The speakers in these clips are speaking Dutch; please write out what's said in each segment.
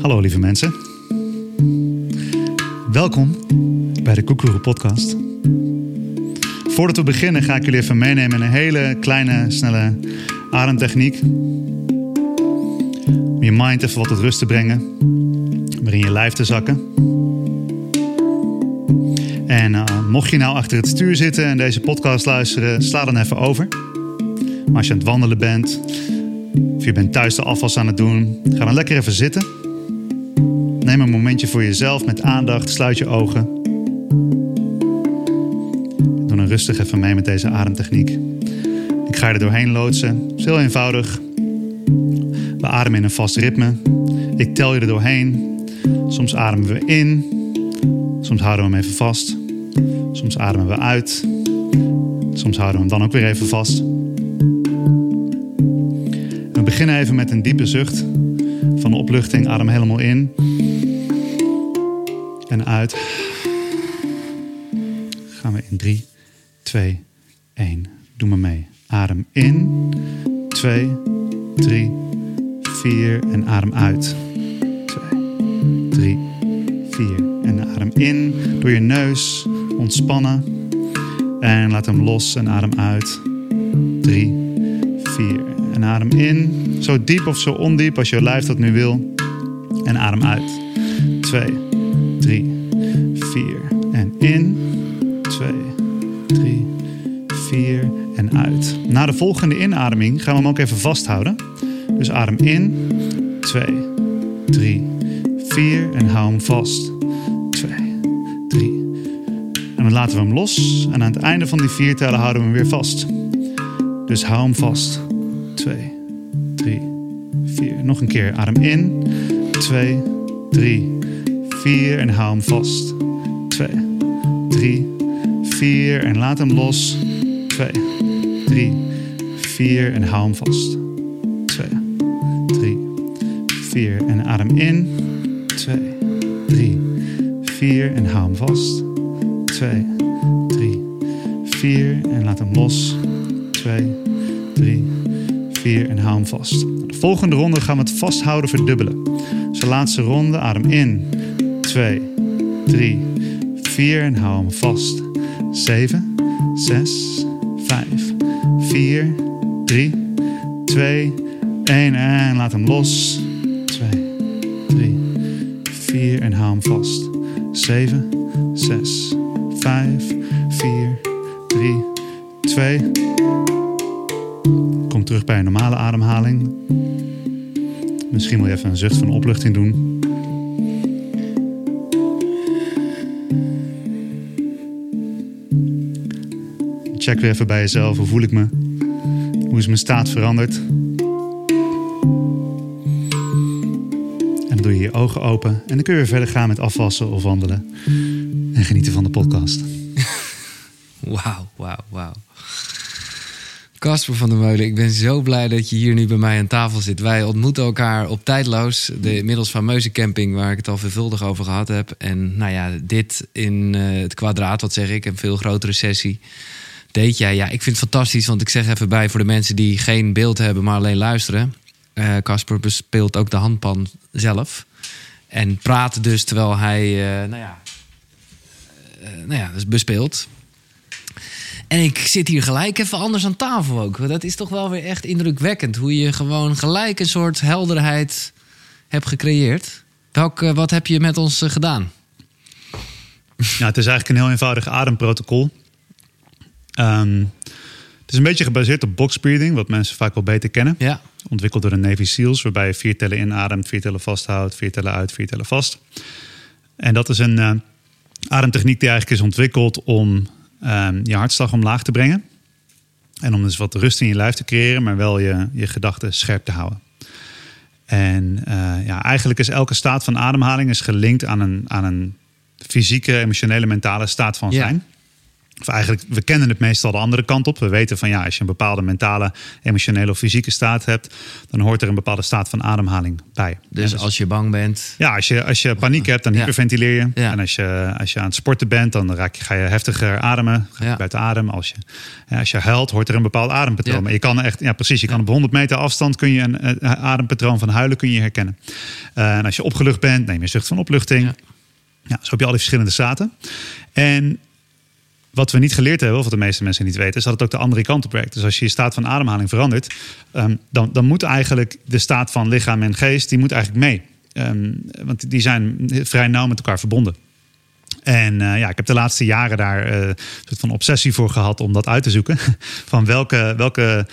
Hallo lieve mensen. Welkom bij de Koekeroe podcast. Voordat we beginnen ga ik jullie even meenemen in een hele kleine, snelle ademtechniek. Om je mind even wat tot rust te brengen. Weer in je lijf te zakken. En uh, mocht je nou achter het stuur zitten en deze podcast luisteren, sla dan even over. Maar als je aan het wandelen bent, of je bent thuis de afwas aan het doen, ga dan lekker even zitten. Neem een momentje voor jezelf met aandacht, sluit je ogen. Doe dan rustig even mee met deze ademtechniek. Ik ga je er doorheen loodsen. Het is heel eenvoudig. We ademen in een vast ritme. Ik tel je er doorheen. Soms ademen we in. Soms houden we hem even vast. Soms ademen we uit. Soms houden we hem dan ook weer even vast. We beginnen even met een diepe zucht van opluchting. Adem helemaal in. En uit. Gaan we in 3, 2, 1. Doe maar mee. Adem in. 2, 3, 4. En adem uit. 2, 3, 4. En adem in door je neus. Ontspannen. En laat hem los en adem uit. 3, 4. En adem in. Zo diep of zo ondiep als je lijf dat nu wil. En adem uit. 2, 3, 4. En in. 2, 3, 4. En uit. Na de volgende inademing gaan we hem ook even vasthouden. Dus adem in. 2, 3, 4. En hou hem vast. Laten we hem los. En aan het einde van die vier tellen houden we hem weer vast. Dus hou hem vast. 2, 3, 4. Nog een keer. Adem in. 2, 3, 4. En hou hem vast. 2, 3, 4. En laat hem los. 2, 3, 4. En hou hem vast. 2, 3, 4. En adem in. 2, 3, 4. En hou hem vast. 2, 3, 4. En laat hem los. 2, 3, 4. En hou hem vast. De volgende ronde gaan we het vasthouden verdubbelen. Dus laatste ronde. Adem in. 2, 3, 4. En hou hem vast. 7, 6, 5, 4, 3, 2, 1. En laat hem los. 2, 3, 4. En hou hem vast. 7, 6, 5, 4, 3, 2. Kom terug bij een normale ademhaling. Misschien wil je even een zucht van opluchting doen. Check weer even bij jezelf. Hoe voel ik me? Hoe is mijn staat veranderd? En dan doe je je ogen open. En dan kun je weer verder gaan met afwassen of wandelen. En genieten van de podcast. Wauw, wauw, wauw. Casper van der Meulen, ik ben zo blij dat je hier nu bij mij aan tafel zit. Wij ontmoeten elkaar op Tijdloos, de inmiddels fameuze camping waar ik het al veelvuldig over gehad heb. En nou ja, dit in uh, het kwadraat, wat zeg ik, een veel grotere sessie. Deed jij? Ja, ik vind het fantastisch, want ik zeg even bij voor de mensen die geen beeld hebben, maar alleen luisteren. Casper uh, bespeelt ook de handpan zelf. En praat dus terwijl hij, uh, nou ja, nou ja, dus bespeelt. En ik zit hier gelijk even anders aan tafel ook. Dat is toch wel weer echt indrukwekkend. Hoe je gewoon gelijk een soort helderheid hebt gecreëerd. Welk, wat heb je met ons gedaan? Ja, het is eigenlijk een heel eenvoudig ademprotocol. Um, het is een beetje gebaseerd op box breathing, wat mensen vaak wel beter kennen. Ja. Ontwikkeld door de Navy SEALs, waarbij je vier tellen inademt, vier tellen vasthoudt, vier tellen uit, vier tellen vast. En dat is een uh, ademtechniek die eigenlijk is ontwikkeld om um, je hartslag omlaag te brengen. En om dus wat rust in je lijf te creëren, maar wel je, je gedachten scherp te houden. En uh, ja, eigenlijk is elke staat van ademhaling is gelinkt aan een, aan een fysieke, emotionele, mentale staat van zijn. Of eigenlijk, we kennen het meestal de andere kant op. We weten van ja, als je een bepaalde mentale, emotionele of fysieke staat hebt, dan hoort er een bepaalde staat van ademhaling bij. Dus, als je bang bent. Ja, als je, als je paniek hebt, dan Ja. hyperventileer je. Ja. En als je, als je aan het sporten bent, dan raak je, ga je heftiger ademen. Ga je Ja. buiten adem. Als je, ja, als je huilt, hoort er een bepaald adempatroon. Maar je kan echt, ja precies, je kan op 100 meter afstand kun je een, adempatroon van huilen kun je herkennen. Eh, en als je opgelucht bent, neem je zucht van opluchting. Ja. Ja, zo heb je al die verschillende staten. En wat we niet geleerd hebben, of wat de meeste mensen niet weten, is dat het ook de andere kant op werkt. Dus als je je staat van ademhaling verandert, ehm, dan, dan moet eigenlijk de staat van lichaam en geest, die moet eigenlijk mee. Ehm, want die zijn vrij nauw met elkaar verbonden. En eh, ja, ik heb de laatste jaren daar eh, een soort van obsessie voor gehad om dat uit te zoeken. Van welke, welke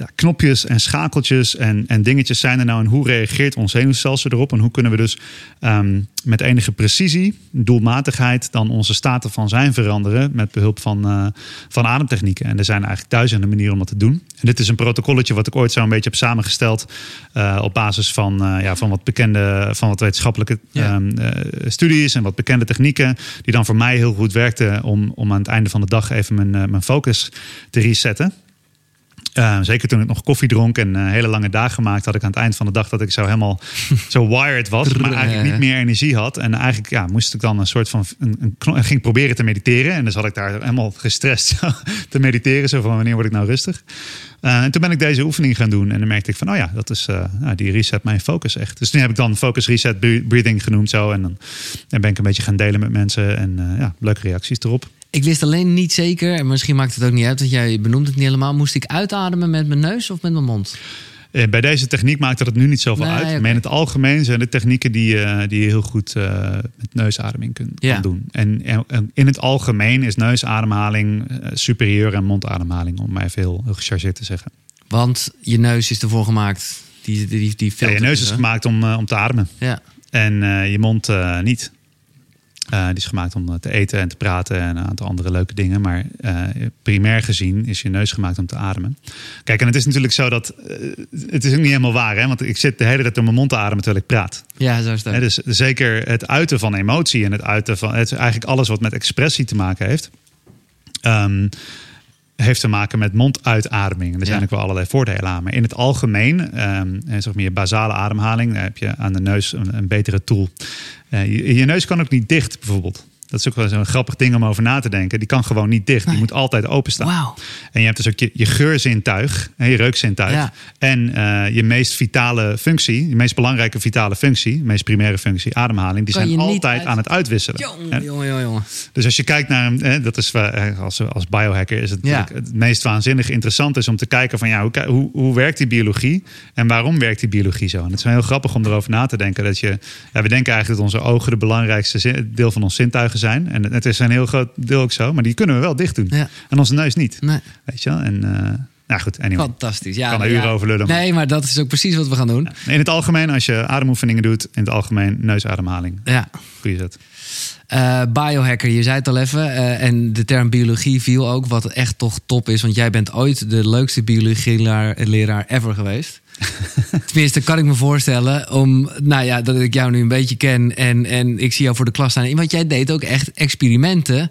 ja, knopjes en schakeltjes en, en dingetjes zijn er nou en hoe reageert ons zenuwstelsel erop? En hoe kunnen we dus ehm, met enige precisie, doelmatigheid, dan onze staten van zijn veranderen met behulp van, eh, van ademtechnieken? En er zijn eigenlijk duizenden manieren om dat te doen. En dit is een protocolletje wat ik ooit zo een beetje heb samengesteld eh, op basis van, eh, ja, van wat bekende, van wat wetenschappelijke Ja. ehm, eh, studies en wat bekende technieken, die dan voor mij heel goed werkten om, om aan het einde van de dag even mijn, mijn focus te resetten. Uh, zeker toen ik nog koffie dronk en uh, hele lange dagen maakte, had ik aan het eind van de dag dat ik zo helemaal zo wired was, maar eigenlijk niet meer energie had. En eigenlijk ja, moest ik dan een soort van een, een ging proberen te mediteren. En dus had ik daar helemaal gestrest te mediteren. Zo van wanneer word ik nou rustig? Uh, en toen ben ik deze oefening gaan doen. En dan merkte ik van, oh ja, dat is, nou, die reset mijn focus echt. Dus nu heb ik dan focus reset breathing genoemd zo. En dan, dan ben ik een beetje gaan delen met mensen. En ja, leuke reacties erop. Ik wist alleen niet zeker, en misschien maakt het ook niet uit, want jij benoemt het niet helemaal. Moest ik uitademen met mijn neus of met mijn mond? Eh, Bij deze techniek maakt dat het nu niet zoveel Nee, uit. Maar in het algemeen zijn de technieken die, uh, die je heel goed uh, met neusademing kun, Ja. kan doen. En, en in het algemeen is neusademhaling uh, superieur aan mondademhaling, om heel, heel gechargeerd te zeggen. Want je neus is ervoor gemaakt. Die, die, die, Ja, je neus is gemaakt om, om te ademen Ja. en je mond niet. Uh, die is gemaakt om te eten en te praten en een aantal andere leuke dingen. Maar uh, primair gezien is je neus gemaakt om te ademen. Kijk, en het is natuurlijk zo dat. Uh, het is ook niet helemaal waar, hè? Want ik zit de hele tijd door mijn mond te ademen terwijl ik praat. ja, zo is. Hè, dus zeker het uiten van emotie en het uiten van. Het is eigenlijk alles wat met expressie te maken heeft. Um, heeft te maken met monduitademing. En er zijn ook wel allerlei voordelen aan. Maar in het algemeen, um, zeg maar je basale ademhaling, dan heb je aan de neus een, een betere tool. Uh, je, je neus kan ook niet dicht, bijvoorbeeld. Dat is ook wel zo'n grappig ding om over na te denken. Die kan gewoon niet dicht. Die Nee. moet altijd openstaan. Wauw. En je hebt dus ook je, je geurzintuig, hè, je reukzintuig. Ja. En uh, je meest vitale functie, je meest belangrijke vitale functie, de meest primaire functie, ademhaling, die Kan zijn altijd uit- aan het uitwisselen. Jongen, Hè? jongen, jongen, jongen. Dus als je kijkt naar hem, dat is eh, als, als biohacker is het Ja. het meest waanzinnig interessant is om te kijken van ja, hoe, hoe, hoe werkt die biologie en waarom werkt die biologie zo? En het is wel heel grappig om erover na te denken dat je, ja, we denken eigenlijk dat onze ogen de belangrijkste deel van ons zintuigen zijn. En het is een heel groot deel ook zo, maar die kunnen we wel dicht doen. Ja. En onze neus niet. Nee, Weet je wel? En uh, nou goed, anyway. fantastisch. Ja, kan er ja. uren over lullen. maar- Nee, maar dat is ook precies wat we gaan doen. In het algemeen, als je ademoefeningen doet, in het algemeen neusademhaling. Ja. Goeie zet. Eh, biohacker, je zei het al even. eh, en de term biologie viel ook, wat echt toch top is. Want jij bent ooit de leukste biologieleraar leraar ever geweest. Tenminste, kan ik me voorstellen. Om, nou ja, dat ik jou nu een beetje ken. En, en ik zie jou voor de klas staan. Want jij deed ook echt experimenten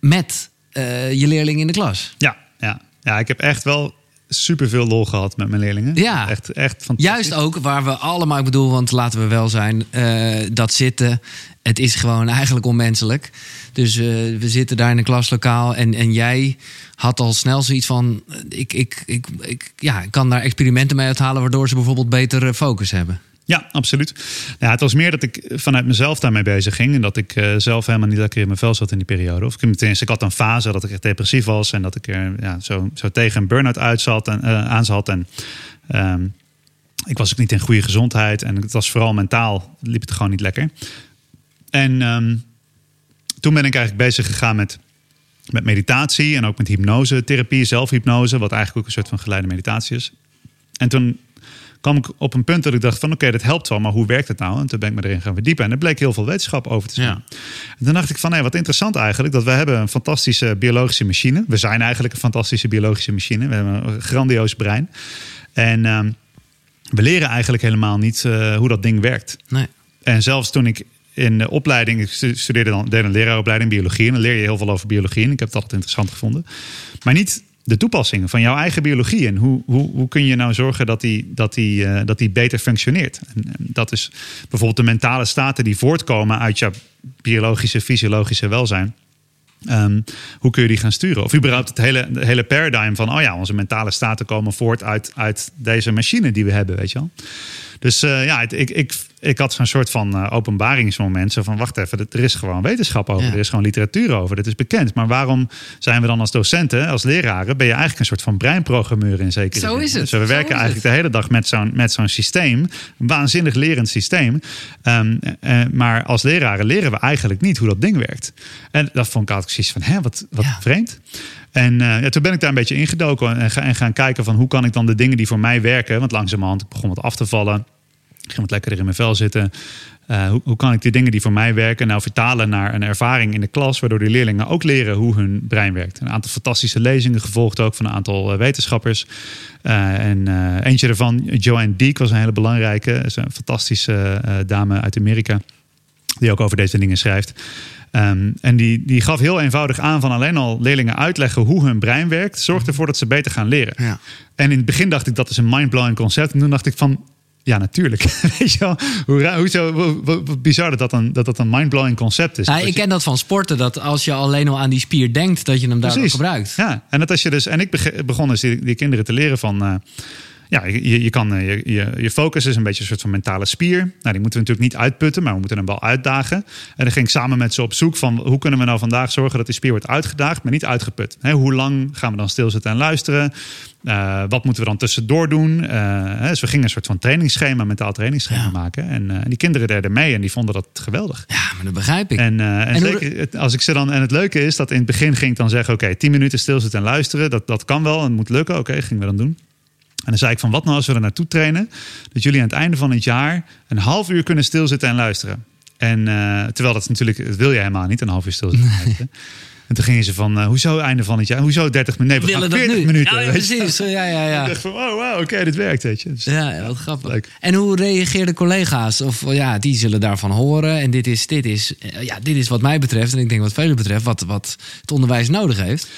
met eh, je leerlingen in de klas. Ja, ja. ja, ik heb echt wel superveel lol gehad met mijn leerlingen. Ja. Echt, echt fantastisch. Juist ook waar we allemaal, ik bedoel, want laten we wel zijn, eh, dat zitten, het is gewoon eigenlijk onmenselijk. Dus eh, we zitten daar in een klaslokaal en, en jij had al snel zoiets van, eh, ik, ik, ik, ik, ja, ik kan daar experimenten mee uithalen waardoor ze bijvoorbeeld beter eh, focus hebben. Ja, absoluut. Ja, het was meer dat ik vanuit mezelf daarmee bezig ging. En dat ik uh, zelf helemaal niet lekker in mijn vel zat in die periode. Of ik, tenminste, ik had een fase dat ik echt depressief was. En dat ik er ja, zo, zo tegen een burn-out uit zat en, uh, aan zat. En um, ik was ook niet in goede gezondheid. En het was vooral mentaal, liep het gewoon niet lekker. En um, toen ben ik eigenlijk bezig gegaan met, met meditatie. En ook met hypnose-therapie, zelfhypnose. Wat eigenlijk ook een soort van geleide meditatie is. En toen kwam ik op een punt dat ik dacht van oké, okay, dat helpt wel, maar hoe werkt het nou? En toen ben ik me erin gaan verdiepen en er bleek heel veel wetenschap over te zijn. Ja. En toen dacht ik van hé, wat interessant eigenlijk, dat we hebben een fantastische biologische machine. We zijn eigenlijk een fantastische biologische machine. We hebben een grandioos brein. En um, we leren eigenlijk helemaal niet uh, hoe dat ding werkt. Nee. En zelfs toen ik in de opleiding, ik studeerde dan deed een leraaropleiding biologie. En dan leer je heel veel over biologie. En ik heb dat altijd interessant gevonden. Maar niet de toepassing van jouw eigen biologie. En hoe, hoe, hoe kun je nou zorgen dat die, dat die, eh, dat die beter functioneert? En, dat is bijvoorbeeld de mentale staten die voortkomen uit jouw biologische, fysiologische welzijn. Ehm, hoe kun je die gaan sturen? Of überhaupt het hele, hele paradigm van, oh ja, onze mentale staten komen voort uit, uit deze machine die we hebben, weet je wel. Dus uh, ja, ik, ik, ik had zo'n soort van uh, openbaringsmoment. Zo van, wacht even, er is gewoon wetenschap over. Ja. Er is gewoon literatuur over. Dit is bekend. Maar waarom zijn we dan als docenten, als leraren... ben je eigenlijk een soort van breinprogrammeur in zekere Zo is het. Dus we werken eigenlijk de hele dag met zo'n, met zo'n systeem. Een waanzinnig lerend systeem. Um, uh, maar als leraren leren we eigenlijk niet hoe dat ding werkt. En dat vond ik altijd precies van, hè, wat, wat ja. vreemd. En ja, toen ben ik daar een beetje ingedoken en, ga, en gaan kijken van hoe kan ik dan de dingen die voor mij werken, want langzamerhand ik begon wat af te vallen, ik ging wat lekkerder in mijn vel zitten. Uh, hoe, hoe, kan ik die dingen die voor mij werken nou vertalen naar een ervaring in de klas, waardoor die leerlingen ook leren hoe hun brein werkt. Een aantal fantastische lezingen gevolgd ook van een aantal uh, wetenschappers. En eentje daarvan, Joanne Deek, was een hele belangrijke, is een fantastische dame uit Amerika, die ook over deze dingen schrijft. Um, en die, die gaf heel eenvoudig aan van alleen al leerlingen uitleggen hoe hun brein werkt, zorgt ervoor dat ze beter gaan leren. Ja. En in het begin dacht ik dat is een mindblowing concept. En toen dacht ik van ja, natuurlijk. Weet je wel? Hoe, hoe, zo, hoe, hoe bizar dat dat een, dat dat een mindblowing concept is. Ja, ik ken dat van sporten, dat als je alleen al aan die spier denkt, dat je hem daardoor gebruikt. Ja, en dat als je dus. En ik begon dus die, die kinderen te leren van. Uh, ja, je, je kan je, je, je, focus is een beetje een soort van mentale spier. Nou, die moeten we natuurlijk niet uitputten, maar we moeten hem wel uitdagen. En dan ging ik samen met ze op zoek van hoe kunnen we nou vandaag zorgen dat die spier wordt uitgedaagd, maar niet uitgeput. He, hoe lang gaan we dan stilzitten en luisteren? Uh, wat moeten we dan tussendoor doen? Uh, dus we gingen een soort van trainingsschema, mentaal trainingsschema ja. maken. En, uh, die kinderen deden mee en die vonden dat geweldig. Ja, maar dat begrijp ik. En, en, en zeker, als ik ze dan. En het leuke is dat in het begin ging ik dan zeggen: oké, okay, 10 minuten stilzitten en luisteren. Dat, dat kan wel en moet lukken. Oké, okay, gingen we dan doen. En dan zei ik van wat nou als we er naartoe trainen, dat jullie aan het einde van het jaar een half uur kunnen stilzitten en luisteren. En uh, terwijl dat natuurlijk, dat wil je helemaal niet, een half uur stilzitten. Nee. En toen gingen ze van, uh, hoezo einde van het jaar? Hoezo 30 minuten? Nee, we, we gaan 40 minuten. Ja, ja precies. Ja, ja, ja. Ik dacht van, oh, wow, oké, okay, dit werkt, weet je. Dus, ja, wat grappig. Leuk. En hoe reageerden collega's? Of ja, die zullen daarvan horen. En dit is, dit is, ja, dit is wat mij betreft, en ik denk wat velen betreft, wat, wat het onderwijs nodig heeft.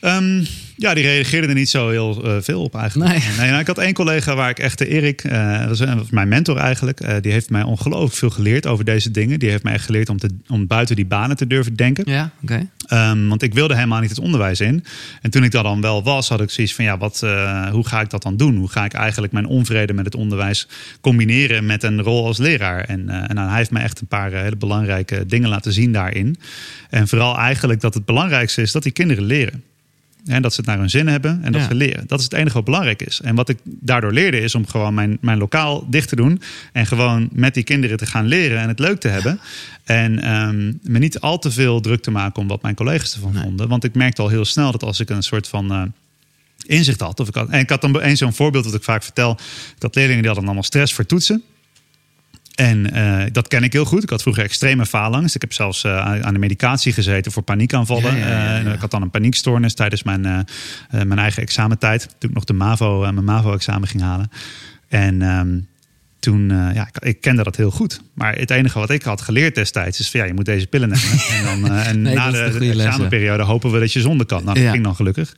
Um, ja, die reageerde er niet zo heel uh, veel op eigenlijk. Nee. nee nou, ik had één collega waar ik echt de Erik, uh, dat was mijn mentor eigenlijk, uh, die heeft mij ongelooflijk veel geleerd over deze dingen. Die heeft mij echt geleerd om, te, om buiten die banen te durven denken. Ja, oké. Okay. Um, want ik wilde helemaal niet het onderwijs in. En toen ik dat dan wel was, had ik zoiets van ja, wat, hoe ga ik dat dan doen? Hoe ga ik eigenlijk mijn onvrede met het onderwijs combineren met een rol als leraar? En, en nou, hij heeft mij echt een paar hele belangrijke dingen laten zien daarin. En vooral eigenlijk dat het belangrijkste is dat die kinderen leren. En dat ze het naar hun zin hebben en dat ja. ze leren. Dat is het enige wat belangrijk is. En wat ik daardoor leerde is om gewoon mijn, mijn lokaal dicht te doen. En gewoon met die kinderen te gaan leren en het leuk te hebben. En um, me niet al te veel druk te maken om wat mijn collega's ervan nee. vonden. Want ik merkte al heel snel dat als ik een soort van... Uh, inzicht had. Of ik had en ik had dan eens zo'n voorbeeld wat ik vaak vertel. Dat leerlingen die hadden allemaal stress voor toetsen. En uh, dat ken ik heel goed. Ik had vroeger extreme faalangst. Ik heb zelfs uh, aan de medicatie gezeten voor paniekaanvallen. Ja, ja, ja, uh, ik had dan een paniekstoornis tijdens mijn, mijn eigen examentijd. Toen ik nog de MAVO, mijn MAVO-examen ging halen. En um, toen, ja, ik, ik, kende dat heel goed. Maar het enige wat ik had geleerd destijds is van ja, je moet deze pillen nemen. en dan, en nee, na de, de examenperiode hopen we dat je zonder kan. Nou, dat ging dan gelukkig.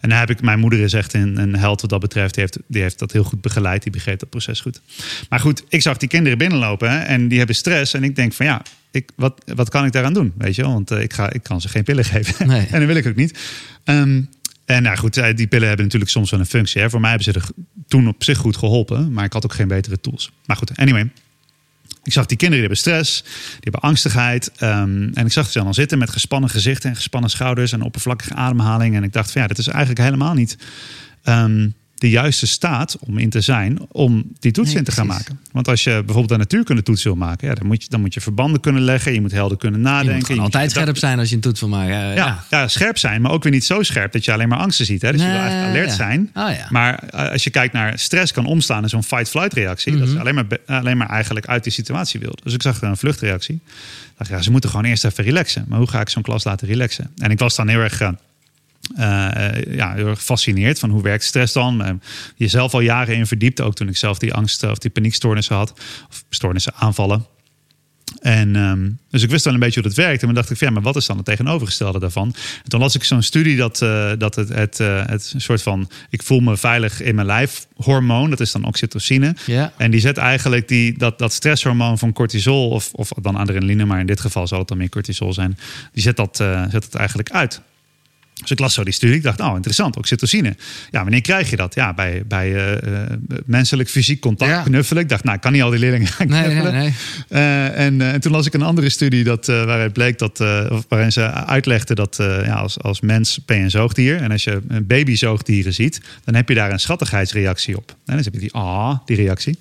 En daar heb ik, mijn moeder is echt een, een held wat dat betreft. Die heeft, die heeft dat heel goed begeleid. Die begreep dat proces goed. Maar goed, ik zag die kinderen binnenlopen hè, en die hebben stress. En ik denk van ja, ik, wat, wat kan ik daaraan doen? Weet je? Want uh, ik, ga, ik kan ze geen pillen geven. Nee. en dat wil ik ook niet. Um, en nou goed, die pillen hebben natuurlijk soms wel een functie. Hè. Voor mij hebben ze er toen op zich goed geholpen. Maar ik had ook geen betere tools. Maar goed, anyway. Ik zag die kinderen die hebben stress, die hebben angstigheid. Um, en ik zag ze dan zitten met gespannen gezichten en gespannen schouders en oppervlakkige ademhaling. En ik dacht van ja, dit is eigenlijk helemaal niet um, de juiste staat om in te zijn om die toets nee, in te gaan maken. Want als je bijvoorbeeld een natuurkunde wil maken, ja, dan, moet je, dan moet je verbanden kunnen leggen, je moet helder kunnen nadenken. Je moet, je moet altijd scherp zijn als je een toets wil maken. Ja, ja, ja. scherp zijn, maar ook weer niet zo scherp dat je alleen maar angsten ziet. Hè? Dus nee, je wil eigenlijk alert zijn. Oh, ja. Maar als je kijkt naar stress kan omstaan in zo'n fight-flight reactie, mm -hmm. dat is alleen maar, alleen maar eigenlijk uit die situatie wil. Dus ik zag er een vluchtreactie. Ik dacht, ja, ze moeten gewoon eerst even relaxen. Maar hoe ga ik zo'n klas laten relaxen? En ik was dan heel erg. Uh, uh, ja, heel erg gefascineerd van hoe werkt stress dan. Uh, jezelf al jaren in verdiept, ook toen ik zelf die angst of die paniekstoornissen had, of stoornissen aanvallen. En ehm, dus ik wist wel een beetje hoe dat werkte. En dan dacht ik, van, ja, maar wat is dan het tegenovergestelde daarvan? En toen las ik zo'n studie dat, eh, dat het, het, eh, het soort van... ik voel me veilig in mijn lijf hormoon, dat is dan oxytocine. Ja. En die zet eigenlijk die, dat, dat stresshormoon van cortisol... Of, of dan adrenaline, maar in dit geval zal het dan meer cortisol zijn... die zet dat, eh, zet het eigenlijk uit. Dus ik las zo die studie. Ik dacht, nou, interessant, oxytocine. Ja, wanneer krijg je dat? Ja, bij, bij uh, menselijk fysiek contact, Ja. knuffelen. Ik dacht, nou, ik kan niet al die leerlingen gaan Nee, knuffelen. nee, nee. Eh, en, eh, en toen las ik een andere studie dat, eh, waaruit bleek dat, eh, of waarin ze uitlegden dat eh, ja, als, als mens ben je een zoogdier. En als je een babyzoogdieren ziet, dan heb je daar een schattigheidsreactie op. En dan heb je die ah, die reactie.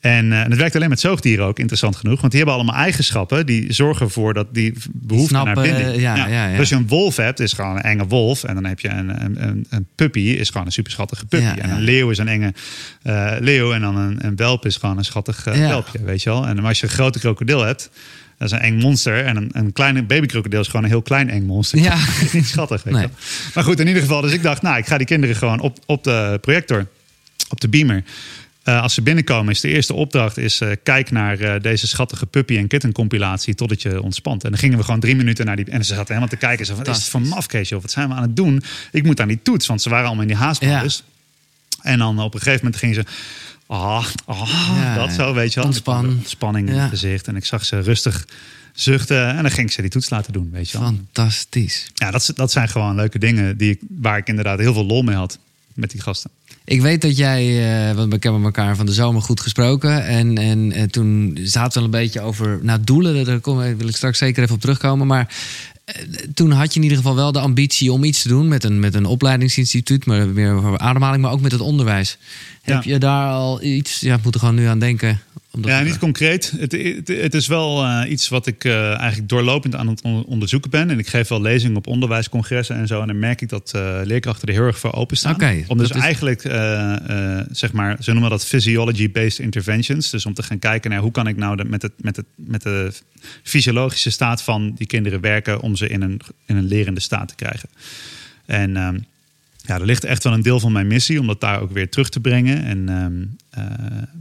En, eh, en het werkt alleen met zoogdieren ook, interessant genoeg. Want die hebben allemaal eigenschappen die zorgen ervoor dat die behoefte snappen, naar binding. eh, ja, ja, ja. Dus als je een wolf hebt, is gewoon een enge wolf. En dan heb je een, een, een, een puppy, is gewoon een superschattige puppy. En een leeuw is een enge eh, leeuw. En dan een, een welp is gewoon een schattig eh, welpje, weet je wel. En als je een grote krokodil hebt, dat is een eng monster. En een, een kleine babykrokodil is gewoon een heel klein eng monster. Ja. Niet schattig, weet je. Maar goed, in ieder geval. Dus ik dacht, nou, ik ga die kinderen gewoon op, op de projector, op de beamer. Eh, als ze binnenkomen, is de eerste opdracht is eh, kijk naar eh, deze schattige puppy en kitten compilatie totdat je ontspant. En dan gingen we gewoon drie minuten naar die en ze zaten helemaal te kijken. Zo van, wat is het voor mafkees, joh? Wat zijn we aan het doen? Ik moet aan die toets, want ze waren allemaal in die haastmodus. En dan op een gegeven moment gingen ze. Ah, ah Ja, dat zo, weet je wel. ontspan. Spanning in Ja. het gezicht. En ik zag ze rustig zuchten. En dan ging ik ze die toets laten doen, weet je wel. Fantastisch. Ja, dat, dat zijn gewoon leuke dingen die ik, waar ik inderdaad heel veel lol mee had met die gasten. Ik weet dat jij, eh, want we hebben elkaar van de zomer goed gesproken. En, en, eh, toen zaten we al een beetje over nou, doelen. Daar kom, wil ik straks zeker even op terugkomen. Maar eh, toen had je in ieder geval wel de ambitie om iets te doen met een, met een opleidingsinstituut. Maar meer ademhaling, maar ook met het onderwijs. Heb je daar al iets, ja, ik moet er gewoon nu aan denken. Ja, niet concreet. Het, het, het is wel eh, iets wat ik eh, eigenlijk doorlopend aan het on- onderzoeken ben. En ik geef wel lezingen op onderwijscongressen en zo. En dan merk ik dat eh, leerkrachten er heel erg voor openstaan. Oké, om dus is- eigenlijk, zeg maar, ze noemen dat physiology-based interventions. Dus om te gaan kijken naar hoe kan ik nou de, met, het, met, het, met de fysiologische staat van die kinderen werken... om ze in een, in een lerende staat te krijgen. En ehm, ja, er ligt echt wel een deel van mijn missie om dat daar ook weer terug te brengen. En, ehm, eh,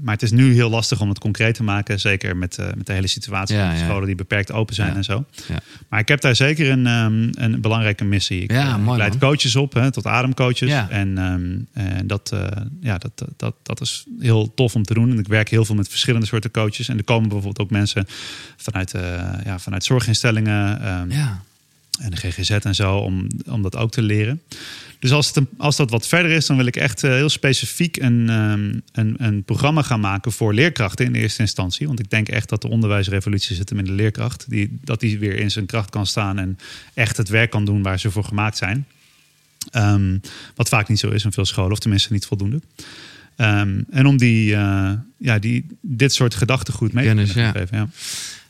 maar het is nu heel lastig om het concreet te maken. Zeker met, eh, met de hele situatie Ja, van scholen die beperkt open zijn en zo. Ja. Maar ik heb daar zeker een, ehm, een belangrijke missie. Ik, Ja, eh, ik leid man. coaches op, hè, tot ademcoaches. Ja. En, ehm, en dat, eh, ja, dat, dat, dat is heel tof om te doen. En ik werk heel veel met verschillende soorten coaches. En er komen bijvoorbeeld ook mensen vanuit, eh, ja, vanuit zorginstellingen. ehm, Ja. En de GGZ en zo, om, om dat ook te leren. Dus als, het een- als dat wat verder is, dan wil ik echt eh, heel specifiek een, ehm, een, een programma gaan maken voor leerkrachten in eerste instantie. Want ik denk echt dat de onderwijsrevolutie zit hem in de leerkracht. Die, dat die weer in zijn kracht kan staan en echt het werk kan doen waar ze voor gemaakt zijn. Ehm, wat vaak niet zo is in veel scholen, of tenminste niet voldoende. Ehm, en om die, eh, ja, die, dit soort gedachtegoed mee Kennis, te ja. geven. Ja.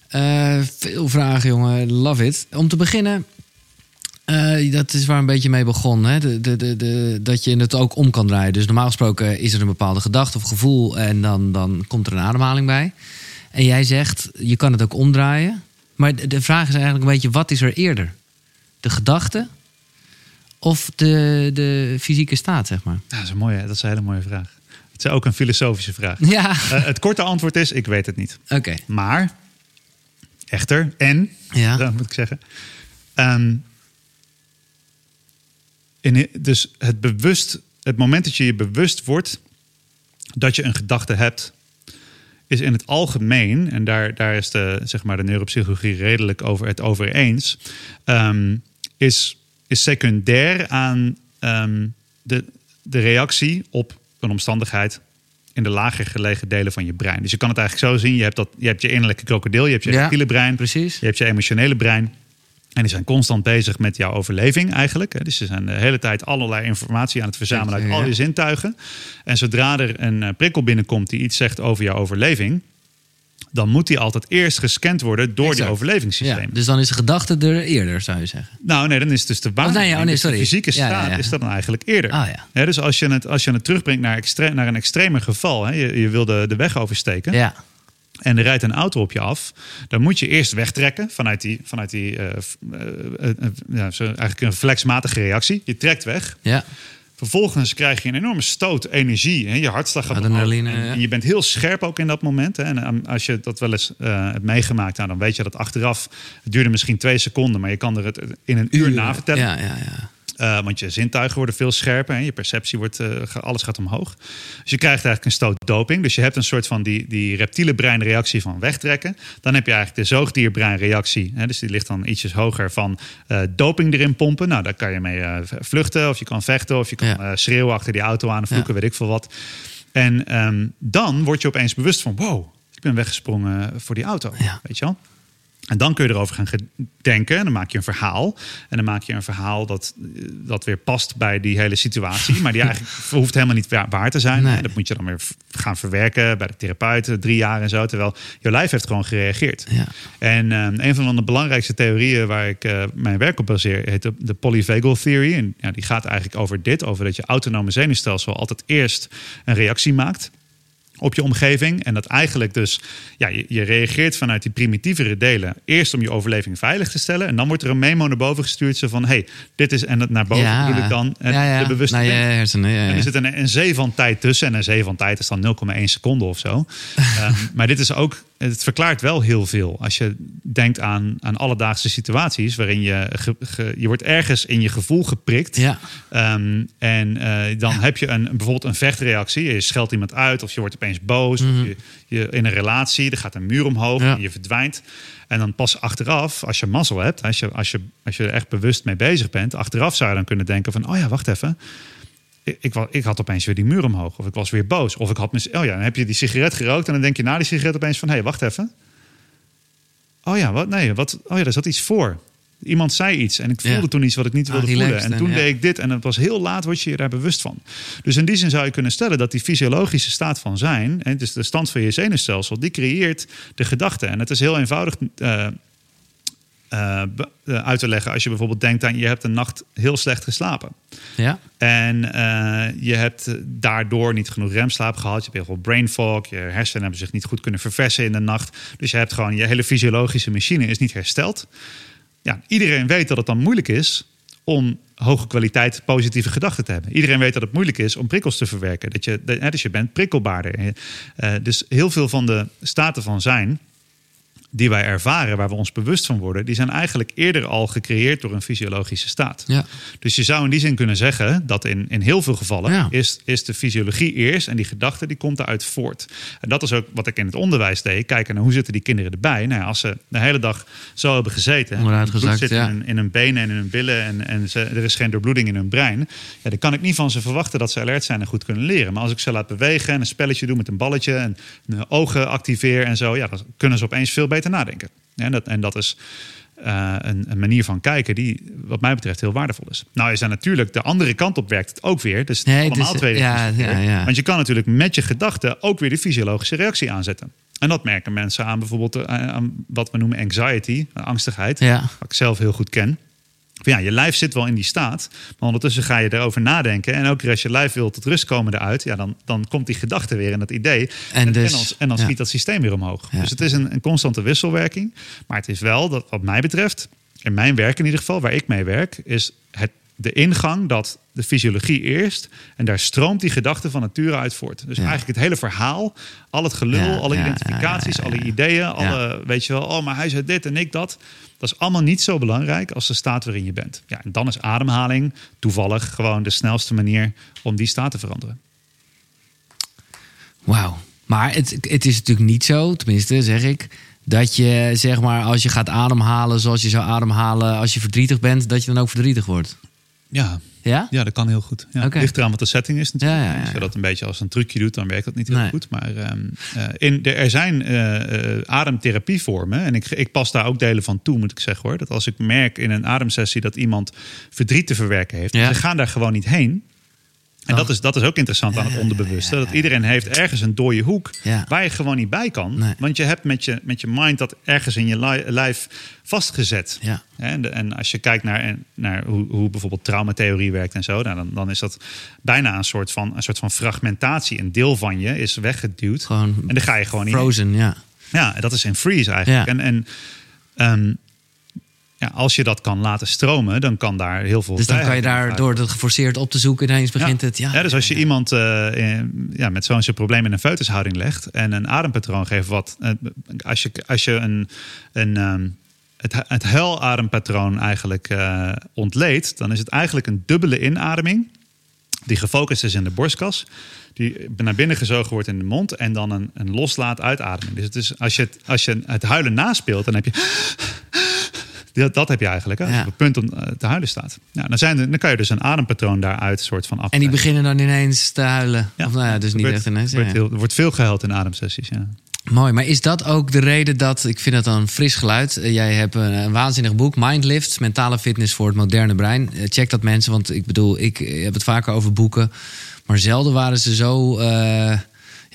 Eh, veel vragen, jongen. Love it. Om te beginnen, eh, dat is waar een beetje mee begon. Hè? De, de, de, dat je het ook om kan draaien. Dus normaal gesproken is er een bepaalde gedachte of gevoel... en dan, dan komt er een ademhaling bij. En jij zegt, je kan het ook omdraaien. Maar de, de vraag is eigenlijk een beetje, wat is er eerder? De gedachte of de, de fysieke staat, zeg maar? Ja, dat is een mooie, dat is een hele mooie vraag. Het is ook een filosofische vraag. Ja, Eh, het korte antwoord is: ik weet het niet. oké. Maar, echter, en, Ja. dat moet ik zeggen. ehm, in, dus het bewust, het moment dat je je bewust wordt dat je een gedachte hebt, is in het algemeen, en daar, daar is de, zeg maar, de neuropsychologie redelijk over het over eens, ehm, is, is secundair aan ehm, de, de reactie op een omstandigheid in de lager gelegen delen van je brein. Dus je kan het eigenlijk zo zien: je hebt, dat, je, hebt je innerlijke krokodil, je hebt je Ja, reptiele brein, precies. je hebt je emotionele brein. En die zijn constant bezig met jouw overleving eigenlijk. Dus ze zijn de hele tijd allerlei informatie aan het verzamelen uit al je zintuigen. En zodra er een eh, prikkel binnenkomt die iets zegt over jouw overleving... dan moet die altijd eerst gescand worden door die overlevingssysteem. Ja, dus dan is de gedachte er eerder, zou je zeggen. Nou, nee, dan is dus de waarneming, nee, oh, nee, dus de sorry. fysieke Ja, staat ja, ja. is dat dan eigenlijk eerder. Ah, ja. Dus als je, het, als je het terugbrengt naar, extre- naar een extremer geval, hè, je, je wil de, de weg oversteken Ja, en er rijdt een auto op je af, dan moet je eerst wegtrekken vanuit die, vanuit die ja, zo eigenlijk een reflexmatige reactie. Je trekt weg. ja. Vervolgens krijg je een enorme stoot energie. Hè? Je hartslag gaat. Adrenaline, En, ja. en je bent heel scherp ook in dat moment. Hè? En um, als je dat wel eens eh, hebt meegemaakt, nou, dan weet je dat achteraf... Het duurde misschien twee seconden, maar je kan er het in een uur na vertellen. Ja, ja, ja. Uh, want je zintuigen worden veel scherper en je perceptie wordt, uh, alles gaat omhoog. Dus je krijgt eigenlijk een stoot doping. Dus je hebt een soort van die, die reptiele breinreactie van wegtrekken. Dan heb je eigenlijk de zoogdierbreinreactie. Hè, dus die ligt dan ietsjes hoger van uh, doping erin pompen. Nou, daar kan je mee vluchten of je kan vechten of je kan ja. schreeuwen achter die auto aan, vloeken, ja. weet ik veel wat. En um, dan word je opeens bewust van: wow, ik ben weggesprongen voor die auto. Ja. Weet je wel? En dan kun je erover gaan denken. En dan maak je een verhaal. En dan maak je een verhaal dat, dat weer past bij die hele situatie. Maar die eigenlijk hoeft helemaal niet waar te zijn. Nee. Dat moet je dan weer gaan verwerken bij de therapeut. Drie jaar en zo. Terwijl je lijf heeft gewoon gereageerd. Ja. En um, een van de belangrijkste theorieën waar ik uh, mijn werk op baseer... heet de, de polyvagal theory. En ja, die gaat eigenlijk over dit. Over dat je autonome zenuwstelsel altijd eerst een reactie maakt op je omgeving. En dat eigenlijk dus, ja, je, je, reageert vanuit die primitievere delen. Eerst om je overleving veilig te stellen. En dan wordt er een memo naar boven gestuurd. Zo van, hey, dit is, en dat naar boven ja. bedoel ik dan en ja, ja. de bewuste nou, hersenen, En er zit een, een zee van tijd tussen. En een zee van tijd is dan 0,1 seconde of zo. um, maar dit is ook, het verklaart wel heel veel. Als je denkt aan, aan alledaagse situaties... waarin je, ge, ge, je wordt ergens in je gevoel geprikt. Ja. Um, en uh, dan heb je een, bijvoorbeeld een vechtreactie. Je scheldt iemand uit of je wordt opeens boos. Mhm. Of je, je, in een relatie, er gaat een muur omhoog Ja. en je verdwijnt. En dan pas achteraf, als je mazzel hebt... Als je, als, je, als je er echt bewust mee bezig bent... achteraf zou je dan kunnen denken van... oh ja, wacht even... Ik, ik, had opeens weer die muur omhoog. Of ik was weer boos. Of ik had mis, Oh ja, dan heb je die sigaret gerookt. En dan denk je na die sigaret opeens van... hé, hey, wacht even. Oh ja, wat? Nee, wat? Oh ja, daar zat iets voor. Iemand zei iets en ik voelde Ja. toen iets wat ik niet Ah, wilde voelen. En en, toen ja. deed ik dit en het was heel laat, word je je daar bewust van. Dus in die zin zou je kunnen stellen dat die fysiologische staat van zijn, hè, dus de stand van je zenuwstelsel, die creëert de gedachte. En het is heel eenvoudig eh, eh, eh, uit te leggen als je bijvoorbeeld denkt aan je hebt een nacht heel slecht geslapen. Ja. En eh, je hebt daardoor niet genoeg remslaap gehad. Je hebt heel veel brain fog. Je hersenen hebben zich niet goed kunnen verversen in de nacht. Dus je hebt gewoon je hele fysiologische machine is niet hersteld. Ja, iedereen weet dat het dan moeilijk is om hoge kwaliteit positieve gedachten te hebben. Iedereen weet dat het moeilijk is om prikkels te verwerken. Dat je, hè, dus je bent prikkelbaarder. Dus heel veel van de staten van zijn die wij ervaren, waar we ons bewust van worden, die zijn eigenlijk eerder al gecreëerd door een fysiologische staat. Ja. Dus je zou in die zin kunnen zeggen dat in, in heel veel gevallen Ja. is, is de fysiologie eerst en die gedachte die komt eruit voort. En dat is ook wat ik in het onderwijs deed. Kijken naar hoe zitten die kinderen erbij. Nou ja, als ze de hele dag zo hebben gezeten, gezakt, zit in, hun, in hun benen en in hun billen en, en ze, er is geen doorbloeding in hun brein, ja, dan kan ik niet van ze verwachten dat ze alert zijn en goed kunnen leren. Maar als ik ze laat bewegen en een spelletje doe met een balletje en hun ogen activeer en zo, ja, dan kunnen ze opeens veel beter nadenken. Ja, en, dat, en dat is eh, een, een manier van kijken die, wat mij betreft, heel waardevol is. Nou, is er natuurlijk de andere kant op werkt het ook weer. Dus Nee, allemaal twee ja, ja, ja. Want je kan natuurlijk met je gedachten ook weer de fysiologische reactie aanzetten. En dat merken mensen aan bijvoorbeeld eh, aan wat we noemen anxiety, angstigheid. Ja. Wat ik zelf heel goed ken. Van Ja, je lijf zit wel in die staat, maar ondertussen ga je erover nadenken. En keer als je lijf wil tot rust komen eruit, ja, dan, dan komt die gedachte weer in dat idee. En dus- en dan, en dan ja. schiet dat systeem weer omhoog. Ja. Dus het is een, een constante wisselwerking. Maar het is wel, dat, wat mij betreft, in mijn werk in ieder geval, waar ik mee werk, is het, de ingang dat de fysiologie eerst. En daar stroomt die gedachte van nature uit voort. Dus Ja. eigenlijk het hele verhaal, al het gelul, Ja, alle ja, identificaties, alle ideeën, alle, weet je wel, oh, maar hij zei dit en ik dat. Dat is allemaal niet zo belangrijk als de staat waarin je bent. Ja, en dan is ademhaling toevallig gewoon de snelste manier om die staat te veranderen. Wauw. Maar het, het is natuurlijk niet zo, tenminste zeg ik, dat je zeg maar als je gaat ademhalen zoals je zou ademhalen als je verdrietig bent, dat je dan ook verdrietig wordt. Ja, Ja? ja dat kan heel goed. Ja. Ligt eraan wat de setting is natuurlijk. Ja, Als je dat een beetje als een trucje doet, dan werkt dat niet heel Nee. goed. Maar ehm, eh, in, de, er zijn eh, eh, ademtherapievormen. En ik, ik pas daar ook delen van toe, moet ik zeggen hoor. Dat als ik merk in een ademsessie dat iemand verdriet te verwerken heeft. Ze gaan daar gewoon niet heen. En dat is, dat is ook interessant aan het onderbewuste. Dat iedereen heeft ergens een dode hoek waar je gewoon niet bij kan. Nee. Want je hebt met je, met je mind dat ergens in je li- lijf vastgezet. Ja. En, de- en als je kijkt naar, naar hoe, hoe bijvoorbeeld traumatheorie werkt en zo, nou, dan, dan is dat bijna een soort, van, een soort van fragmentatie. Een deel van je is weggeduwd. Gewoon en dan ga je gewoon niet. Frozen, ja. Ja, dat is in freeze eigenlijk. Ja. En, en ehm, ja, als je dat kan laten stromen, dan kan daar heel veel. Dus dan kan je daar door het geforceerd op te zoeken ineens begint het. Ja, Ja, dus als je iemand eh, in- ja, met zo'n soort probleem in een foetushouding legt en een adempatroon geeft, wat eh, als je, als je een, een, ehm, het, het huiladempatroon eigenlijk eh, ontleedt, dan is het eigenlijk een dubbele inademing die gefocust is in de borstkas, die naar binnen gezogen wordt in de mond en dan een, een loslaat uitademing. Dus het is, als, je het, als je het huilen naspeelt, dan heb je dat, dat heb je eigenlijk. Hè? Als je Ja. op het punt om eh, te huilen staat. Ja, dan, zijn dan kan je dus een adempatroon daaruit soort van af. En die beginnen dan ineens te huilen. Ja. Of nou ja, dus niet echt ineens. wordt heel- Er wordt veel gehuild in ademsessies. Ja. Mooi, maar is dat ook de reden dat, ik vind dat dan een fris geluid. Eh, Jij hebt een, een waanzinnig boek, Mindlift, mentale fitness voor het moderne brein. Eh, Check dat mensen, want ik bedoel, ik heb het vaker over boeken. Maar zelden waren ze zo,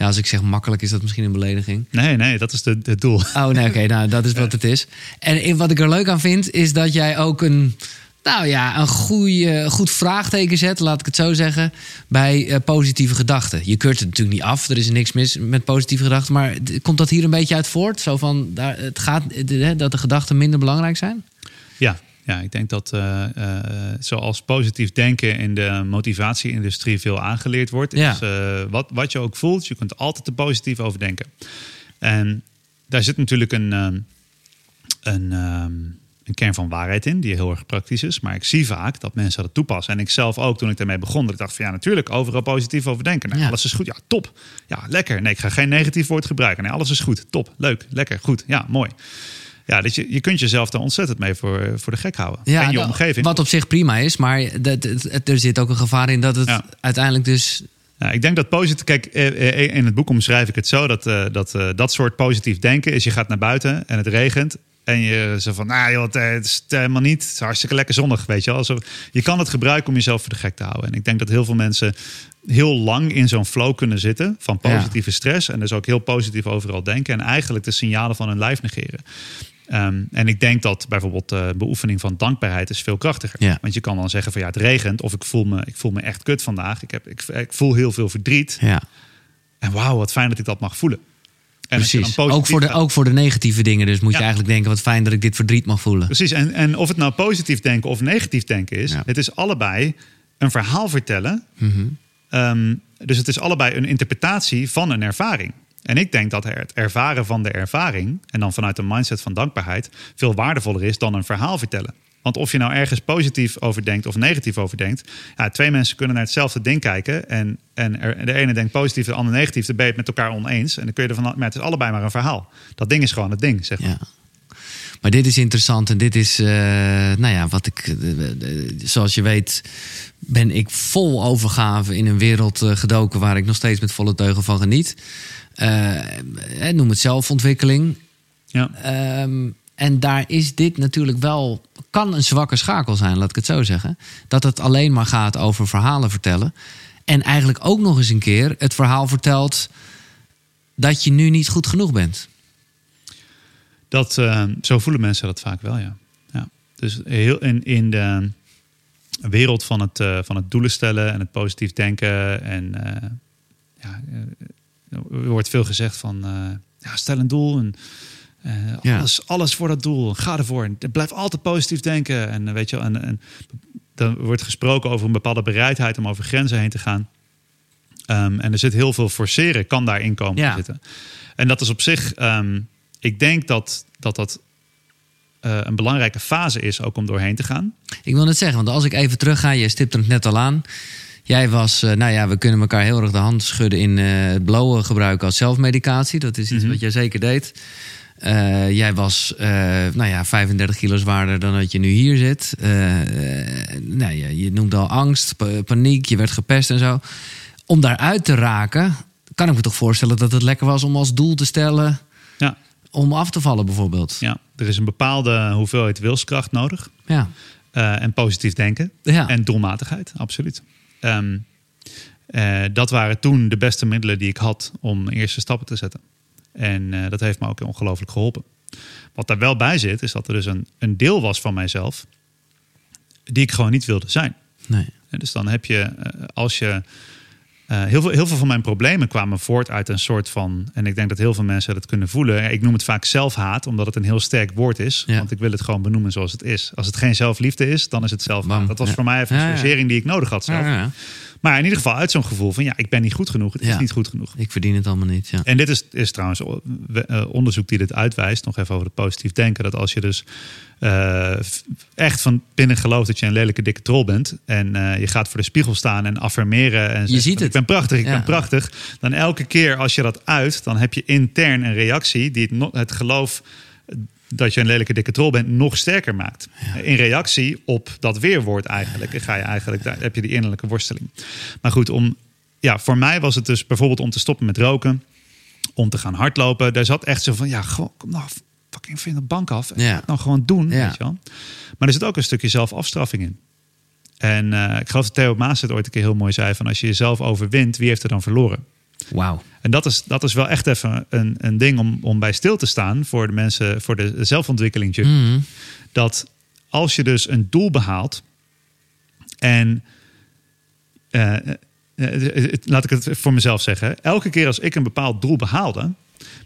ja als ik zeg makkelijk is dat misschien een belediging. Nee, nee, dat is de, het doel. Oh nee, oké, nou dat is wat het is. En wat ik er leuk aan vind, is dat jij ook een, nou ja, een goeie, goed vraagteken zet, laat ik het zo zeggen, bij eh, positieve gedachten. Je keurt het natuurlijk niet af, er is niks mis met positieve gedachten, maar komt dat hier een beetje uit voort? Zo van, daar, het gaat, hè, dat de gedachten minder belangrijk zijn? Ja, ja ik denk dat eh, eh, zoals positief denken in de motivatieindustrie veel aangeleerd wordt. Ja. Is, eh, wat, wat je ook voelt, je kunt altijd te positief over denken. En daar zit natuurlijk een, ehm, een, ehm, een kern van waarheid in, die heel erg praktisch is. Maar ik zie vaak dat mensen dat toepassen. En ik zelf ook, toen ik daarmee begon, dat ik dacht van ja, natuurlijk, overal positief over denken. Nee, Ja. Alles is goed, ja, top. Ja, lekker. Nee, ik ga geen negatief woord gebruiken. Nee, alles is goed, top, leuk, lekker, goed, ja, mooi. Ja, dat je, je kunt jezelf daar ontzettend mee voor, voor de gek houden. en je nou, omgeving. Wat op zich prima is, maar dat, er zit ook een gevaar in dat het Ja. uiteindelijk dus... Ja, ik denk dat positief. Kijk, eh, eh, in het boek omschrijf ik het zo dat eh, dat, eh, dat soort positief denken is: je gaat naar buiten en het regent. En je zo van, nou joh, het, eh, het is helemaal niet. Het is hartstikke lekker zonnig, weet je wel. Zo, je kan het gebruiken om jezelf voor de gek te houden. En ik denk dat heel veel mensen heel lang in zo'n flow kunnen zitten van positieve stress. En dus ook heel positief overal denken. En eigenlijk de signalen van hun lijf negeren. Ehm, en ik denk dat bijvoorbeeld de beoefening van dankbaarheid is veel krachtiger. Ja. Want je kan dan zeggen van ja, het regent. Of ik voel me, ik voel me echt kut vandaag. Ik, heb, ik, ik voel heel veel verdriet. Ja. En wauw, wat fijn dat ik dat mag voelen. Precies. dan Ook voor, de, gaat- ook voor de negatieve dingen. Dus moet je eigenlijk denken: wat fijn dat ik dit verdriet mag voelen. Precies, en, en of het nou positief denken of negatief denken is, Ja. het is allebei een verhaal vertellen. Mhm. Ehm, dus het is allebei een interpretatie van een ervaring. En ik denk dat het ervaren van de ervaring, en dan vanuit een mindset van dankbaarheid, veel waardevoller is dan een verhaal vertellen. Want of je nou ergens positief over denkt of negatief over denkt, ja, twee mensen kunnen naar hetzelfde ding kijken. En, en er, de ene denkt positief, de ander negatief, dan ben je het met elkaar oneens. En dan kun je ervan, maar het is allebei maar een verhaal. Dat ding is gewoon het ding, zeg maar. Ja. Maar dit is interessant en dit is, eh, nou ja, wat ik, eh, eh, zoals je weet, ben ik vol overgave in een wereld gedoken waar ik nog steeds met volle teugen van geniet. Noem het zelfontwikkeling. Ja. Ehm, en daar is dit natuurlijk wel, kan een zwakke schakel zijn, laat ik het zo zeggen. Dat het alleen maar gaat over verhalen vertellen. En eigenlijk ook nog eens een keer het verhaal vertelt dat je nu niet goed genoeg bent. Dat, eh, zo voelen mensen dat vaak wel, ja. ja. Dus heel in, in de wereld van het, eh, van het doelen stellen en het positief denken. En eh, ja, er wordt veel gezegd van ja, stel een doel en eh, Ja. alles, alles voor dat doel. Ga ervoor. En Blijf altijd positief denken. En eh, weet je, wel, en, en dan wordt gesproken over een bepaalde bereidheid om over grenzen heen te gaan. Ehm, en er zit heel veel forceren, kan daarin komen Ja. te zitten. En dat is op zich, ehm, ik denk dat dat, dat eh, een belangrijke fase is ook om doorheen te gaan. Ik wil het zeggen, want als ik even terug ga, je stipte het net al aan. Jij was, eh, nou ja, we kunnen elkaar heel erg de hand schudden in eh, het blowen gebruiken als zelfmedicatie. Dat is iets Mhm. wat jij zeker deed. Eh, jij was, eh, nou ja, 35 kilo zwaarder dan dat je nu hier zit. Nou ja, je noemde al angst, pa- paniek, je werd gepest en zo. Om daaruit te raken, kan ik me toch voorstellen dat het lekker was om als doel te stellen Ja, om af te vallen bijvoorbeeld. ja, er is een bepaalde hoeveelheid wilskracht nodig. Ja. en positief denken. Ja. En doelmatigheid, absoluut. Ehm, eh, dat waren toen de beste middelen die ik had om eerste stappen te zetten. En eh, dat heeft me ook ongelooflijk geholpen. Wat daar wel bij zit, is dat er dus een, een deel was van mijzelf die ik gewoon niet wilde zijn. Nee. En dus dan heb je, eh, als je eh, heel, veel, heel veel van mijn problemen kwamen voort uit een soort van. En ik denk dat heel veel mensen dat kunnen voelen. Ik noem het vaak zelfhaat, omdat het een heel sterk woord is. Ja. Want ik wil het gewoon benoemen zoals het is. Als het geen zelfliefde is, dan is het zelfhaat. Bam. Dat was Ja. voor mij even een Ja, die ik nodig had zelf. Maar in ieder geval uit zo'n gevoel van ja, ik ben niet goed genoeg. Het is Ja. niet goed genoeg. Ik verdien het allemaal niet. Ja. En dit is, is trouwens eh, onderzoek die dit uitwijst. Nog even over het positief denken. Dat als je dus eh, echt van binnen gelooft dat je een lelijke dikke troll bent. En eh, je gaat voor de spiegel staan en affirmeren. En zegt ziet het. Ik ben prachtig, ik Ja. ben prachtig. Dan elke keer als je dat uit, dan heb je intern een reactie die het, het geloof dat je een lelijke dikke troll bent nog sterker maakt. In reactie op dat weerwoord eigenlijk. Ga je eigenlijk daar heb je die innerlijke worsteling. Maar goed, om, ja, voor mij was het dus bijvoorbeeld om te stoppen met roken om te gaan hardlopen. Daar zat echt zo van, ja, kom nou fucking van de bank af. En Ja. nou gewoon doen, Ja. weet je wel. Maar er zit ook een stukje zelfafstraffing in. En eh, ik geloof dat Theo Maas het ooit een keer heel mooi zei... van als je jezelf overwint, wie heeft er dan verloren? Wauw. En dat is, dat is wel echt even een, een ding om, om bij stil te staan... voor de mensen, voor de zelfontwikkeling. Mhm. Dat als je dus een doel behaalt... en eh, eh, eh, laat ik het voor mezelf zeggen. Elke keer als ik een bepaald doel behaalde,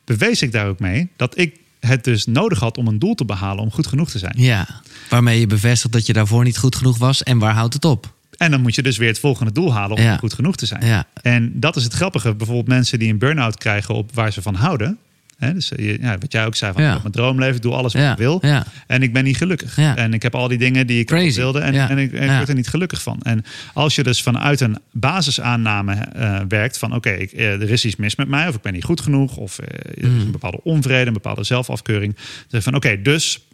bewees ik daar ook mee dat ik het dus nodig had om een doel te behalen om goed genoeg te zijn. Ja. Waarmee je bevestigt dat je daarvoor niet goed genoeg was. En waar houdt het op? En dan moet je dus weer het volgende doel halen om Ja. goed genoeg te zijn. Ja. En dat is het grappige. Bijvoorbeeld mensen die een burn-out krijgen op waar ze van houden. Hè, dus eh, je- ja, wat jij ook zei, van, Ja. ik mijn droomleven, ik doe alles wat ik wil. En ik ben niet gelukkig. En ik heb al die dingen die ik Crazy. wilde. En, en ik, ik word er niet gelukkig van. En als je dus vanuit een basisaanname eh, werkt van... oké, eh, er is iets mis met mij. Of ik ben niet goed genoeg. Of er is Mm. een bepaalde onvrede, een bepaalde zelfafkeuring. Je van oké, dus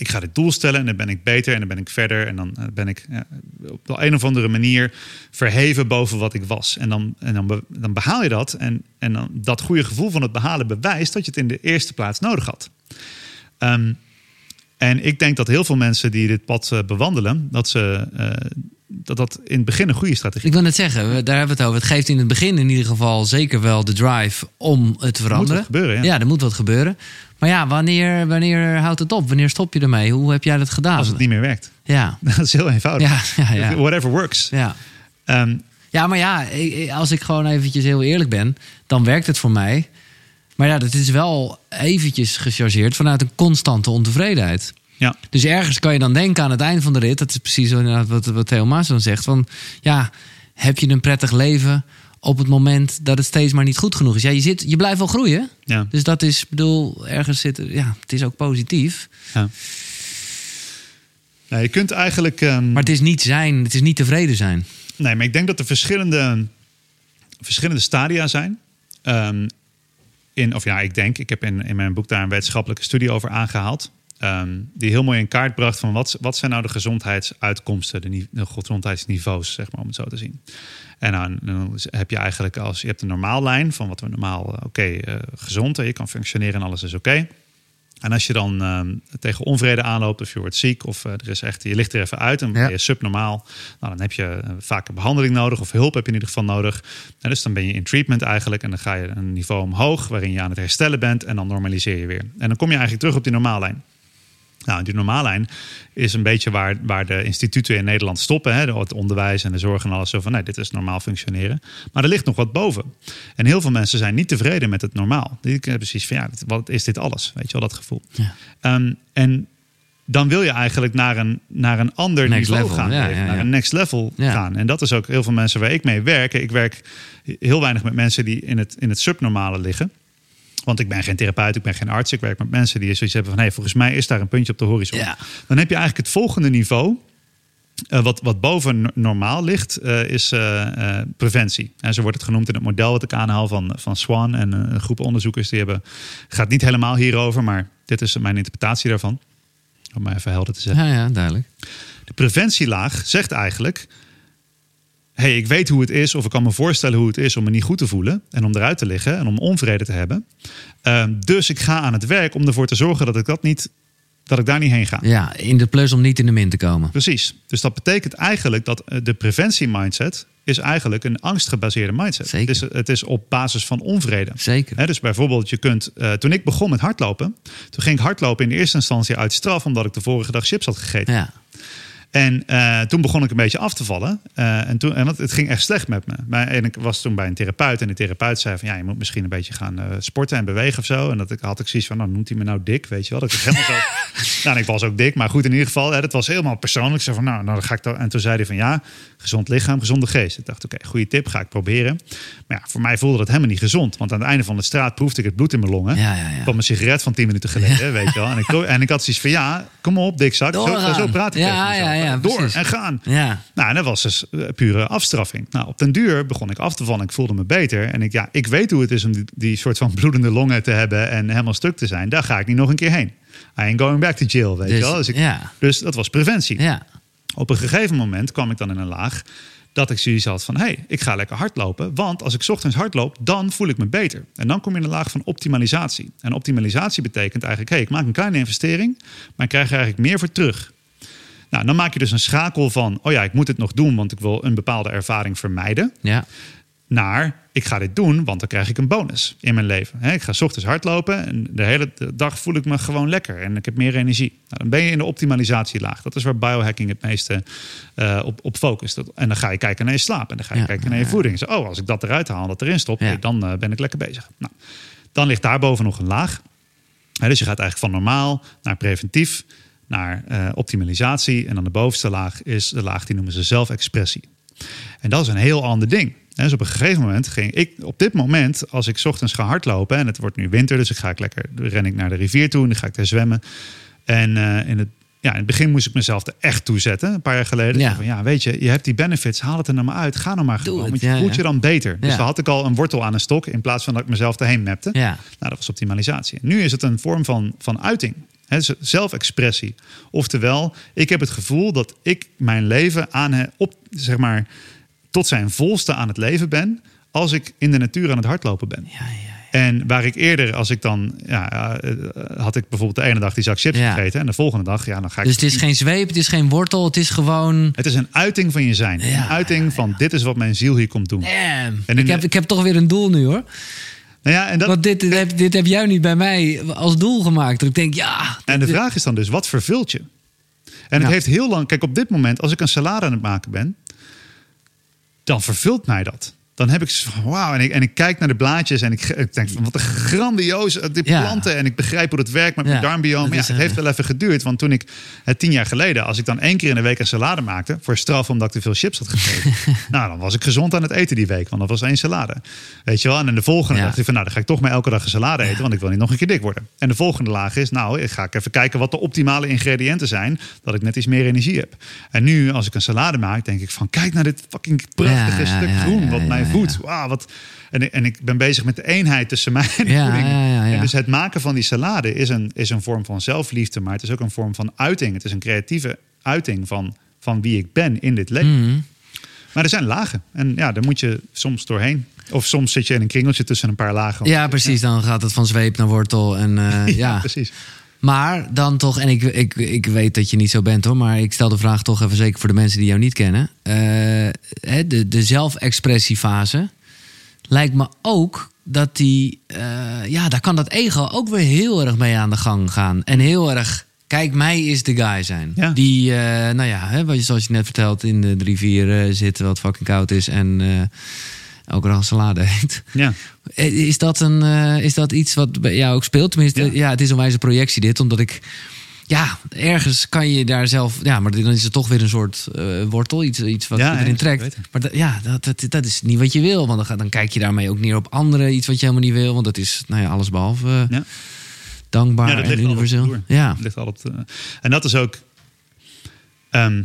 ik ga dit doel stellen en dan ben ik beter en dan ben ik verder. En dan eh, ben ik ja, op de een of andere manier verheven boven wat ik was. En dan, en dan, be- dan behaal je dat. En, en dan dat goede gevoel van het behalen bewijst dat je het in de eerste plaats nodig had. Ehm, en ik denk dat heel veel mensen die dit pad eh, bewandelen, dat ze eh, dat dat in het begin een goede strategie Ik wil net zeggen, daar hebben we het over. Het geeft in het begin in ieder geval zeker wel de drive om het te Er moet veranderen. wat gebeuren. Ja. Ja, er moet wat gebeuren. Maar ja, wanneer, wanneer houdt het op? Wanneer stop je ermee? Hoe heb jij dat gedaan? Als het niet meer werkt. Ja, Dat is heel eenvoudig. ja, ja. ja. Whatever works. ja. Ehm, Ja, maar ja, als ik gewoon eventjes heel eerlijk ben, dan werkt het voor mij. Maar ja, dat is wel eventjes gechargeerd vanuit een constante ontevredenheid. ja. Dus ergens kan je dan denken aan het eind van de rit, dat is precies wat, wat Theo Maas dan zegt, van ja, heb je een prettig leven op het moment dat het steeds maar niet goed genoeg is? Ja, je, zit, je blijft wel groeien. Ja. Dus dat is, bedoel, ergens zit, ja, het is ook positief. Ja. Nou, je kunt eigenlijk. ehm, Maar het is niet zijn, het is niet tevreden zijn. Nee, maar ik denk dat er verschillende, verschillende stadia zijn. Ehm, in, of ja, ik denk, ik heb in, in mijn boek daar een wetenschappelijke studie over aangehaald. Ehm, die heel mooi in kaart bracht van wat, wat zijn nou de gezondheidsuitkomsten, de, ni- de gezondheidsniveaus, zeg maar, om het zo te zien. En dan, dan heb je eigenlijk als je hebt een normaal lijn van wat we normaal, eh, oké, eh, gezond, je kan functioneren en alles is oké. En als je dan ehm, tegen onvrede aanloopt of je wordt ziek of eh, er is echt, je ligt er even uit en ben je subnormaal, nou, dan heb je eh, vaak een behandeling nodig of hulp heb je in ieder geval nodig. En dus dan ben je in treatment eigenlijk en dan ga je een niveau omhoog waarin je aan het herstellen bent en dan normaliseer je weer. En dan kom je eigenlijk terug op die normaallijn. Nou, die normaallijn is een beetje waar, waar de instituten in Nederland stoppen. Hè? Het onderwijs en de zorg en alles. Zo van, nee, dit is normaal functioneren. Maar er ligt nog wat boven. En heel veel mensen zijn niet tevreden met het normaal. Die hebben precies van, ja, wat is dit alles? Weet je wel, dat gevoel. Ja. Ehm, en dan wil je eigenlijk naar een, naar een ander Next niveau level, gaan. ja, leven, ja, naar een next level gaan. En dat is ook heel veel mensen waar ik mee werk. Ik werk heel weinig met mensen die in het, in het subnormale liggen. Want ik ben geen therapeut, ik ben geen arts. Ik werk met mensen die zoiets hebben van... hey, volgens mij is daar een puntje op de horizon. Ja. Dan heb je eigenlijk het volgende niveau... eh, wat, wat boven no- normaal ligt, eh, is eh, preventie. En zo wordt het genoemd in het model wat ik aanhaal van, van Swan. En een groep onderzoekers die hebben... Het gaat niet helemaal hierover, maar dit is mijn interpretatie daarvan. Om maar even helder te zeggen. Ja, ja, duidelijk. De preventielaag zegt eigenlijk... hey, ik weet hoe het is, of ik kan me voorstellen hoe het is om me niet goed te voelen en om eruit te liggen en om onvrede te hebben. Ehm, dus ik ga aan het werk om ervoor te zorgen dat ik dat niet, dat ik daar niet heen ga. Ja, in de plus om niet in de min te komen. Precies. Dus dat betekent eigenlijk dat eh, de preventie-mindset is eigenlijk een angstgebaseerde mindset. Zeker. Het is, het is op basis van onvrede. Zeker. Dus bijvoorbeeld, je kunt, eh, toen ik begon met hardlopen, toen ging ik hardlopen in de eerste instantie uit straf, omdat ik de vorige dag chips had gegeten. Ja. En eh, toen begon ik een beetje af te vallen. Eh, en toen, en het, het ging echt slecht met me. Maar, en ik was toen bij een therapeut. En de therapeut zei van ja, je moet misschien een beetje gaan eh, sporten en bewegen of zo. En dat ik, had ik zoiets van, nou noemt hij me nou dik, weet je wel. Dat ik helemaal zo... nou, en ik was ook dik. Maar goed, in ieder geval, hè, dat was helemaal persoonlijk. Ik zei van, nou, nou dan ga ik... Dan, en toen zei hij van ja, gezond lichaam, gezonde geest. Ik dacht, oké, goede tip, ga ik proberen. Maar ja, voor mij voelde dat helemaal niet gezond. Want aan het einde van de straat proefde ik het bloed in mijn longen. Ja, ja, ja. Ik kwam een sigaret van 10 minuten geleden, weet je wel. En ik, en ik had zoiets van ja, kom op, dikzak. Zo, zo praat ik Ja, tegen ja, ja, Door precies. en gaan. Ja. Nou, en dat was dus eh, pure afstraffing. Nou, op den duur begon ik af te vallen. Ik voelde me beter. En ik, ja, ik weet hoe het is om die, die soort van bloedende longen te hebben en helemaal stuk te zijn. Daar ga ik niet nog een keer heen. I ain't going back to jail, weet Dus, je wel. Dus, ik, ja. dus dat was preventie. Ja. Op een gegeven moment kwam ik dan in een laag dat ik zoiets had van... hé, hey, ik ga lekker hardlopen. Want als ik ochtends hardloop, dan voel ik me beter. En dan kom je in een laag van optimalisatie. En optimalisatie betekent eigenlijk... hé, hey, ik maak een kleine investering, maar ik krijg er eigenlijk meer voor terug. Nou, dan maak je dus een schakel van... oh ja, ik moet het nog doen, want ik wil een bepaalde ervaring vermijden... Ja. Naar ik ga dit doen, want dan krijg ik een bonus in mijn leven. Ik ga 's ochtends hardlopen en de hele dag voel ik me gewoon lekker en ik heb meer energie. Nou, dan ben je in de optimalisatielaag. Dat is waar biohacking het meeste eh, op, op focust. En dan ga je kijken naar je slaap en dan ga je Ja, kijken naar je ja. voeding. Zo, oh, als ik dat eruit haal en dat erin stop, Ja. dan eh, ben ik lekker bezig. Nou, dan ligt daarboven nog een laag. Dus je gaat eigenlijk van normaal naar preventief, naar eh, optimalisatie. En dan de bovenste laag is de laag die noemen ze zelfexpressie. En dat is een heel ander ding. Dus op een gegeven moment ging ik, op dit moment, als ik 's ochtends ga hardlopen, en het wordt nu winter, dus ik ga ik lekker, ren ik naar de rivier toe en dan ga ik daar zwemmen. En eh, in, het, ja, in het begin moest ik mezelf er echt toe zetten, een paar jaar geleden. Ja. Van, ja, weet je, je hebt die benefits, haal het er nou maar uit, ga nou maar gewoon, want je ja, voelt ja. je dan beter. Dus dan had ik al een wortel aan een stok, in plaats van dat ik mezelf erheen mapte. Ja. Nou, dat was optimalisatie. Nu is het een vorm van, van uiting. Dus zelfexpressie. Oftewel, ik heb het gevoel dat ik mijn leven aan he- op, zeg maar, tot zijn volste aan het leven ben. als ik in de natuur aan het hardlopen ben. Ja, ja. En waar ik eerder, als ik dan, ja, eh, had ik bijvoorbeeld de ene dag die zak chips gegeten. En de volgende dag, ja, dan ga ik. Dus het is geen zweep, het is geen wortel, het is gewoon... Het is een uiting van je zijn. Een uiting van dit is wat mijn ziel hier komt doen. Damn. En Ik heb, ik heb toch weer een doel nu hoor. Nou ja, en, dat, Want dit, dit, heb, dit heb jij niet bij mij als doel gemaakt. Dat ik denk, ja... en de vraag is dan dus, wat vervult je? En het heeft heel lang, kijk op dit moment, als ik een salade aan het maken ben, dan vervult mij dat. Dan heb ik wauw, en ik, en ik kijk naar de blaadjes en ik, ik denk van, wat een grandioos, eh, die Ja. planten. En ik begrijp hoe het werkt met Ja, mijn Maar ja, het eh, heeft wel even geduurd, want toen ik het tien jaar geleden, als ik dan één keer in de week een salade maakte, voor straf omdat ik te veel chips had gegeten, nou, dan was ik gezond aan het eten die week, want dat was één salade. Weet je wel? En in de volgende dacht ik van, nou, dan ga ik toch maar elke dag een salade eten, want ik wil niet nog een keer dik worden. En de volgende laag is, nou, ik ga ik even kijken wat de optimale ingrediënten zijn, dat ik net iets meer energie heb. En nu, als ik een salade maak, denk ik van, kijk naar dit fucking prachtige stuk groen, wat mij ja. voedt. Wauw, wat. En, ik- en ik ben bezig met de eenheid tussen mij en de Ja, voeding. ja, ja, ja. En dus het maken van die salade is een, is een vorm van zelfliefde, maar het is ook een vorm van uiting. Het is een creatieve uiting van, van wie ik ben in dit leven. Mhm. Maar er zijn lagen. En ja, daar moet je soms doorheen. Of soms zit je in een kringeltje tussen een paar lagen. Ja, precies. Dan gaat het van zweep naar wortel. En, eh, ja. precies. Maar dan toch, en ik, ik, ik weet dat je niet zo bent hoor, maar ik stel de vraag toch even zeker voor de mensen die jou niet kennen. Eh, de, de zelfexpressiefase lijkt me ook dat die, eh, ja, daar kan dat ego ook weer heel erg mee aan de gang gaan. En heel erg, kijk, mij is de guy zijn. Ja. Die, eh, nou ja, hè, wat je, zoals je net vertelt, in de rivier eh, zit, wat fucking koud is en elke dag een salade eet. Ja. Eh, Is dat, een, eh, is dat iets wat bij jou ook speelt? Tenminste, ja, Ja. het is een wijze projectie dit, omdat ik... Ja, ergens kan je daar zelf... Ja, maar dan is het toch weer een soort eh, wortel, iets, iets wat Ja, je erin trekt. Maar dat, ja, dat, dat, dat is niet wat je wil. Want dan, ga- dan kijk je daarmee ook neer op anderen, iets wat je helemaal niet wil. Want dat is, nou ja, alles behalve eh, Ja. dankbaar Ja, dat en al universeel. Ja, Dat ligt al op de- en dat is ook ehm,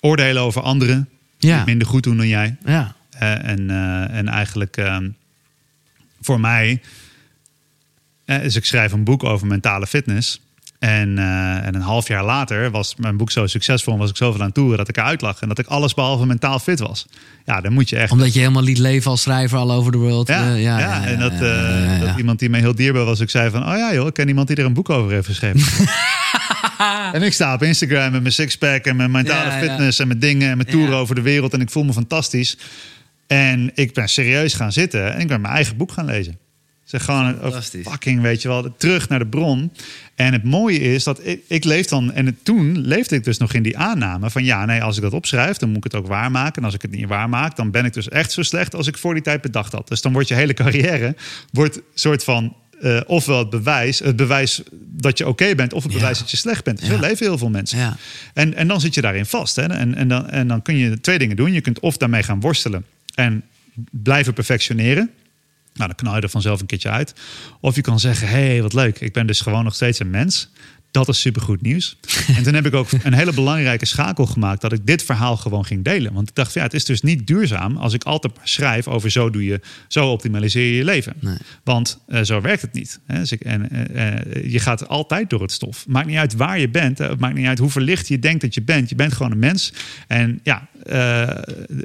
oordelen over anderen. ja, minder goed doen dan jij. ja. En, eh, en eigenlijk ehm, voor mij is ik schrijf een boek over mentale fitness. En, eh, en een half jaar later was mijn boek zo succesvol en was ik zoveel aan toeren dat ik eruit lag. En dat ik alles behalve mentaal fit was. Ja, dan moet je echt. Omdat je helemaal liet leven als schrijver all over the world. Ja, Eh, ja, ja, ja, en dat, ja, dat iemand die mij heel dierbaar was, ik zei van, oh ja joh, ik ken iemand die er een boek over heeft geschreven. en ik sta op Instagram met mijn sixpack en mijn mentale fitness en mijn dingen en mijn toeren over de wereld en ik voel me fantastisch. En ik ben serieus gaan zitten en ik ben mijn eigen boek gaan lezen. Zeg gewoon ook Fantastisch. fucking, weet je wel, terug naar de bron. En het mooie is dat ik, ik leef dan, en het, toen leefde ik dus nog in die aanname van ja, nee, als ik dat opschrijf, dan moet ik het ook waarmaken. En als ik het niet waarmaak, dan ben ik dus echt zo slecht als ik voor die tijd bedacht had. Dus dan wordt je hele carrière, wordt soort van, eh, ofwel het bewijs, het bewijs dat je oké bent, of het Ja. bewijs dat je slecht bent. Zo Ja. leven heel veel mensen. Ja. En, en dan zit je daarin vast. Hè? En, en, dan, en dan kun je twee dingen doen. Je kunt of daarmee gaan worstelen en blijven perfectioneren. Nou, dan knal je er vanzelf een keertje uit. Of je kan zeggen, hé, hey, wat leuk. Ik ben dus gewoon nog steeds een mens. Dat is supergoed nieuws. en toen heb ik ook een hele belangrijke schakel gemaakt... dat ik dit verhaal gewoon ging delen. Want ik dacht, ja, het is dus niet duurzaam... als ik altijd schrijf over zo, doe je, zo optimaliseer je je leven. Nee. Want eh, zo werkt het niet. Hè? Dus ik, en, eh, eh, je gaat altijd door het stof. Maakt niet uit waar je bent. Het maakt niet uit hoe verlicht je denkt dat je bent. Je bent gewoon een mens. En ja, eh,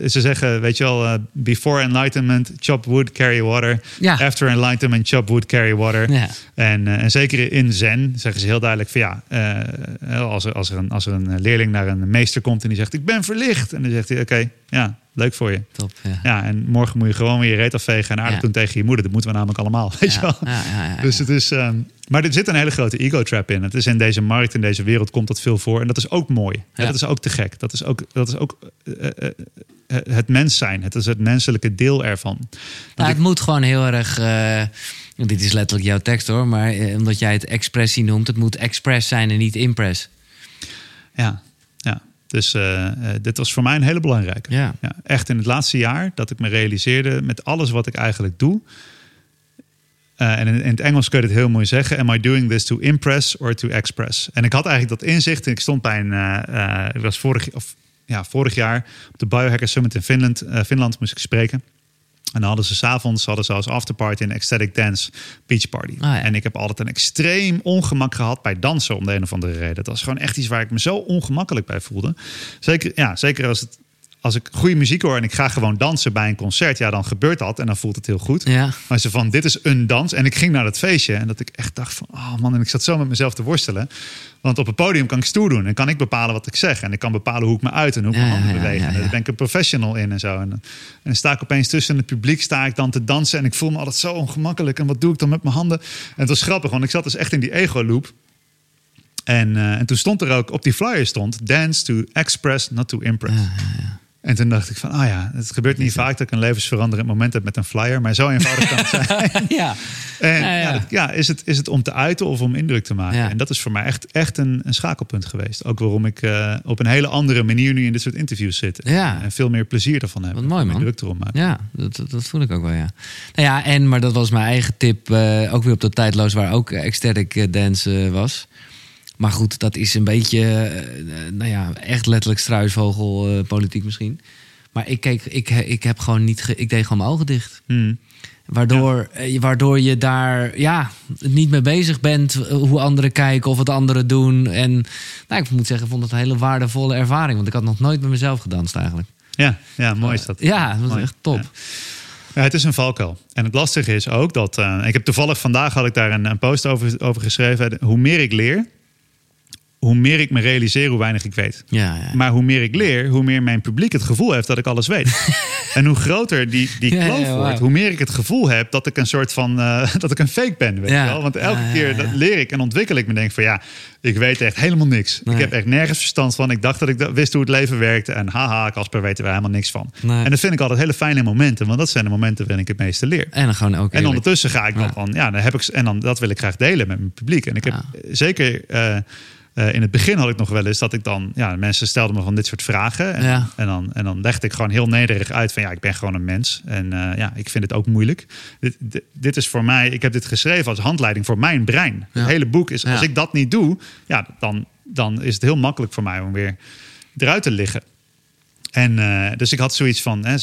ze zeggen, weet je wel, eh, before enlightenment, chop wood, carry water. Ja. After enlightenment, chop wood, carry water. Ja. En, eh, en zeker in Zen zeggen ze heel duidelijk van ja, als, er, als, er een, als er een leerling naar een meester komt en die zegt ik ben verlicht. En dan zegt hij oké, ja, leuk voor je. Top, ja. Ja, en morgen moet je gewoon weer je reet afvegen en aardig Ja. doen tegen je moeder. Dat moeten we namelijk allemaal, weet je wel. ja, ja, ja, Dus het is, ehm, maar er zit een hele grote ego-trap in. Het is in deze markt, in deze wereld komt dat veel voor. En dat is ook mooi. Ja. dat is ook te gek. Dat is ook, dat is ook eh, eh, eh, het mens zijn. Het is het menselijke deel ervan. Nou, het moet gewoon heel erg. dit is letterlijk jouw tekst hoor, maar omdat jij het expressie noemt, het moet express zijn en niet impress. Ja. Dus eh, eh, dit was voor mij een hele belangrijke. Ja. Ja, echt in het laatste jaar dat ik me realiseerde met alles wat ik eigenlijk doe. Eh, en in, in het Engels kun je het heel mooi zeggen. Am I doing this to impress or to express? En ik had eigenlijk dat inzicht. En ik stond bij een. ik was vorig, of, ja, vorig jaar op de Biohacker Summit in Finland. Finland moest ik spreken. En dan hadden ze s'avonds hadden ze als afterparty een ecstatic dance beach party. Ah, ja. En ik heb altijd een extreem ongemak gehad bij dansen om de een of andere reden. Dat was gewoon echt iets waar ik me zo ongemakkelijk bij voelde. Zeker, ja, zeker als, het, als ik goede muziek hoor en ik ga gewoon dansen bij een concert. Ja, dan gebeurt dat en dan voelt het heel goed. Ja. Maar ze van, dit is een dans. En ik ging naar dat feestje en dat ik echt dacht van, oh man, en ik zat zo met mezelf te worstelen. Want op het podium kan ik stoer doen en kan ik bepalen wat ik zeg. En ik kan bepalen hoe ik me uit en hoe ik Ja, mijn handen ja, bewegen. ja, En daar ben ik een professional in en zo. En, en dan sta ik opeens tussen het publiek, sta ik dan te dansen. En ik voel me altijd zo ongemakkelijk. En wat doe ik dan met mijn handen? En het was grappig, want ik zat dus echt in die ego-loop. En, eh, en toen stond er ook, op die flyer stond... Dance to express, not to impress. En toen dacht ik van, ah ja, het gebeurt niet vaak dat ik een levensveranderend moment heb met een flyer. Maar zo eenvoudig kan het zijn. ja. En Ja, ja, ja. dat- ja, is, het, is het om te uiten of om indruk te maken? Ja. En dat is voor mij echt, echt een, een schakelpunt geweest. Ook waarom ik eh, op een hele andere manier nu in dit soort interviews zit. Ja. En veel meer plezier ervan heb. Wat mooi, man. druk erom maken. Ja, dat, dat- dat voel ik ook wel, ja. Nou ja, en, maar dat was mijn eigen tip, eh, ook weer op dat tijdloos waar ook ecstatic eh, dance was. Maar goed, dat is een beetje, eh, eh, nou ja, echt letterlijk struisvogel eh, misschien. Maar ik keek, ik, ik heb gewoon niet, ge- ik deed gewoon mijn ogen dicht. Hmm. Waardoor, waardoor je daar ja, niet mee bezig bent hoe anderen kijken of wat anderen doen. En nou, ik moet zeggen, ik vond het een hele waardevolle ervaring. Want ik had nog nooit met mezelf gedanst eigenlijk. Ja, ja, mooi is dat. Ja, dat was Mooi. echt top. Ja. Ja, het is een valkuil. En het lastige is ook dat... ik heb toevallig vandaag had ik daar een, een post over, over geschreven. Hoe meer ik leer, hoe meer ik me realiseer hoe weinig ik weet. Ja, ja. Maar hoe meer ik leer, hoe meer mijn publiek het gevoel heeft dat ik alles weet. en hoe groter die, die kloof ja, wordt, hoe meer ik het gevoel heb dat ik een soort van eh, dat ik een fake ben. Weet je wel? Want elke keer dat leer ik en ontwikkel ik me denk van ja, ik weet echt helemaal niks. Nee. Ik heb echt nergens verstand van. Ik dacht dat ik wist hoe het leven werkte. En haha, Casper weten we helemaal niks van. Nee. En dat vind ik altijd hele fijne momenten, want dat zijn de momenten waarin ik het meeste leer. En dan gewoon ook En ondertussen ga ik dan Ja. van, ja, dan heb ik, en dan, dat wil ik graag delen met mijn publiek. En ik heb zeker, eh, eh, in het begin had ik nog wel eens dat ik dan, ja, mensen stelden me van dit soort vragen. En, Ja. en, dan, en dan legde ik gewoon heel nederig uit van, ja, ik ben gewoon een mens. En eh, ja, ik vind het ook moeilijk. Dit, dit, dit is voor mij, ik heb dit geschreven als handleiding voor mijn brein. Ja. Het hele boek is, als Ja. ik dat niet doe, ja, dan, dan is het heel makkelijk voor mij om weer eruit te liggen. En eh, dus ik had zoiets van, hè,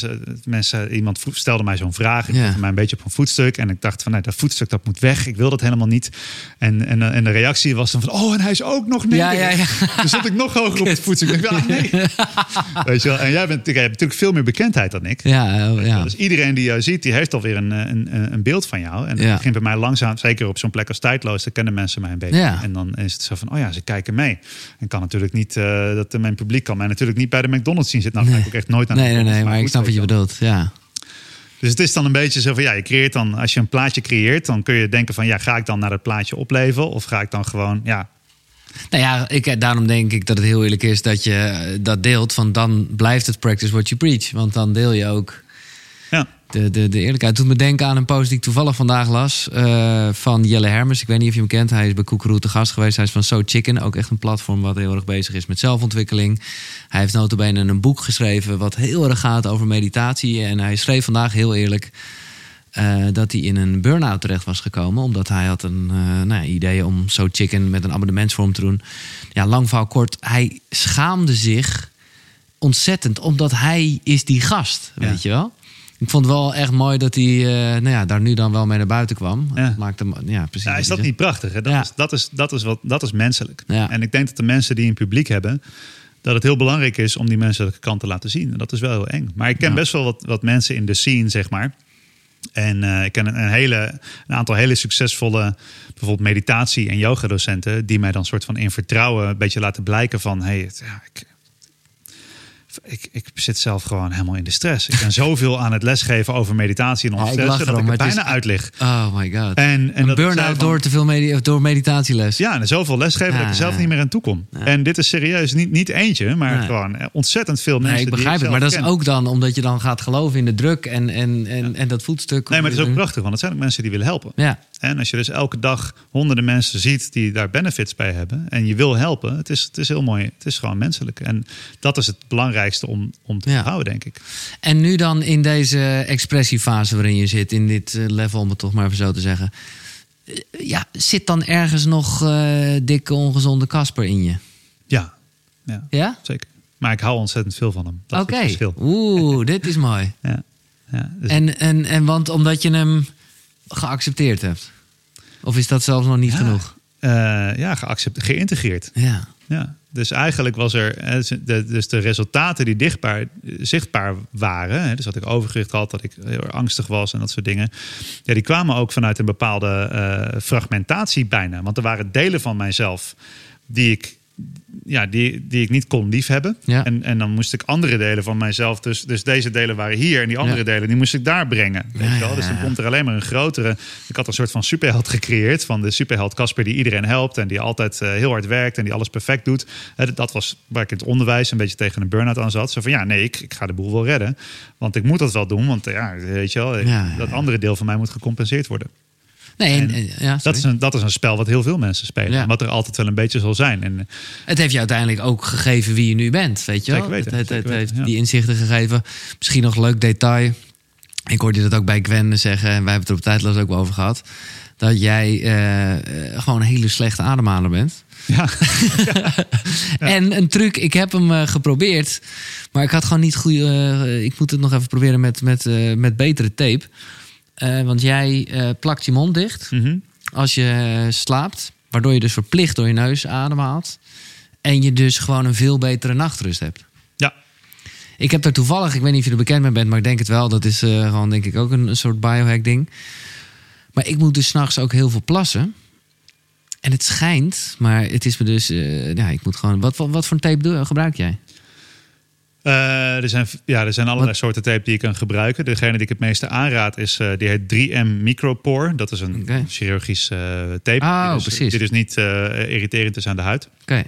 mensen, iemand stelde mij zo'n vraag. Ik zette mij een beetje op een voetstuk. En ik dacht van, nee, dat voetstuk dat moet weg. Ik wil dat helemaal niet. En, en, en de reactie was dan van, oh, en hij is ook nog nederig. ja, ja. Dus zat ik nog hoger op het voetstuk. Ik dacht, ah, nee. Weet je wel? En jij bent, jij hebt natuurlijk veel meer bekendheid dan ik. Ja, oh, ja. Dus iedereen die jou ziet, die heeft alweer een, een, een- een beeld van jou. En dat Ja. begint bij mij langzaam, zeker op zo'n plek als tijdloos, dan kennen mensen mij een beetje. Ja. En dan is het zo van, oh ja, ze kijken mee. En kan natuurlijk niet, eh, dat mijn publiek kan mij natuurlijk niet bij de McDonald's zien zitten. Nou, ga ik ook echt nooit naar Nee, nee, nee, maar ik snap wat je bedoelt. Ja. Dus het is dan een beetje zo van ja, je creëert dan, als je een plaatje creëert, dan kun je denken van ja, ga ik dan naar dat plaatje opleven of ga ik dan gewoon, ja, Nou ja, ik, daarom denk ik dat het heel eerlijk is dat je eh, dat deelt. Van dan blijft het practice what you preach. Want dan deel je ook. De, de, de eerlijkheid. Doet me denken aan een post die ik toevallig vandaag las. eh, van Jelle Hermers. Ik weet niet of je hem kent. Hij is bij Koekeroe te gast geweest. Hij is van So Chicken. Ook echt een platform wat heel erg bezig is met zelfontwikkeling. Hij heeft notabene een boek geschreven wat heel erg gaat over meditatie. En hij schreef vandaag heel eerlijk... eh, dat hij in een burn-out terecht was gekomen. Omdat hij had een eh, nou ja, idee om So Chicken met een abonnementsvorm te doen. Ja, lang verhaal kort. Hij schaamde zich ontzettend. Omdat hij is die gast, Ja. weet je wel. Ik vond het wel echt mooi dat hij eh, nou ja, daar nu dan wel mee naar buiten kwam. Ja. Dat maakte ja, precies. Ja, is dat niet prachtig? Hè? Dat, Ja. is, dat, is, dat, is wat, dat is menselijk. Ja. En ik denk dat de mensen die een publiek hebben, dat het heel belangrijk is om die menselijke kant te laten zien. En dat is wel heel eng. Maar ik ken best wel wat, wat mensen in de scene, zeg maar. En eh, ik ken een, een hele, een aantal hele succesvolle, bijvoorbeeld meditatie- en yoga-docenten, die mij dan soort van in vertrouwen een beetje laten blijken van, hey, het- ja, ik, ik, ik zit zelf gewoon helemaal in de stress. Ik ben zoveel aan het lesgeven over meditatie en Ja, ik ontstressen dat ik er het bijna is- uitlig. Oh my god. En, en een ik burn-out door te veel medi- door meditatieles. ja, en zoveel lesgeven dat ik er zelf ja. niet meer aan toe kom. En dit is serieus niet, niet eentje, maar gewoon eh, ontzettend veel mensen. Nee, ik begrijp het. zelf Maar dat is ook dan omdat je dan gaat geloven in de druk en, en, en, en dat voetstuk. Nee, maar het is ook prachtig, want het zijn ook mensen die willen helpen. Ja, En als je dus elke dag honderden mensen ziet die daar benefits bij hebben en je wil helpen, het is, het is heel mooi. Het is gewoon menselijk. En dat is het belangrijkste om, om te Ja. houden, denk ik. En nu dan in deze expressiefase waarin je zit, in dit eh, level, om het toch maar even zo te zeggen. Eh, Ja, zit dan ergens nog eh, dikke, ongezonde Kasper in je? Ja, ja Ja? zeker. Maar ik hou ontzettend veel van hem. Oké. verschil. Oeh, dit is mooi. Ja. Ja, dus- En, en, en want omdat je hem geaccepteerd hebt? Of is dat zelfs nog niet Ja. genoeg? eh, ja, geaccept, geïntegreerd. Ja. Ja, dus eigenlijk was er, de, dus de resultaten die dichtbaar, zichtbaar waren, dus dat ik overgewicht had, dat ik heel erg angstig was en dat soort dingen, ja, die kwamen ook vanuit een bepaalde eh, fragmentatie bijna. Want er waren delen van mijzelf die ik, ja, die, die ik niet kon liefhebben. Ja. En, en dan moest ik andere delen van mijzelf, dus, dus deze delen waren hier en die andere Ja. delen, die moest ik daar brengen. Weet Ja, je wel? Dus dan komt er alleen maar een grotere. Ik had een soort van superheld gecreëerd. Van de superheld Casper die iedereen helpt. En die altijd eh, heel hard werkt. En die alles perfect doet. Dat was waar ik in het onderwijs een beetje tegen een burn-out aan zat. Zo van ja, nee, ik, ik ga de boel wel redden. Want ik moet dat wel doen. Want eh, ja, weet je wel, dat andere deel van mij moet gecompenseerd worden. Nee, en, en- ja, Dat is, een, dat is een spel wat heel veel mensen spelen. Ja. Wat er altijd wel een beetje zal zijn. En eh, Het heeft je uiteindelijk ook gegeven wie je nu bent, weet je wel? Zeker weten, het, het, heeft ja. die inzichten gegeven. Misschien nog een leuk detail. Ik hoorde dat ook bij Gwen zeggen, en wij hebben het er op tijdloos ook wel over gehad. Dat jij eh, eh, gewoon een hele slechte ademhaler bent. ja, En een truc, ik heb hem eh, geprobeerd. Maar ik had gewoon niet goede. eh, ik moet het nog even proberen met, met, eh, met betere tape. Eh, want jij eh, plakt je mond dicht Mhm. als je slaapt. Waardoor je dus verplicht door je neus ademhaalt. En je dus gewoon een veel betere nachtrust hebt. ja. Ik heb daar toevallig, ik weet niet of je er bekend mee bent, maar ik denk het wel. Dat is eh, gewoon denk ik ook een, een soort biohack ding. Maar ik moet dus s'nachts ook heel veel plassen. En het schijnt, maar het is me dus... eh, ja, ik moet gewoon... Wat, wat, wat voor tape doe, gebruik jij? Eh, er, zijn, ja, er zijn allerlei Wat- soorten tape die je kan gebruiken. Degene die ik het meeste aanraad is, eh, die heet 3M Micropore. Dat is een Oké. chirurgisch eh, tape. Oh, die dus, precies. Die dus niet irriterend is aan de huid. Oké.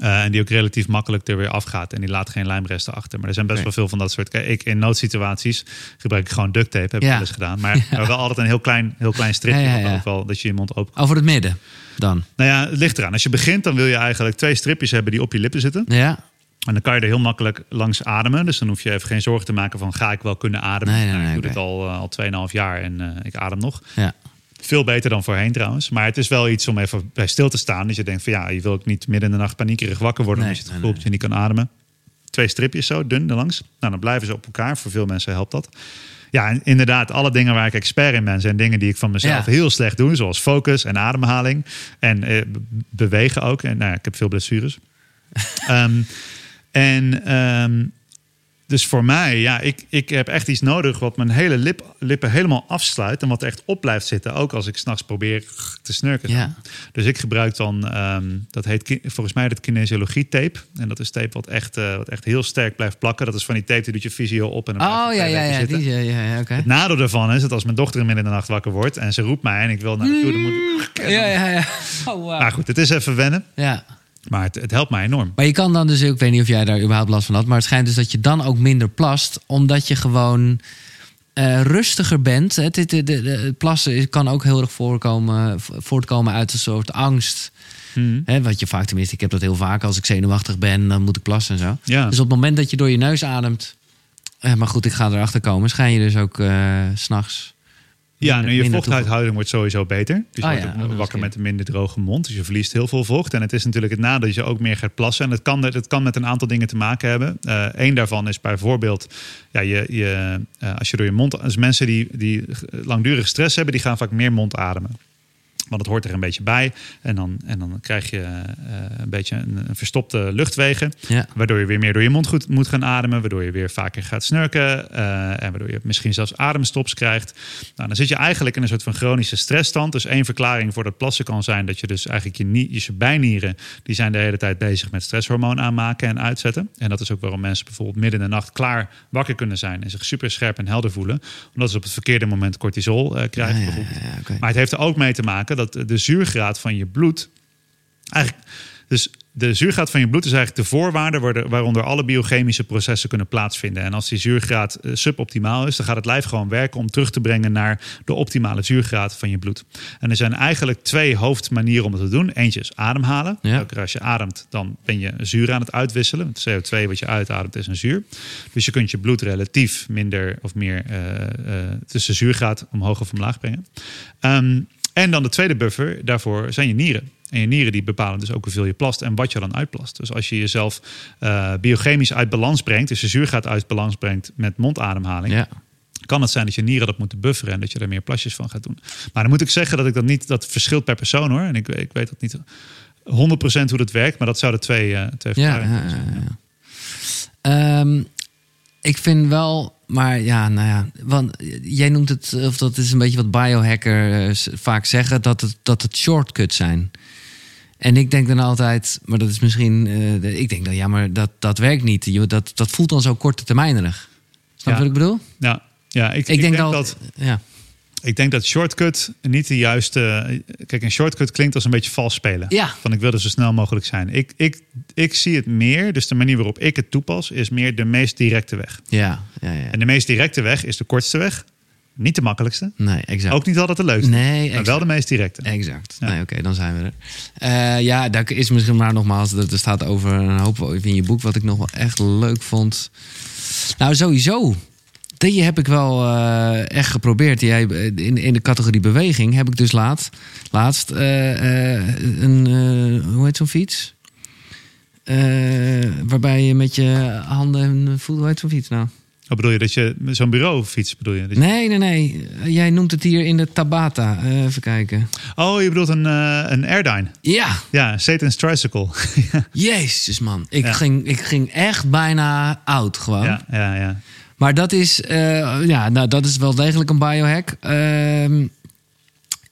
En die ook relatief makkelijk er weer afgaat. En die laat geen lijmresten achter. Maar er zijn best wel veel van dat soort. Kijk, ik in noodsituaties gebruik ik gewoon duct tape. Heb ik Ja. wel eens gedaan. Maar, maar wel altijd een heel klein, heel klein stripje. Ja, ja, wat ja. Ook wel dat je je mond open. Over het midden dan. Nou ja, het ligt eraan. Als je begint, dan wil je eigenlijk twee stripjes hebben die op je lippen zitten. Ja? En dan kan je er heel makkelijk langs ademen. Dus dan hoef je even geen zorgen te maken van ga ik wel kunnen ademen. Nee, nee, Nou, nee, ik doe dit al, eh, al 2,5 jaar en eh, ik adem nog. Ja. Veel beter dan voorheen trouwens. Maar het is wel iets om even bij stil te staan. Dus je denkt van ja, je wil ook niet midden in de nacht paniekerig wakker worden. Als je het gevoel hebt dat je niet kan ademen. Twee stripjes zo, dun erlangs. Nou, dan blijven ze op elkaar. Voor veel mensen helpt dat. Ja, en inderdaad, alle dingen waar ik expert in ben... zijn dingen die ik van mezelf Ja. heel slecht doe. Zoals focus en ademhaling. En eh, be- bewegen ook. En nou, ja, ik heb veel blessures. Ehm, en ehm, dus voor mij, ja, ik, ik heb echt iets nodig wat mijn hele lip, lippen helemaal afsluit. En wat echt op blijft zitten. Ook als ik s'nachts probeer te snurken. Ja. Dus ik gebruik dan, ehm, dat heet volgens mij dat kinesiologie tape. En dat is tape wat echt, eh, wat echt heel sterk blijft plakken. Dat is van die tape die doet je visio op. En dan Oh ja, ja, ja. Die. Het nadeel daarvan is dat als mijn dochter in midden in de nacht wakker wordt en ze roept mij en ik wil naar de toe, dan moet ik... Ja, ja, ja. Oh, wow. Maar goed, het is even wennen, ja. Maar het, het helpt mij enorm. Maar je kan dan dus, ik weet niet of jij daar überhaupt last van had, maar het schijnt dus dat je dan ook minder plast, omdat je gewoon eh, rustiger bent. Het, het, het- het- het plassen kan ook heel erg voorkomen, vo- voortkomen uit een soort angst. Hè, wat je vaak, tenminste, ik heb dat heel vaak. Als ik zenuwachtig ben, dan moet ik plassen en zo. Ja. Dus op het moment dat je door je neus ademt. eh, maar goed, ik ga erachter komen. Schijn je dus ook eh, s s'nachts. Ja, nu je minder vochthuishouding wordt sowieso beter. Dus je Ah, wordt ja, oh, dat is wakker met een minder droge mond. Dus je verliest heel veel vocht. En het is natuurlijk het nadeel dat je ook meer gaat plassen. En het kan, het kan met een aantal dingen te maken hebben. Eén daarvan is bijvoorbeeld... Ja, je, je, eh, als je door je mond... Als mensen die, die langdurig stress hebben... die gaan vaak meer mond ademen. Want het hoort er een beetje bij. En dan, en dan krijg je eh, een beetje een, een verstopte luchtwegen. Ja. Waardoor je weer meer door je mond goed moet gaan ademen. Waardoor je weer vaker gaat snurken. eh, en waardoor je misschien zelfs ademstops krijgt. Nou, dan zit je eigenlijk in een soort van chronische stressstand. Dus één verklaring voor dat plassen kan zijn dat je dus eigenlijk je, nie- je bijnieren. die zijn de hele tijd bezig met stresshormoon aanmaken en uitzetten. En dat is ook waarom mensen bijvoorbeeld midden in de nacht klaar wakker kunnen zijn. En zich super scherp en helder voelen. Omdat ze op het verkeerde moment cortisol eh, krijgen. Ja, ja, oké. Maar het heeft er ook mee te maken dat de zuurgraad van je bloed. Eigenlijk, dus de zuurgraad van je bloed is eigenlijk de voorwaarde waar- waaronder alle biochemische processen kunnen plaatsvinden. En als die zuurgraad eh, suboptimaal is, dan gaat het lijf gewoon werken om terug te brengen naar de optimale zuurgraad van je bloed. En er zijn eigenlijk twee hoofdmanieren om het te doen. Eentje is ademhalen. Ja. Elke keer als je ademt, dan ben je zuur aan het uitwisselen. Het CO2 wat je uitademt is een zuur. Dus je kunt je bloed relatief minder of meer eh, eh, tussen zuurgraad omhoog of omlaag brengen. Ehm, en dan de tweede buffer daarvoor zijn je nieren. En je nieren die bepalen dus ook hoeveel je plast en wat je dan uitplast. Dus als je jezelf eh, biochemisch uit balans brengt, dus je zuurgraad uit balans brengt met mondademhaling, Ja. kan het zijn dat je nieren dat moeten bufferen en dat je er meer plasjes van gaat doen. Maar dan moet ik zeggen dat ik dat niet, dat verschilt per persoon hoor. En ik, ik weet dat niet 100% hoe dat werkt, maar dat zouden twee, eh twee Ja, verklaringen ja, zijn. ja, ja. Ik vind wel, maar ja, nou ja, want jij noemt het, of dat is een beetje wat biohackers vaak zeggen, dat het, dat het shortcuts zijn. En ik denk dan altijd, maar dat is misschien, eh, ik denk dan ja, maar dat, dat werkt niet. Je- Dat, dat voelt dan zo korte termijnerig. Snap je Ja. wat ik bedoel? Ja, ja ik, Ik, denk, dat, dat, ja. Ik denk dat shortcut niet de juiste. Kijk, een shortcut klinkt als een beetje vals spelen. Ja. Van ik wil er zo snel mogelijk zijn. Ik, ik, ik zie het meer, dus de manier waarop ik het toepas, is meer de meest directe weg. Ja, ja, ja. En de meest directe weg is de kortste weg. Niet de makkelijkste. Nee, exact. Ook niet altijd de leukste. Nee, maar wel de meest directe. Exact. Ja. Nee, oké, dan zijn we er. Eh, ja, daar is misschien maar nogmaals, dat er staat over een hoop in je boek wat ik nog wel echt leuk vond. Nou, sowieso. Die heb ik wel eh, echt geprobeerd. Jij, eh, in, in de categorie beweging heb ik dus laat, laatst eh, een, hoe heet zo'n fiets? Waarbij je met je handen en voeten, hoe heet zo'n fiets nou? Wat bedoel je dat je zo'n bureaufiets bedoel je? Nee, nee, nee. Jij noemt het hier in de Tabata. Even kijken. Oh, je bedoelt een, eh een Airdyne. Ja, Ja, Satan's Tricycle. Jezus man, ik, Ja. ging, ik ging echt bijna oud gewoon. ja, ja, ja. Maar dat is, eh, ja, nou, dat is wel degelijk een biohack. Ehm,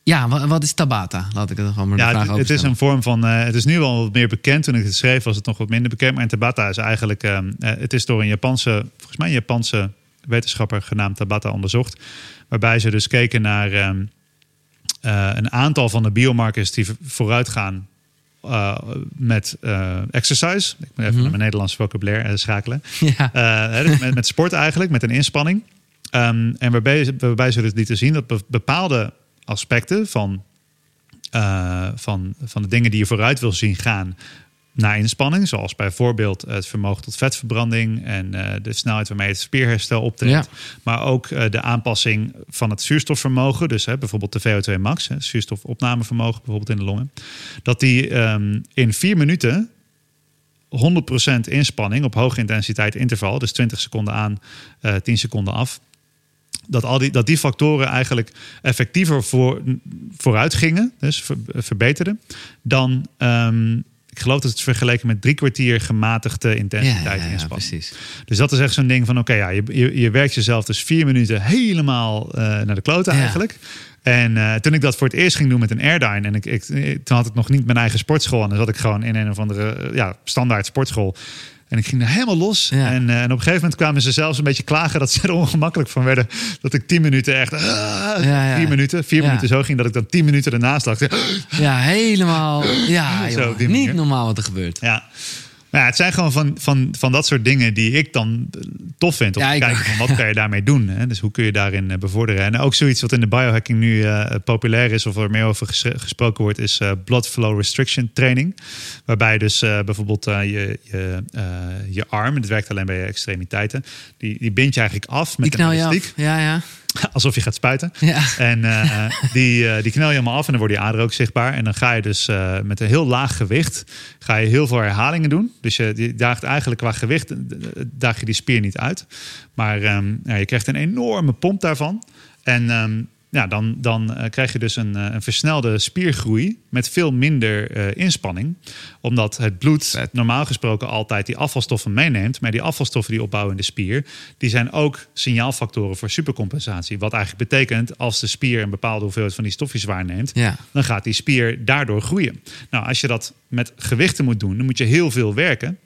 ja, wat, wat is Tabata? Laat ik het gewoon maar Ja, vraag het, het is een vorm van. eh, het is nu wel wat meer bekend. Toen ik het schreef, was het nog wat minder bekend. Maar Tabata is eigenlijk. eh, eh, het is door een Japanse, volgens mij een Japanse wetenschapper genaamd Tabata onderzocht. Waarbij ze dus keken naar ehm, eh, een aantal van de biomarkers die vooruit eh, met eh, exercise. Ik moet even Mhm. naar mijn Nederlandse vocabulaire eh, schakelen. Ja, dus met, met sport eigenlijk, met een inspanning. Ehm, en waarbij, waarbij ze dus lieten zien dat be- bepaalde aspecten van, van, van de dingen die je vooruit wil zien gaan naar inspanning, zoals bijvoorbeeld het vermogen tot vetverbranding en eh, de snelheid waarmee het spierherstel optreedt, Ja. maar ook eh, de aanpassing van het zuurstofvermogen, dus hè, bijvoorbeeld de VO2 max, hè, zuurstofopnamevermogen bijvoorbeeld in de longen, dat die ehm, in vier minuten 100% inspanning op hoge intensiteit interval, dus 20 seconden aan, eh 10 seconden af. Dat, al die, dat die factoren eigenlijk effectiever voor, vooruit gingen, dus ver- verbeterden, dan ehm, ik geloof dat het vergeleken met drie kwartier gematigde intensiteit ja, ja, precies. Dus dat is echt zo'n ding van, oké, ja, je, je, je werkt jezelf dus vier minuten helemaal eh, naar de kloten Ja. eigenlijk. En eh, toen ik dat voor het eerst ging doen met een Airdyne... en ik, ik, toen had ik nog niet mijn eigen sportschool... en dan zat ik gewoon in een of andere eh, ja, standaard sportschool... En ik ging er helemaal los. Ja. En, eh, en op een gegeven moment kwamen ze zelfs een beetje klagen dat ze er ongemakkelijk van werden. Dat ik tien minuten echt. ah, Ja. Vier minuten, vier minuten zo ging dat ik dan tien minuten ernaast lag. Ja, helemaal. Ja, joh, niet normaal wat er gebeurt. Ja. Maar ja, het zijn gewoon van, van, van dat soort dingen die ik dan eh, tof vind. Om Ja, te kijken ook. van wat kan je daarmee doen. Hè? Dus hoe kun je daarin eh, bevorderen. En ook zoiets wat in de biohacking nu eh, populair is... of er meer over ges- gesproken wordt... is eh, blood flow restriction training. Waarbij dus bijvoorbeeld je, je, je arm... het werkt alleen bij je extremiteiten... die, die bind je eigenlijk af met Die een elastiek. Ja, ja. Alsof je gaat spuiten. Ja. En eh, die, eh, die knel je helemaal af en dan worden je aderen ook zichtbaar. En dan ga je dus eh, met een heel laag gewicht ga je heel veel herhalingen doen. Dus je, je daagt eigenlijk qua gewicht, eh, daag je die spier niet uit. Maar ehm, ja, je krijgt een enorme pomp daarvan. En ehm, ja, dan, dan eh, krijg je dus een, eh, een versnelde spiergroei met veel minder eh, inspanning. Omdat het bloed Vet. normaal gesproken altijd die afvalstoffen meeneemt. Maar die afvalstoffen die opbouwen in de spier, die zijn ook signaalfactoren voor supercompensatie. Wat eigenlijk betekent als de spier een bepaalde hoeveelheid van die stofjes waarneemt, Ja. dan gaat die spier daardoor groeien. Nou, als je dat met gewichten moet doen, dan moet je heel veel werken.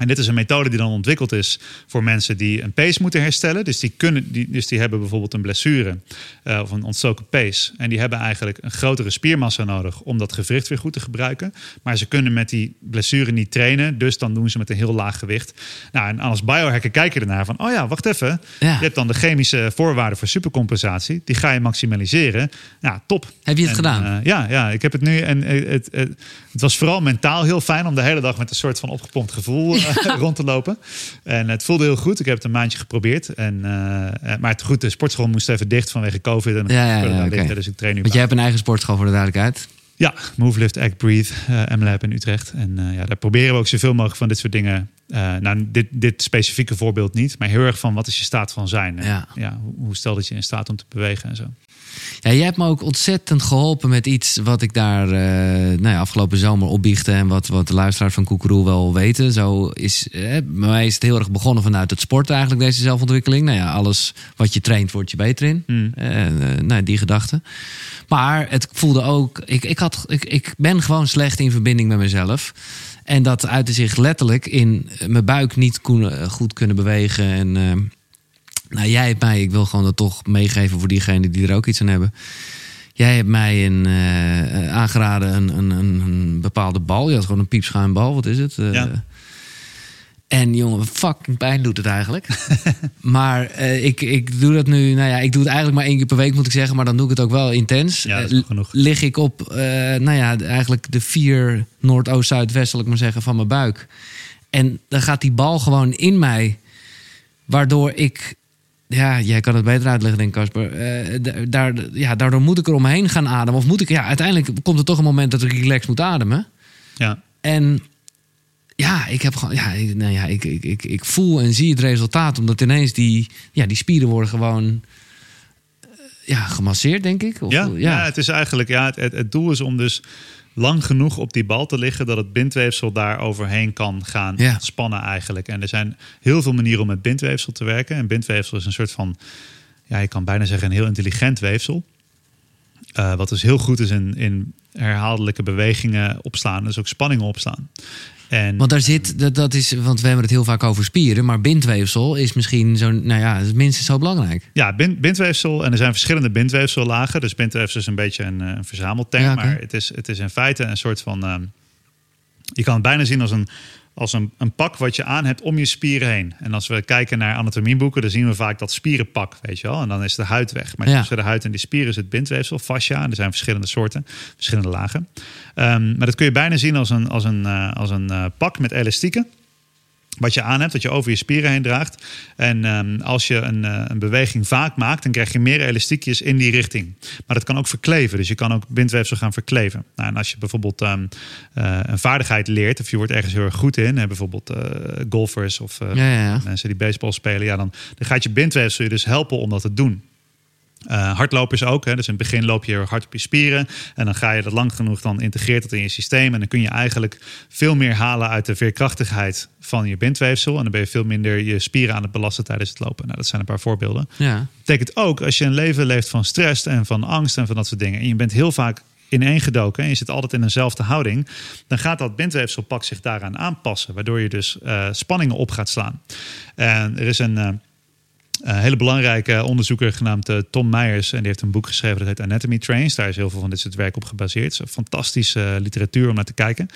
En dit is een methode die dan ontwikkeld is voor mensen die een pees moeten herstellen. Dus die, kunnen, die, dus die hebben bijvoorbeeld een blessure eh, of een ontstoken pees. En die hebben eigenlijk een grotere spiermassa nodig om dat gewricht weer goed te gebruiken. Maar ze kunnen met die blessure niet trainen. Dus dan doen ze met een heel laag gewicht. Nou, en als biohacker kijk je ernaar van, oh ja, wacht even. Ja. Je hebt dan de chemische voorwaarden voor supercompensatie. Die ga je maximaliseren. Ja, top. Heb je het En, gedaan? eh, ja, ja, ik heb het nu. En eh, het, het, was vooral mentaal heel fijn om de hele dag met een soort van opgepompt gevoel rond te lopen. En het voelde heel goed. Ik heb het een maandje geprobeerd. En, eh, eh, maar het goed, de sportschool moest even dicht vanwege COVID. En Ja, ja, ja, liggen, dus ik train nu Want jij hebt een eigen sportschool voor de duidelijkheid. ja, Move Lift Act Breathe, eh MLab in Utrecht. En ja, daar proberen we ook zoveel mogelijk van dit soort dingen. nou, dit, dit specifieke voorbeeld niet, maar heel erg van wat is je staat van zijn. En, Ja. ja, hoe, hoe stel dat je in staat om te bewegen en zo. Ja, jij hebt me ook ontzettend geholpen met iets wat ik daar eh, nou ja, afgelopen zomer opbiechte. En wat, wat de luisteraars van Koekeroe wel weten. Zo is, eh, bij mij is het heel erg begonnen vanuit het sport eigenlijk, deze zelfontwikkeling. Nou ja, alles wat je traint, word je beter in. Eh, nou, die gedachte. Maar het voelde ook, ik, ik, had, ik, ik ben gewoon slecht in verbinding met mezelf. En dat uitte zich letterlijk in mijn buik niet goed kunnen bewegen. En nou, jij hebt mij, ik wil gewoon dat toch meegeven voor diegenen die er ook iets aan hebben. Jij hebt mij een, eh, aangeraden een, een, een, een bepaalde bal. Je had gewoon een piepschuim bal, wat is het? Eh, Ja. En jongen, fucking pijn doet het eigenlijk. maar eh, ik, ik doe dat nu, nou ja, ik doe het eigenlijk maar één keer per week moet ik zeggen. Maar dan doe ik het ook wel intens. Ja, dat is goed genoeg. Lig ik op, nou ja, eigenlijk de vier noordoost-zuidwest, zal ik maar zeggen, van mijn buik. En dan gaat die bal gewoon in mij. Waardoor ik ja, jij kan het beter uitleggen, denk ik, Casper. Eh, da- daar, ja, daardoor moet ik er omheen gaan ademen. Of moet ik, ja, uiteindelijk komt er toch een moment dat ik relax moet ademen. Ja. En ja, ik heb gewoon, ja, ik- nou ja, ik, ik, ik, ik voel en zie het resultaat. Omdat ineens die, ja, die spieren worden gewoon eh, ja, gemasseerd, denk ik. Of, Ja, ja. het is eigenlijk, ja, het, het, het doel is om dus lang genoeg op die bal te liggen dat het bindweefsel daar overheen kan gaan Ja. ontspannen eigenlijk. En er zijn heel veel manieren om met bindweefsel te werken. En bindweefsel is een soort van, ja, je kan bijna zeggen een heel intelligent weefsel. Eh, wat dus heel goed is in, in herhaaldelijke bewegingen opslaan, dus ook spanningen opslaan. En Want daar zit, dat, dat is, want we hebben het heel vaak over spieren. Maar bindweefsel is misschien zo'n, nou ja, het minstens zo belangrijk. Ja, bind, bindweefsel. En er zijn verschillende bindweefsellagen. Dus bindweefsel is een beetje een, een. Ja, oké. Maar het is, het is in feite een soort van... ehm, je kan het bijna zien als een, als een, een pak wat je aan hebt om je spieren heen. En als we kijken naar anatomieboeken, dan zien we vaak dat spierenpak, weet je wel. En dan is de huid weg. Maar Ja. tussen de huid en die spieren is het bindweefsel, fascia. En er zijn verschillende soorten, verschillende lagen. Ehm, maar dat kun je bijna zien als een, als een, eh, als een eh, pak met elastieken wat je aan hebt, dat je over je spieren heen draagt. En ehm, als je een, eh, een beweging vaak maakt, dan krijg je meer elastiekjes in die richting. Maar dat kan ook verkleven, dus je kan ook bindweefsel gaan verkleven. Nou, en als je bijvoorbeeld ehm, eh, een vaardigheid leert, of je wordt ergens heel erg goed in, hè, bijvoorbeeld eh, golfers of Ja, ja, ja. mensen die baseball spelen, ja, dan, dan gaat je bindweefsel je dus helpen om dat te doen. Uh, hardlopers ook. Hè. Dus in het begin loop je hard op je spieren. En dan ga je dat lang genoeg, dan integreert het in je systeem. En dan kun je eigenlijk veel meer halen uit de veerkrachtigheid van je bindweefsel. En dan ben je veel minder je spieren aan het belasten tijdens het lopen. Nou, dat zijn een paar voorbeelden. Ja. Betekent ook, als je een leven leeft van stress en van angst en van dat soort dingen. En je bent heel vaak ineengedoken en je zit altijd in eenzelfde houding, dan gaat dat bindweefselpak zich daaraan aanpassen, waardoor je dus uh, spanningen op gaat slaan. En er is een. Uh, een hele belangrijke onderzoeker genaamd uh, Tom Meijers. En die heeft een boek geschreven dat heet Anatomy Trains. Daar is heel veel van dit soort werk op gebaseerd. Het is fantastische uh, literatuur om naar te kijken.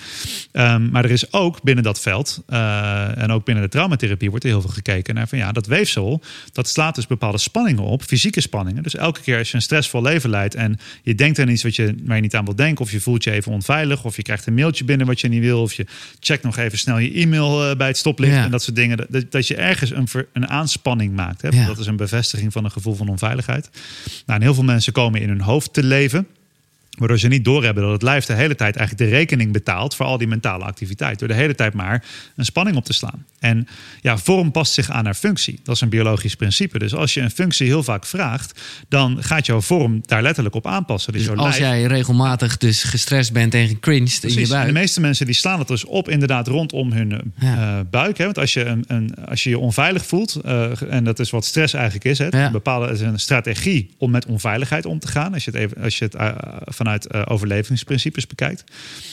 Um, maar er is ook binnen dat veld uh, en ook binnen de traumatherapie wordt er heel veel gekeken naar van ja, dat weefsel, dat slaat dus bepaalde spanningen op, fysieke spanningen. Dus elke keer als je een stressvol leven leidt en je denkt aan iets wat je, waar je niet aan wil denken, of je voelt je even onveilig, of je krijgt een mailtje binnen wat je niet wil, of je checkt nog even snel je e-mail bij het stoplicht ja. en dat soort dingen, dat, dat je ergens een, een aanspanning maakt. Hè? Dat is een bevestiging van een gevoel van onveiligheid. Nou, en heel veel mensen komen in hun hoofd te leven. Waardoor ze niet doorhebben dat het lijf de hele tijd eigenlijk de rekening betaalt voor al die mentale activiteit. Door de hele tijd maar een spanning op te slaan. En ja, vorm past zich aan naar functie. Dat is een biologisch principe. Dus als je een functie heel vaak vraagt, dan gaat jouw vorm daar letterlijk op aanpassen. Dus, dus als jij regelmatig dus gestrest bent en gecringed in je buik. de meeste mensen die slaan het dus op inderdaad rondom hun ja. uh, buik. Hè? Want als je, een, een, als je je onveilig voelt, uh, en dat is wat stress eigenlijk is, hè? Ja. een bepaalde is een strategie om met onveiligheid om te gaan. Als je het, even, als je het uh, vanuit uh, overlevingsprincipes bekijkt.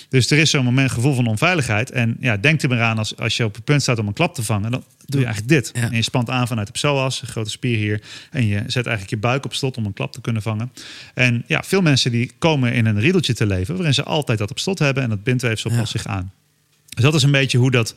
Dus er is zo'n moment gevoel van onveiligheid. En ja, denk er maar aan als, als je op het punt staat om een klap te vangen, dan doe je eigenlijk dit. Ja. En je spant aan vanuit de psoas, een grote spier hier. En je zet eigenlijk je buik op slot om een klap te kunnen vangen. En ja, veel mensen die komen in een riedeltje te leven, waarin ze altijd dat op slot hebben en dat bindweefsel ja. past zich aan. Dus dat is een beetje hoe dat.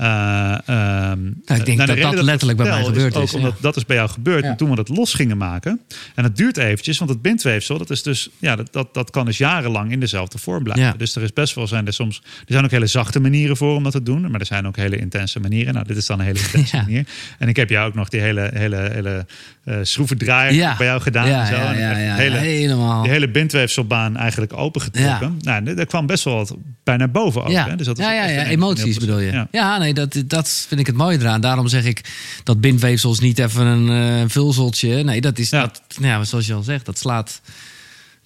Uh, uh, nou, ik denk dat dat, dat letterlijk bij mij gebeurd is. Ook omdat dat is bij jou gebeurd. Ja. En toen we dat los gingen maken. En het duurt eventjes, want het bindweefsel, dat is dus. Ja, dat, dat, dat kan dus jarenlang in dezelfde vorm blijven. Ja. Dus er is best wel zijn er soms. Er zijn ook hele zachte manieren voor om dat te doen. Maar er zijn ook hele intense manieren. Nou, dit is dan een hele intense ja. manier. En ik heb jou ook nog die hele, hele, hele uh, schroevendraaier bij jou gedaan. Ja, en zo. ja, ja, en ja, hele, helemaal. Die hele bindweefselbaan eigenlijk opengetrokken. Nou, daar kwam best wel wat bij naar boven ook. Hè? Dus dat is ja, emoties bedoel je. Ja. ja, nee, dat, dat vind ik het mooie eraan. Daarom zeg ik dat bindweefsels niet even een uh, vulseltje. Nee, dat is, ja. Dat, ja, zoals je al zegt, dat slaat...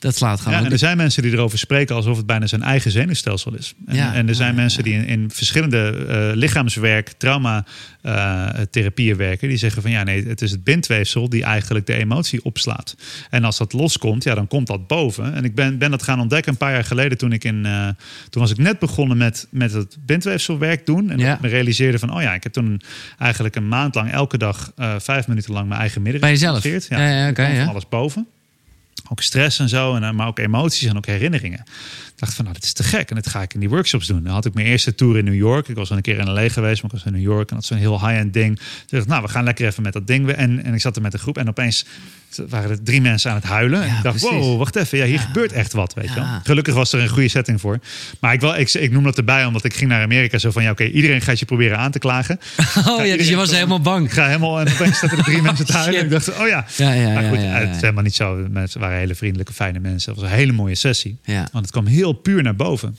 Dat slaat gewoon. Ja, en er zijn mensen die erover spreken alsof het bijna zijn eigen zenuwstelsel is. En, ja, en er zijn mensen die in, in verschillende uh, lichaamswerk, trauma uh, therapieën werken, die zeggen van ja, nee, het is het bindweefsel die eigenlijk de emotie opslaat. En als dat loskomt, ja, dan komt dat boven. En ik ben, ben dat gaan ontdekken een paar jaar geleden toen ik in, uh, toen was ik net begonnen met, met het bindweefselwerk doen. En ja. ik me realiseerde van, oh ja, ik heb toen eigenlijk een maand lang elke dag vijf minuten lang mijn eigen midden Bij jezelf? Ja, ja, ja, okay, ja. alles boven ook stress en zo, en, maar ook emoties en ook herinneringen. Dacht van, nou, dit is te gek. En dat ga ik in die workshops doen. Dan had ik mijn eerste tour in New York. Ik was al een keer in LA geweest, maar ik was in New York. En dat is zo'n heel high-end ding. Dus ik dacht, nou, we gaan lekker even met dat ding. En, en ik zat er met een groep. En opeens waren er drie mensen aan het huilen. Ja, en ik dacht, precies. wow, wacht even. Ja, hier ja. gebeurt echt wat, weet je wel. Gelukkig was er een goede setting voor. Maar ik, wel, ik, ik noem dat erbij, omdat ik ging naar Amerika. Zo van, ja, oké, okay, iedereen gaat je proberen aan te klagen. Oh ja, dus je was helemaal bang. Ik ga helemaal, en opeens zaten er drie mensen te huilen. En ik dacht, oh ja. Maar goed, het is helemaal niet zo. Mensen waren hele vriendelijke, fijne mensen. Het was een hele mooie sessie. Want het kwam heel puur naar boven.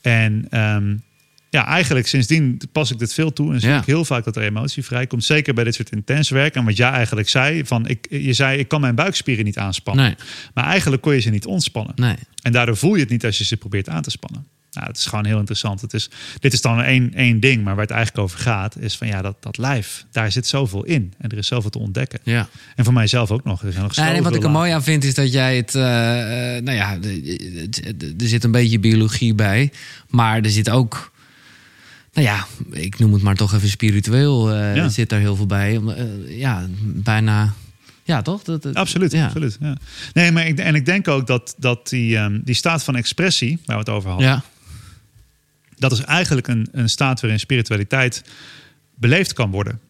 En um, ja, eigenlijk sindsdien pas ik dit veel toe. En zie Ja. ik heel vaak dat er emotie vrijkomt. Zeker bij dit soort intens werk. En wat jij eigenlijk zei, van ik, je zei ik kan mijn buikspieren niet aanspannen. Nee. Maar eigenlijk kon je ze niet ontspannen. Nee. En daardoor voel je het niet als je ze probeert aan te spannen. Nou, het is gewoon heel interessant. Het is, dit is dan één, één ding, maar waar het eigenlijk over gaat, is van ja, dat, dat lijf, daar zit zoveel in. En er is zoveel te ontdekken. Ja. En voor mijzelf ook nog. Er zijn nog Ja, en wat ik er mooi aan vind is dat jij het. eh, eh, nou ja, er zit een beetje biologie bij. Maar er zit ook. Nou ja, ik noem het maar toch even spiritueel. eh, Ja. Zit daar heel veel bij. Ja, bijna. Ja, toch? Dat, dat- Absoluut, Ja. absoluut. Ja. Nee, maar ik, en ik denk ook dat, dat die, ehm, die staat van expressie, waar we het over hadden, Ja, dat is eigenlijk een, een staat waarin spiritualiteit beleefd kan worden.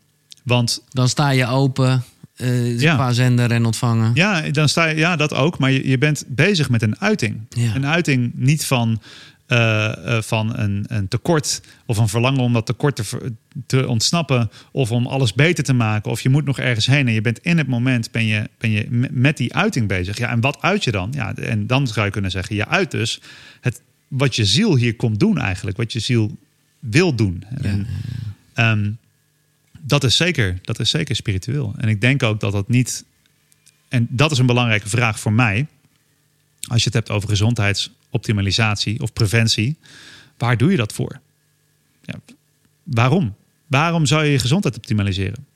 Want dan sta je open eh, Ja. qua zender en ontvangen. ja, dan sta je, ja, dat ook, maar je, je bent bezig met een uiting. Ja. Een uiting niet van, eh, eh, van een, een tekort of een verlangen om dat tekort te, te ontsnappen of om alles beter te maken of je moet nog ergens heen en je bent in het moment ben je, ben je me- met die uiting bezig. Ja, en wat uit je dan? Ja, en dan zou je kunnen zeggen, je uit dus het, wat je ziel hier komt doen eigenlijk, wat je ziel wil doen. En, ehm, dat is zeker, dat is zeker spiritueel. En ik denk ook dat dat niet en dat is een belangrijke vraag voor mij. Als je het hebt over gezondheidsoptimalisatie of preventie, waar doe je dat voor? Ja, waarom? Waarom zou je je gezondheid optimaliseren?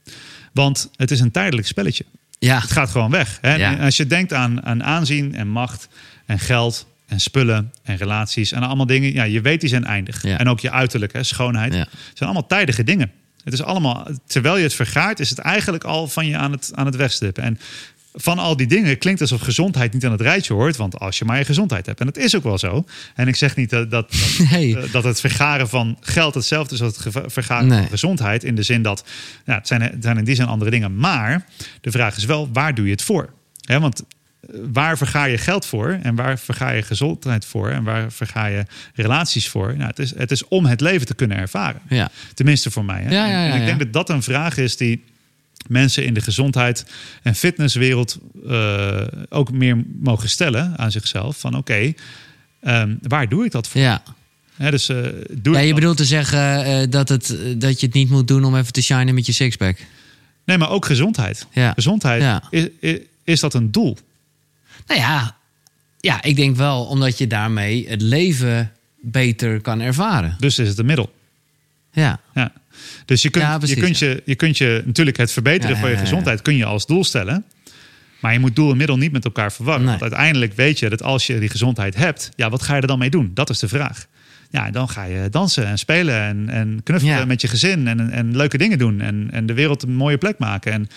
Want het is een tijdelijk spelletje. Ja. Het gaat gewoon weg. Hè? Ja. Als je denkt aan, aan aanzien en macht en geld en spullen en relaties en allemaal dingen. Ja, je weet die zijn eindig. Ja. En ook je uiterlijk, hè, schoonheid. Ja. Zijn allemaal tijdige dingen. Het is allemaal, terwijl je het vergaart, is het eigenlijk al van je aan het, aan het wegstippen. En van al die dingen klinkt alsof gezondheid niet aan het rijtje hoort. Want als je maar je gezondheid hebt. En dat is ook wel zo. En ik zeg niet dat, dat, dat, Nee. eh, dat het vergaren van geld hetzelfde is als het vergaren Nee. van gezondheid. In de zin dat ja, het, zijn, het zijn in die zin andere dingen. Maar de vraag is wel, waar doe je het voor? Want waar verga je geld voor? En waar verga je gezondheid voor? En waar verga je relaties voor? Nou, het, is, het is om het leven te kunnen ervaren. Ja. Tenminste voor mij. Hè? Ja, ja, ja, en ik denk dat dat een vraag is die mensen in de gezondheid en fitnesswereld eh, ook meer mogen stellen aan zichzelf. Van oké, ehm, waar doe ik dat voor? Ja. Dus, doe ja, je dat- bedoelt te zeggen eh, dat, het, dat je het niet moet doen om even te shinen met je sixpack. Nee, maar ook gezondheid. Ja. Gezondheid, Ja. is, is, is dat een doel? Nou ja, ja, ik denk wel omdat je daarmee het leven beter kan ervaren. Dus is het een middel. Ja, Ja. Dus je kunt, Ja, precies, je, kunt je, je kunt je natuurlijk het verbeteren van je gezondheid kun je als doel stellen. Maar je moet doel en middel niet met elkaar verwarren. Nee. Want uiteindelijk weet je dat als je die gezondheid hebt, ja, wat ga je er dan mee doen? Dat is de vraag. Ja, dan ga je dansen en spelen en, en knuffelen Ja. met je gezin en, en leuke dingen doen en, en de wereld een mooie plek maken. En,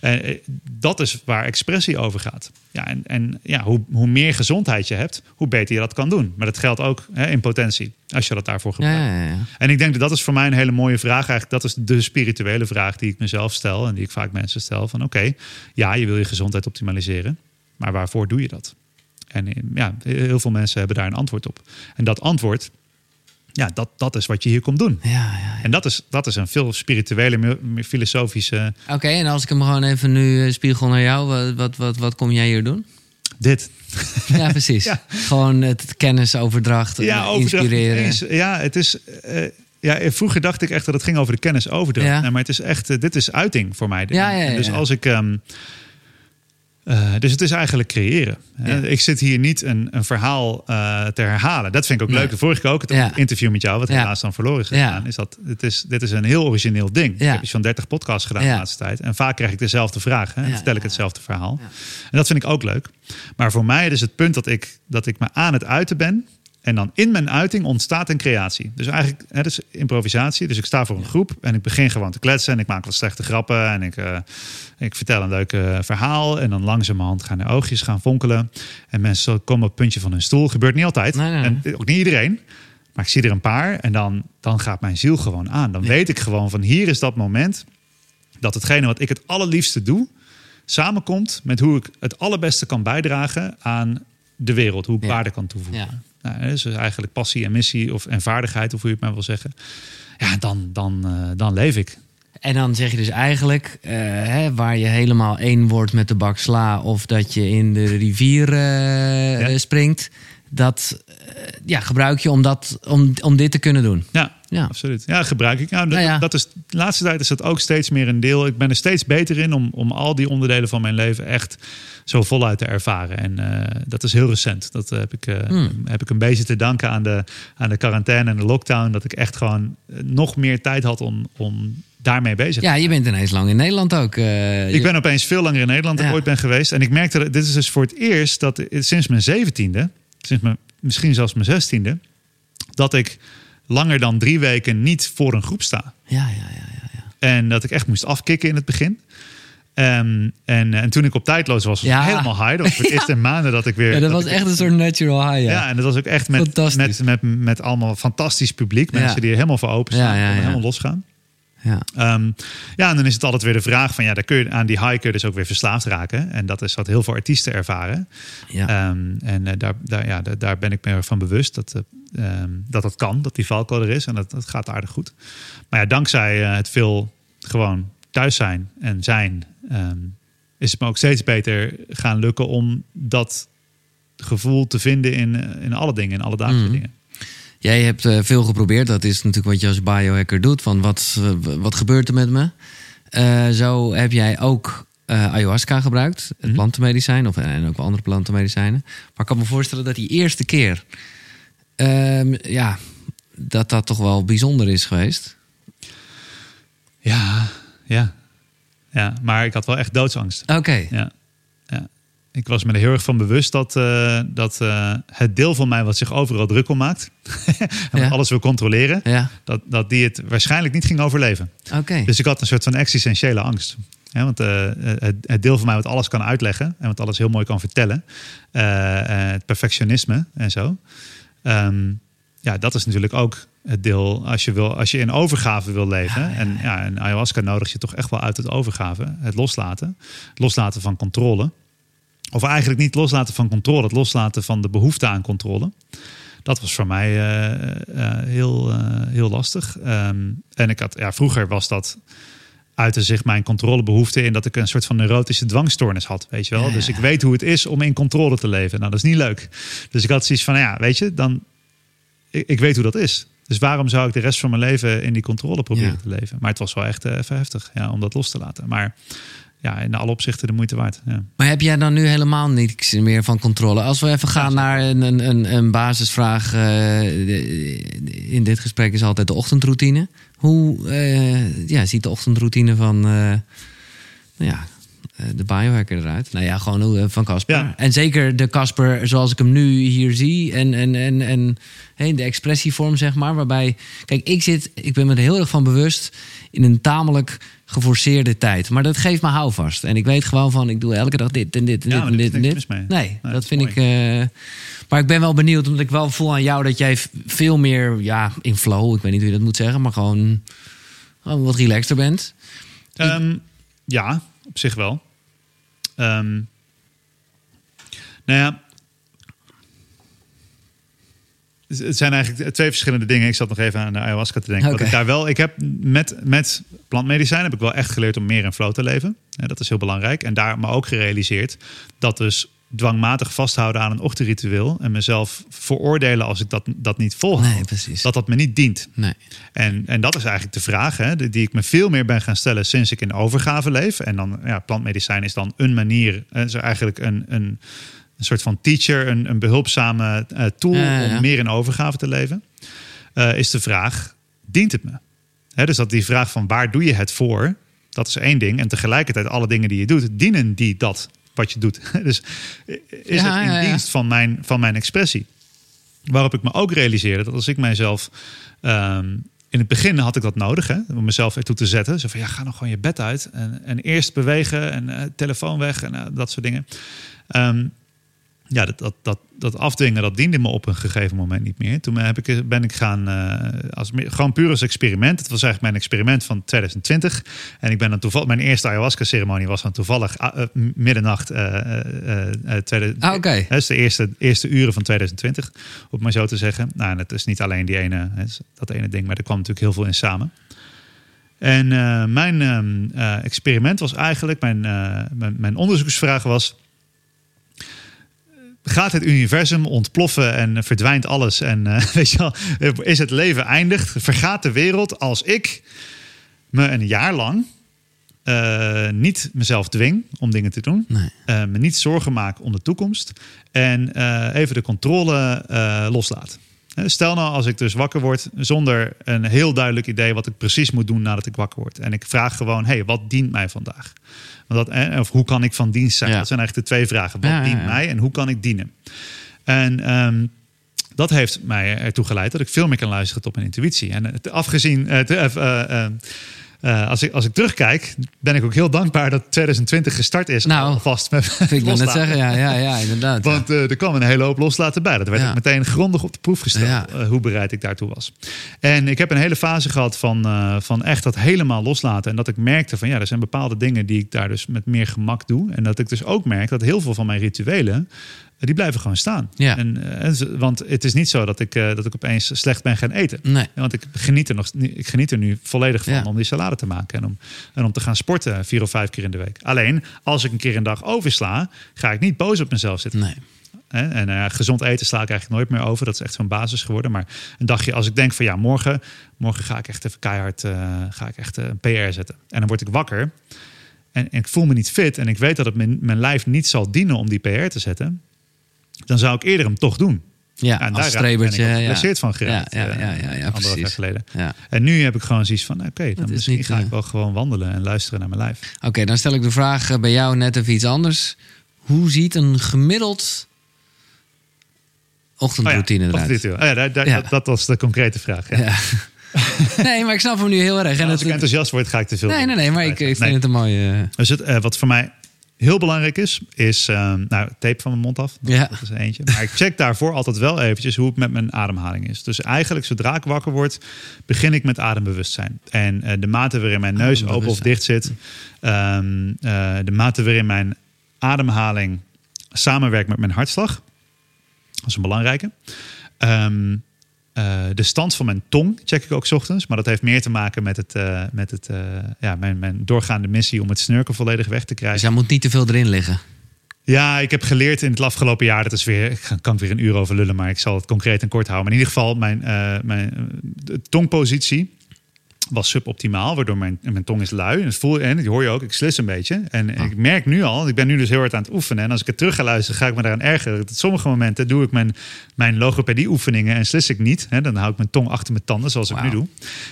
eh, dat is waar expressie over gaat. Ja, en, en ja, hoe, hoe meer gezondheid je hebt, hoe beter je dat kan doen. Maar dat geldt ook hè, in potentie, als je dat daarvoor gebruikt. ja, ja. En ik denk dat dat is voor mij een hele mooie vraag. Eigenlijk, dat is de spirituele vraag die ik mezelf stel en die ik vaak mensen stel. Van oké, ja, je wil je gezondheid optimaliseren, maar waarvoor doe je dat? En eh, ja, heel veel mensen hebben daar een antwoord op. En dat antwoord, ja, dat, dat is wat je hier komt doen. ja, ja. En dat is, dat is een veel spirituele, meer, filosofische Oké, en als ik hem gewoon even nu eh, spiegel naar jou, wat, wat, wat, wat kom jij hier doen? dit. Ja, precies. Gewoon het kennisoverdracht, Ja, eh, overdracht. inspireren. Eens. Ja, het is. eh, ja, vroeger dacht ik echt dat het ging over de kennisoverdracht. Nee, maar het is echt, dit is uiting voor mij. En Dus als ik. ehm, eh, dus het is eigenlijk creëren. Ja. Ik zit hier niet een, een verhaal eh, te herhalen. Dat vind ik ook Nee. leuk. De vorige keer ook het Ja. interview met jou, wat Ja. helaas dan verloren is gegaan. Is dat, het is, dit is een heel origineel ding. Ik heb iets van 30 podcasts gedaan de laatste tijd. En vaak krijg ik dezelfde vraag. Hè? En vertel ik hetzelfde verhaal. En dat vind ik ook leuk. Maar voor mij is het punt dat ik, dat ik me aan het uiten ben. En dan in mijn uiting ontstaat een creatie. Dus eigenlijk, dat is improvisatie. Dus ik sta voor een groep en ik begin gewoon te kletsen. En ik maak wat slechte grappen. En ik, eh, ik vertel een leuk eh, verhaal. En dan langzamerhand gaan de oogjes gaan fonkelen. En mensen komen op het puntje van hun stoel. Gebeurt niet altijd. Nee, nee, nee. En ook niet iedereen. Maar ik zie er een paar. En dan, dan gaat mijn ziel gewoon aan. Dan weet ik gewoon van hier is dat moment. Dat hetgene wat ik het allerliefste doe. Samenkomt met hoe ik het allerbeste kan bijdragen aan de wereld. Hoe ik Ja. waarde kan toevoegen. Ja. Nou, dus eigenlijk passie en missie of, en vaardigheid, of hoe je het maar wil zeggen. Ja, dan, dan, eh, dan leef ik. En dan zeg je dus eigenlijk, eh, hè, waar je helemaal één wordt met de bak sla... of dat je in de rivier eh, Ja. springt... dat ja, gebruik je om, dat, om, om dit te kunnen doen. Ja, Ja. absoluut. Ja, gebruik ik. Nou, dat, Nou ja. dat is, de laatste tijd is dat ook steeds meer een deel. Ik ben er steeds beter in om, om al die onderdelen van mijn leven echt zo voluit te ervaren. En eh, dat is heel recent. Dat heb ik, eh, Hmm. heb ik een beetje te danken aan de, aan de quarantaine en de lockdown. Dat ik echt gewoon eh, nog meer tijd had om, om daarmee bezig te Ja, je bent ineens lang in Nederland ook. eh, Ik ben opeens veel langer in Nederland dan ik ooit ben geweest. En ik merkte, dat- dit is dus voor het eerst dat sinds mijn zeventiende, sinds mijn, misschien zelfs mijn zestiende, dat ik langer dan drie weken niet voor een groep sta. Ja, ja, ja, ja, ja. En dat ik echt moest afkicken in het begin. Ehm, en, en toen ik op tijdloos was, was Ja. helemaal high. Dat was voor het eerste maanden dat ik weer... Ja, dat was echt een soort natural high. Ja. Ja, en dat was ook echt met, met, met, met allemaal fantastisch publiek. Mensen die er helemaal voor open staan. En helemaal losgaan. Ja. Ehm, ja, en dan is het altijd weer de vraag van ja, daar kun je aan die high kun je dus ook weer verslaafd raken. En dat is wat heel veel artiesten ervaren. ja. Ehm, en eh, daar, daar, ja, daar, ben ik me van bewust dat, eh, ehm, dat dat kan, dat die valko er is en dat, dat gaat aardig goed. Maar ja, dankzij eh, het veel gewoon thuis zijn en zijn, is het me ook steeds beter gaan lukken om dat gevoel te vinden in, in alle dingen, in alle dagelijkse Mhm. dingen. Jij hebt eh, veel geprobeerd. Dat is natuurlijk wat je als biohacker doet. Van wat, eh, wat gebeurt er met me? Eh, zo heb jij ook ayahuasca gebruikt, het Mhm. plantenmedicijn, of, en ook wel andere plantenmedicijnen. Maar ik kan me voorstellen dat die eerste keer, ehm, ja, dat dat toch wel bijzonder is geweest. Ja, ja. Ja, maar ik had wel echt doodsangst. Oké, Ja. ja. Ik was me er heel erg van bewust dat, eh, dat eh, het deel van mij wat zich overal druk om maakt... en Ja. alles wil controleren... ja, Dat, dat die het waarschijnlijk niet ging overleven. oké. Dus ik had een soort van existentiële angst. Ja, want eh, het, het deel van mij wat alles kan uitleggen... en wat alles heel mooi kan vertellen... het perfectionisme en zo... Ehm, ja, dat is natuurlijk ook het deel als je, wil, als je in overgave wil leven. Ja, ja, En, ja, en ayahuasca nodig je toch echt wel uit het overgave. Het loslaten. Het loslaten van controle. Of eigenlijk niet loslaten van controle. Het loslaten van de behoefte aan controle. Dat was voor mij eh, eh, heel, eh, heel lastig. Ehm, en ik had, ja, vroeger was dat uitte zich mijn controlebehoefte in dat ik een soort van neurotische dwangstoornis had, weet je wel. Ja, ja, Dus ik weet hoe het is om in controle te leven. Nou, dat is niet leuk. Dus ik had zoiets van, ja, weet je, dan ik, ik weet hoe dat is. Dus waarom zou ik de rest van mijn leven in die controle proberen Ja. te leven? Maar het was wel echt even heftig ja, om dat los te laten. Maar ja, in alle opzichten de moeite waard. Ja. Maar heb jij dan nu helemaal niks meer van controle? Als we even gaan naar een, een, een, basisvraag. eh, in dit gesprek is altijd de ochtendroutine. Hoe eh, ja, ziet de ochtendroutine van eh, nou ja, de biohacker eruit? Nou ja, gewoon hoe, eh, van Casper. Ja. En zeker de Casper zoals ik hem nu hier zie. En, en, en, en hey, de expressievorm, zeg maar. Waarbij, kijk, ik zit, ik ben me er heel erg van bewust in een tamelijk geforceerde tijd. Maar dat geeft me houvast. En ik weet gewoon van, ik doe elke dag dit en dit en Ja, dit en dit en dit. Nee, Nee, dat vind mooi. ik... eh, maar ik ben wel benieuwd, omdat ik wel voel aan jou dat jij veel meer ja, in flow, ik weet niet hoe je dat moet zeggen, maar gewoon, gewoon wat relaxter bent. Ehm, ja, op zich wel. Ehm, nou ja. Het zijn eigenlijk twee verschillende dingen. Ik zat nog even aan de ayahuasca te denken. Wat Oké. ik daar wel, ik heb met, met plantmedicijn heb ik wel echt geleerd om meer in flow te leven. Ja, dat is heel belangrijk. En daar me ook gerealiseerd dat dus dwangmatig vasthouden aan een ochtendritueel en mezelf veroordelen als ik dat, dat niet volhoud, Nee, precies. dat dat me niet dient. Nee. En, en dat is eigenlijk de vraag hè, die die ik me veel meer ben gaan stellen sinds ik in overgave leef. En dan, ja, plantmedicijn is dan een manier, is eigenlijk een, een, een soort van teacher, een, een behulpzame eh, tool Ja, ja, ja. om meer in overgave te leven. Eh, is de vraag, dient het me? Hè, dus dat die vraag van waar doe je het voor, dat is één ding. En tegelijkertijd alle dingen die je doet, dienen die dat wat je doet. dus is Ja, het in ja, dienst van mijn, van mijn expressie? Waarop ik me ook realiseerde dat als ik mijzelf. ehm, in het begin had ik dat nodig, hè, om mezelf ertoe te zetten. Zo van ja, ga nog gewoon je bed uit. En, en eerst bewegen en eh, telefoon weg en eh, dat soort dingen. Ehm, ja, dat, dat, dat, dat afdwingen, dat diende me op een gegeven moment niet meer. Toen heb ik, ben ik gaan, eh, als, gewoon puur als experiment. Het was eigenlijk mijn experiment van 2020. En ik ben dan toevallig, mijn eerste ayahuasca-ceremonie was dan toevallig ah, eh, middernacht. tweede, Ah, oké. dat is de eerste, eerste uren van 2020, om maar zo te zeggen. Nou, en het is niet alleen die ene, dat ene ding, maar er kwam natuurlijk heel veel in samen. En mijn ehm, eh, experiment was eigenlijk, mijn, mijn, mijn onderzoeksvraag was... Gaat het universum ontploffen en verdwijnt alles? En eh, weet je wel, is het leven eindig? Vergaat de wereld als ik me een jaar lang eh, niet mezelf dwing om dingen te doen? Nee. eh, me niet zorgen maak om de toekomst en even de controle loslaat. Stel nou als ik dus wakker word zonder een heel duidelijk idee wat ik precies moet doen nadat ik wakker word. En ik vraag gewoon, hey, wat dient mij vandaag? Want dat, eh, of hoe kan ik van dienst zijn? Ja. Dat zijn eigenlijk de twee vragen. Wat Ja, dient mij en hoe kan ik dienen? En ehm, dat heeft mij ertoe geleid dat ik veel meer kan luisteren tot mijn intuïtie. En het, afgezien, eh, te- eh, eh, als, ik, als ik terugkijk, ben ik ook heel dankbaar dat 2020 gestart is. Nou, alvast met Ik wil net zeggen, ja, ja, ja inderdaad. Want eh, er kwam een hele hoop loslaten bij. Dat werd Ja. ook meteen grondig op de proef gesteld. Ja. eh, hoe bereid ik daartoe was. En ik heb een hele fase gehad van, van echt dat helemaal loslaten. En dat ik merkte van ja, er zijn bepaalde dingen die ik daar dus met meer gemak doe. En dat ik dus ook merk dat heel veel van mijn rituelen. Die blijven gewoon staan. Ja. En, eh, want het is niet zo dat ik, eh, dat ik opeens slecht ben gaan eten. nee. Want ik geniet, er nog, ik geniet er nu volledig van Ja. om die salade te maken. En om, en om te gaan sporten vier of vijf keer in de week. Alleen, als ik een keer een dag oversla, ga ik niet boos op mezelf zitten. Nee. En eh, gezond eten sla ik eigenlijk nooit meer over. Dat is echt zo'n basis geworden. Maar een dagje, als ik denk van ja, morgen, morgen ga ik echt even keihard ga ik echt, een PR zetten. En dan word ik wakker. en, en ik voel me niet fit en ik weet dat het mijn, mijn lijf niet zal dienen om die PR te zetten, dan zou ik eerder hem toch doen. Ja, en als daar strebertje. ben ik ja. van geraakt. Ja, ja, eh, ja, ja, ja, anderhalf precies. jaar geleden. Ja. En nu heb ik gewoon zoiets van, oké, dan is misschien niet, ga ik eh, wel gewoon wandelen en luisteren naar mijn lijf. Oké, dan stel ik de vraag eh, bij jou net even iets anders. Hoe ziet een gemiddeld ochtendroutine oh eruit? Oh ja, daar- daar- Ja. Dat, dat was de concrete vraag. Nee, maar ik snap hem nu heel erg. En Als het, ik enthousiast word, ga ik te veel nee, nee, nee, maar ik, ik vind Nee. het een mooie... Dus het, wat voor mij heel belangrijk is, is eh, nou, tape van mijn mond af. Dat, Ja. dat is eentje. Maar ik check daarvoor altijd wel eventjes hoe het met mijn ademhaling is. Dus eigenlijk, zodra ik wakker word, begin ik met adembewustzijn. En eh, de mate waarin mijn neus open of dicht zit, ehm, eh, de mate waarin mijn ademhaling samenwerkt met mijn hartslag. Dat is een belangrijke. Ehm, eh, de stand van mijn tong check ik ook 's ochtends. Maar dat heeft meer te maken met, het, eh, met het, eh, ja, mijn, mijn doorgaande missie om het snurken volledig weg te Dus krijgen. hij moet niet te veel erin liggen. Ja, ik heb geleerd in het afgelopen jaar. Dat is weer, ik kan- ik weer een uur over lullen, maar ik zal het concreet en kort houden. Maar in ieder geval, mijn, mijn tongpositie was suboptimaal, waardoor mijn, mijn tong is lui. En, het voel, en die hoor je ook, ik slis een beetje. En Ah. ik merk nu al, ik ben nu dus heel hard aan het oefenen. En als ik het terug ga luisteren, ga ik me daaraan ergeren. Dat op sommige momenten doe ik mijn, mijn logopedie oefeningen en slis ik niet. Hè, dan hou ik mijn tong achter mijn tanden, zoals ik nu doe.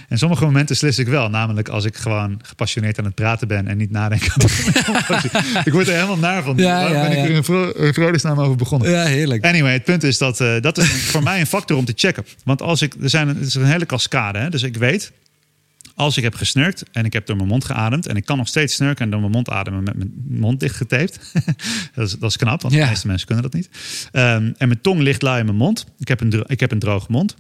En sommige momenten slis ik wel. Namelijk als ik gewoon gepassioneerd aan het praten ben en niet nadenk. Ik word er helemaal naar van. Ja, Waarom ja, ben ik ja. er in vro- vredesnaam over begonnen? Ja, heerlijk. Anyway, het punt is dat eh, dat is voor mij een factor om te checken. Want als ik, er zijn, het is een hele cascade. Hè? Dus ik weet, als ik heb gesnurkt en ik heb door mijn mond geademd... en ik kan nog steeds snurken en door mijn mond ademen met mijn mond dicht getaped. dat, is, dat is knap, want Ja. de meeste mensen kunnen dat niet. Ehm, en mijn tong ligt lui in mijn mond. Ik heb een, ik heb een droge mond.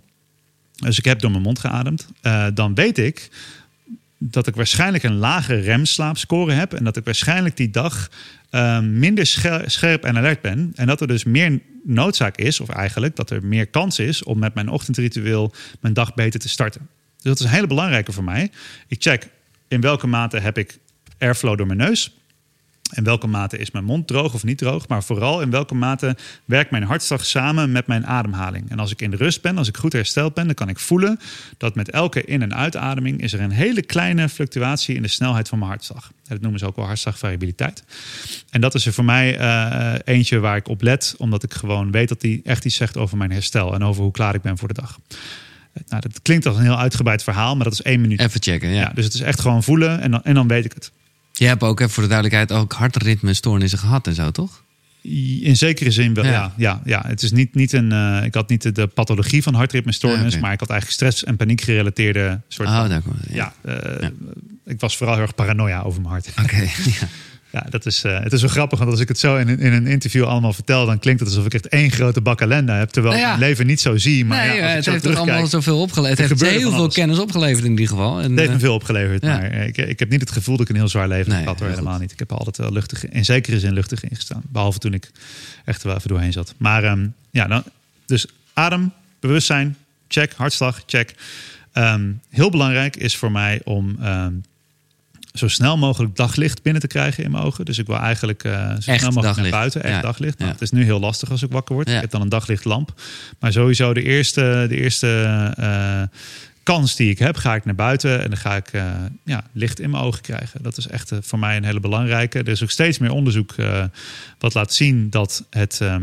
Dus ik heb door mijn mond geademd. Eh, dan weet ik dat ik waarschijnlijk een lage remslaapscore heb. En dat ik waarschijnlijk die dag ehm, minder scher- scherp en alert ben. En dat er dus meer noodzaak is, of eigenlijk dat er meer kans is om met mijn ochtendritueel mijn dag beter te starten. Dus dat is een hele belangrijke voor mij. Ik check in welke mate heb ik airflow door mijn neus. In welke mate is mijn mond droog of niet droog? Maar vooral in welke mate werkt mijn hartslag samen met mijn ademhaling? En als ik in de rust ben, als ik goed hersteld ben, dan kan ik voelen dat met elke in- en uitademing is er een hele kleine fluctuatie in de snelheid van mijn hartslag. Dat noemen ze ook wel hartslagvariabiliteit. En dat is er voor mij eh, eentje waar ik op let, omdat ik gewoon weet dat die echt iets zegt over mijn herstel en over hoe klaar ik ben voor de dag. Nou, dat klinkt als een heel uitgebreid verhaal, maar dat is één minuut. Even checken, ja. Ja, dus het is echt gewoon voelen en dan, en dan weet ik het. Je hebt ook, even voor de duidelijkheid, ook hartritmestoornissen gehad en zo, toch? In zekere zin wel, Ja. ja. ja, ja, Het is niet, niet een. eh, ik had niet de, de pathologie van hartritmestoornis, Ja, oké. maar ik had eigenlijk stress en paniek gerelateerde soort. Oh, van- daar het. ja, eh, Ja. ik was vooral heel erg paranoia over mijn hart. Oké, ja. Ja, dat is, eh, het is zo grappig, want als ik het zo in, een- in een interview allemaal vertel, dan klinkt het alsof ik echt één grote bak ellende heb, terwijl Nou ja. ik mijn leven niet zo zie. Maar nee, ja, als eh, ik het heeft toch allemaal zoveel opgeleverd. Het er heeft heel veel kennis opgeleverd in ieder geval. En, Het heeft me eh, veel opgeleverd, ja. maar ik, ik heb niet het gevoel dat ik een heel zwaar leven Nee, gehad. hoor, helemaal goed. niet. Ik heb er altijd wel luchtig, in zekere zin luchtig ingestaan. Behalve toen ik echt er wel even doorheen zat. Maar ehm, ja, dan, dus adem, bewustzijn, check, hartslag, check. Ehm, heel belangrijk is voor mij om ehm, zo snel mogelijk daglicht binnen te krijgen in mijn ogen. Dus ik wil eigenlijk eh, zo snel mogelijk daglicht. naar buiten, echt Ja, daglicht. Nou, ja. Het is nu heel lastig als ik wakker word. Ja. Ik heb dan een daglichtlamp. Maar sowieso de eerste, de eerste eh, kans die ik heb, ga ik naar buiten en dan ga ik eh, ja, licht in mijn ogen krijgen. Dat is echt voor mij een hele belangrijke. Er is ook steeds meer onderzoek wat laat zien dat het, ehm,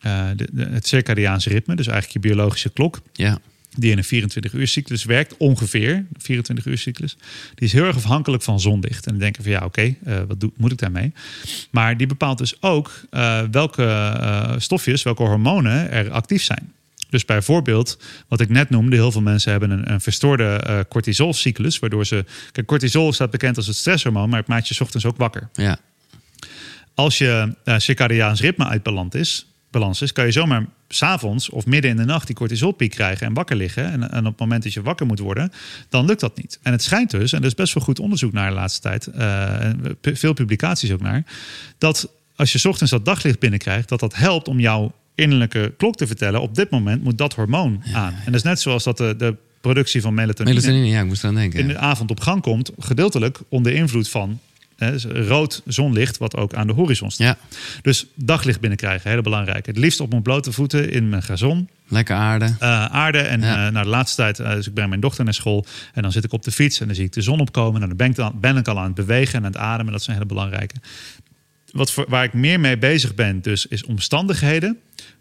eh, de, de- het circadiaanse ritme, dus eigenlijk je biologische klok, ja. Die in een 24 uur cyclus werkt, ongeveer, een 24 uur cyclus, die is heel erg afhankelijk van zonlicht. En dan denken van ja, oké, eh, wat doe, moet ik daarmee? Maar die bepaalt dus ook eh, welke eh, stofjes, welke hormonen er actief zijn. Dus bijvoorbeeld, wat ik net noemde, heel veel mensen hebben een, een verstoorde eh, cortisolcyclus, waardoor ze. Kijk, cortisol staat bekend als het stresshormoon, maar het maakt je 's ochtends ook wakker. ja. Als je uh, circadiaans ritme uit balans is, balans is, kan je zomaar s'avonds of midden in de nacht die cortisolpiek krijgen en wakker liggen. En, en op het moment dat je wakker moet worden, dan lukt dat niet. En het schijnt dus, en er is best wel goed onderzoek naar de laatste tijd, eh, veel publicaties ook naar, dat als je 's ochtends dat daglicht binnenkrijgt, dat dat helpt om jouw innerlijke klok te vertellen. Op dit moment moet dat hormoon aan. En dat is net zoals dat de, de productie van melatonine, Melatonine, ja, ik moest eraan denken. in de avond op gang komt, gedeeltelijk onder invloed van rood zonlicht, wat ook aan de horizon staat. Ja, Dus daglicht binnenkrijgen, hele belangrijk. Het liefst op mijn blote voeten in mijn gazon. Lekker aarde. Eh, aarde. En Ja. eh, nou, de laatste tijd, eh, dus ik breng mijn dochter naar school. En dan zit ik op de fiets en dan zie ik de zon opkomen. En dan ben ik, dan, ben ik al aan het bewegen en aan het ademen. Dat een hele belangrijke. Wat voor, waar ik meer mee bezig ben, dus is omstandigheden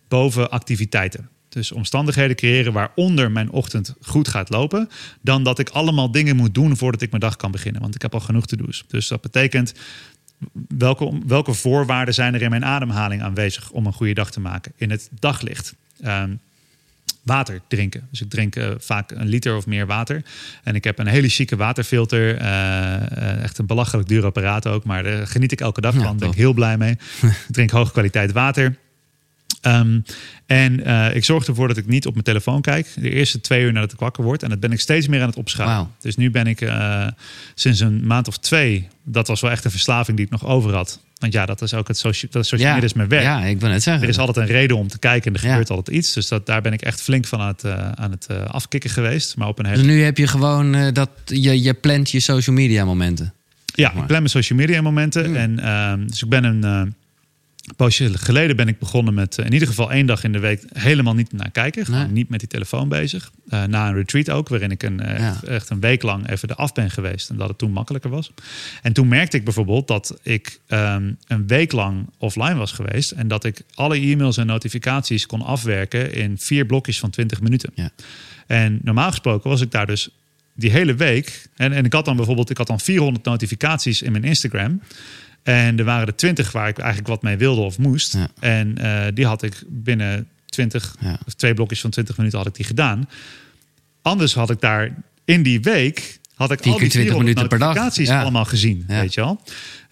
boven activiteiten. Dus omstandigheden creëren waaronder mijn ochtend goed gaat lopen. Dan dat ik allemaal dingen moet doen voordat ik mijn dag kan beginnen. Want ik heb al genoeg te doen. Dus dat betekent welke, welke voorwaarden zijn er in mijn ademhaling aanwezig om een goede dag te maken? In het daglicht. Ehm, water drinken. Dus ik drink eh, vaak een liter of meer water. En ik heb een hele chique waterfilter. eh, eh, echt een belachelijk duur apparaat ook. Maar daar geniet ik elke dag Ja, van. Daar ben ik heel blij mee. ik drink hoge kwaliteit water. Ehm, en eh, ik zorg ervoor dat ik niet op mijn telefoon kijk. De eerste twee uur nadat ik wakker word. En dat ben ik steeds meer aan het opschalen. Dus nu ben ik eh, sinds een maand of twee. Dat was wel echt een verslaving die ik nog over had. Want ja, dat is ook het social, dat social media is mijn werk. ja, ik wil net zeggen. Er is altijd een reden om te kijken en er Ja. gebeurt altijd iets. Dus dat, daar ben ik echt flink van aan het, eh, aan het afkicken geweest. Maar op een hele... Dus nu heb je gewoon dat je, je plant je social media momenten. Ja, maar. ik plan mijn social media momenten. Mm. En, ehm, dus ik ben een eh poosje geleden ben ik begonnen met eh, in ieder geval één dag in de week helemaal niet naar kijken. Gewoon Nee. niet met die telefoon bezig. Eh, na een retreat ook, waarin ik een, eh, Ja. echt, echt een week lang even eraf ben geweest. En dat het toen makkelijker was. En toen merkte ik bijvoorbeeld dat ik ehm, een week lang offline was geweest. En dat ik alle e-mails en notificaties kon afwerken in vier blokjes van 20 minuten. Ja. En normaal gesproken was ik daar dus die hele week. En, en ik had dan bijvoorbeeld, ik had dan 400 notificaties in mijn Instagram. En er waren er 20 waar ik eigenlijk wat mee wilde of moest. Ja. En eh, die had ik binnen 20, Ja. of twee blokjes van 20 minuten had ik die gedaan. Anders had ik daar in die week had ik al die 20 400 minuten per dag. Ja. allemaal gezien, weet je wel.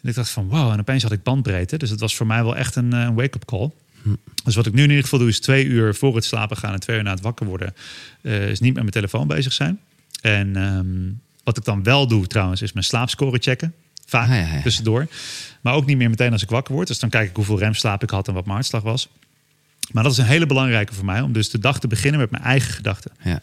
En ik dacht van wow, en opeens had ik bandbreedte. Dus het was voor mij wel echt een, eh, een wake-up call. Hm. Dus wat ik nu in ieder geval doe is twee uur voor het slapen gaan en twee uur na het wakker worden, eh, is niet met mijn telefoon bezig zijn. En ehm, wat ik dan wel doe trouwens, is mijn slaapscore checken. Vaak Ah, ja, ja, ja. tussendoor. Maar ook niet meer meteen als ik wakker word. Dus dan kijk ik hoeveel remslaap ik had en wat mijn hartslag was. Maar dat is een hele belangrijke voor mij. Om dus de dag te beginnen met mijn eigen gedachten. Ja.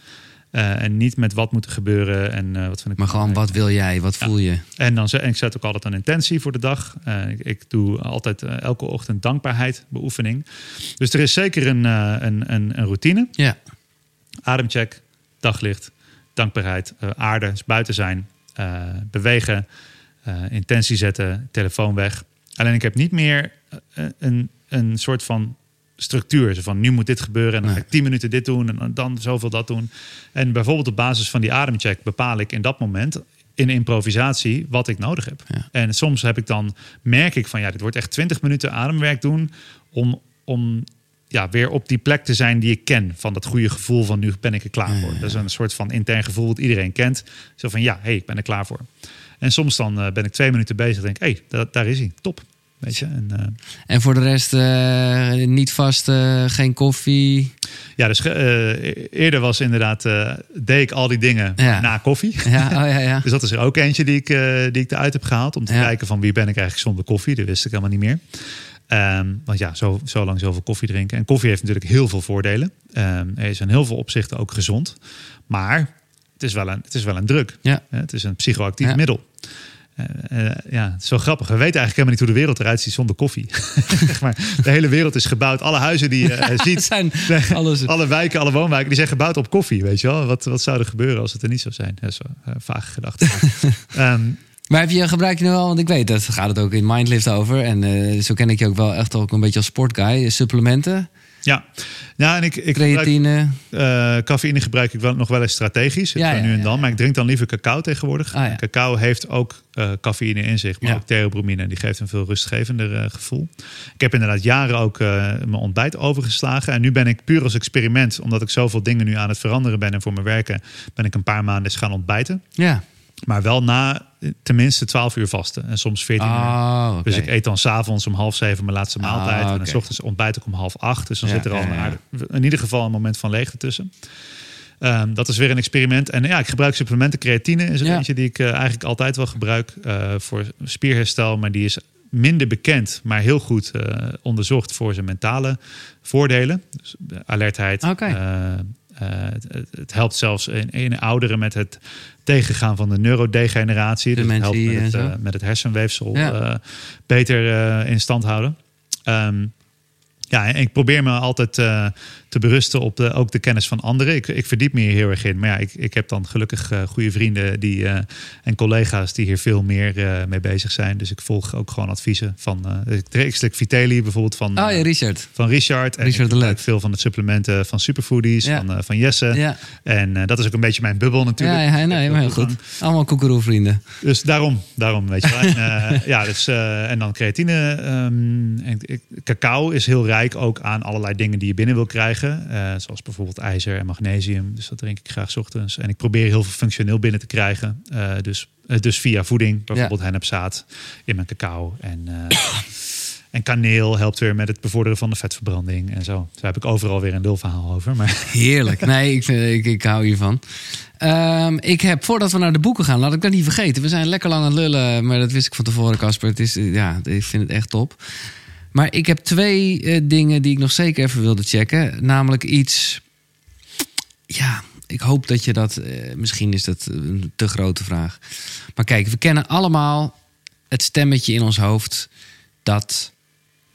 Eh, en niet met wat moet er gebeuren en eh, wat vind ik Maar gewoon, wat wil jij? Wat voel je? En dan zet, en ik zet ook altijd een intentie voor de dag. Eh, ik, ik doe altijd elke ochtend dankbaarheid beoefening. Dus er is zeker een, een, een, een routine. Ja. Ademcheck, daglicht, dankbaarheid, aarde, dus buiten zijn, bewegen, intentie zetten, telefoon weg. Alleen ik heb niet meer eh, een, een soort van structuur. Zo van nu moet dit gebeuren en dan ga ik tien minuten dit doen en dan- zoveel dat doen. En bijvoorbeeld op basis van die ademcheck bepaal ik in dat moment in improvisatie wat ik nodig heb. Ja. En soms heb ik dan merk ik van ja, dit wordt echt 20 minuten ademwerk doen om, om ja, weer op die plek te zijn die ik ken. Van dat goede gevoel van nu ben ik er klaar voor. Dat is een soort van intern gevoel dat iedereen kent. Zo van ja, hey, ik ben er klaar voor. En soms dan eh, ben ik twee minuten bezig en denk hé, hey, da- daar is hij. Top. Weet je? En, eh, En voor de rest eh, niet vast, geen koffie. ja, dus eerder was inderdaad, deed ik al die dingen Ja. na koffie. Ja, oh ja, ja. Dus dat is er ook eentje die ik, die ik eruit heb gehaald. Om te Ja. kijken van wie ben ik eigenlijk zonder koffie. Dat wist ik helemaal niet meer. Ehm, want ja, zo, zo lang zoveel koffie drinken. En koffie heeft natuurlijk heel veel voordelen. Ehm er is in heel veel opzichten ook gezond. Maar het is wel een, het is wel een druk. Ja. Het is een psychoactief middel. Eh, ja, het is zo grappig. We weten eigenlijk helemaal niet hoe de wereld eruit ziet zonder koffie. Maar, de hele wereld is gebouwd. Alle huizen die je eh, ziet, zijn alles. alle wijken, alle woonwijken, die zijn gebouwd op koffie. Weet je wel? Wat, wat zou er gebeuren als het er niet zou zijn? Dat is wel vage gedachte. Ehm, Maar heb je, gebruik je nu wel, want ik weet, dat gaat het ook in Mindlift over. En zo ken ik je ook wel echt ook een beetje als sportguy. Supplementen, ja. ja, en ik, ik gebruik, creatine. eh, cafeïne gebruik ik wel, nog wel eens strategisch. Ja, nu en dan. ja. Maar ik drink dan liever cacao tegenwoordig. Ah. Cacao heeft ook eh, cafeïne in zich, maar ook theobromine. En die geeft een veel rustgevender eh, gevoel. Ik heb inderdaad jaren ook mijn ontbijt overgeslagen. En nu ben ik puur als experiment, omdat ik zoveel dingen nu aan het veranderen ben en voor mijn werken, ben ik een paar maanden eens gaan ontbijten. Ja. Maar wel na tenminste 12 uur vasten. En soms 14 uur. Oh, oké. Dus ik eet dan s'avonds om half zeven mijn laatste Ah, maaltijd. En dan 's ochtends ontbijt ik om half acht. Dus dan Ja, zit er al ja, een ja. aardig- in ieder geval een moment van leegte tussen. Ehm, dat is weer een experiment. En ja, ik gebruik supplementen. Creatine is er Ja. eentje die ik eh, eigenlijk altijd wel gebruik eh, voor spierherstel. Maar die is minder bekend, maar heel goed eh, onderzocht voor zijn mentale voordelen. Dus alertheid. Eh, het, het- het helpt zelfs in, in ouderen met het tegengaan van de neurodegeneratie. Dus het helpt met het, eh, met het hersenweefsel Ja. eh, beter in stand houden. Ehm, Ja, en ik probeer me altijd uh, te berusten op de, ook de kennis van anderen. Ik, ik verdiep me hier heel erg in. Maar ja, ik, ik heb dan gelukkig uh, goede vrienden die, uh, en collega's die hier veel meer mee bezig zijn. Dus ik volg ook gewoon adviezen van ik slik Vitelli bijvoorbeeld van, oh, ja, Richard. van Richard. En Richard ik gebruik veel van de supplementen van Superfoodies, ja. van, van Jesse. Ja. En dat is ook een beetje mijn bubbel natuurlijk. Ja, ja nee, maar heel goed. Allemaal koekeroe vrienden. Dus daarom, daarom weet je wel. en, ja, dus, en dan creatine. Um, en, cacao is heel rijk ook aan allerlei dingen die je binnen wil krijgen. Uh, zoals bijvoorbeeld ijzer en magnesium. Dus dat drink ik graag ochtends. En ik probeer heel veel functioneel binnen te krijgen. Uh, dus, uh, dus via voeding, bijvoorbeeld ja. hennepzaad in mijn cacao. En, en kaneel helpt weer met het bevorderen van de vetverbranding en zo. Daar heb ik overal weer een lulverhaal over. Maar... Heerlijk. Nee, ik, ik, ik hou hiervan. Um, ik heb, voordat we naar de boeken gaan, laat ik dat niet vergeten. We zijn lekker lang aan het lullen, maar dat wist ik van tevoren, Casper. Het is, ja, ik vind het echt top. Maar ik heb twee uh, dingen die ik nog zeker even wilde checken. Namelijk iets. Ja, ik hoop dat je dat. Uh, misschien is dat een te grote vraag. Maar kijk, we kennen allemaal het stemmetje in ons hoofd. dat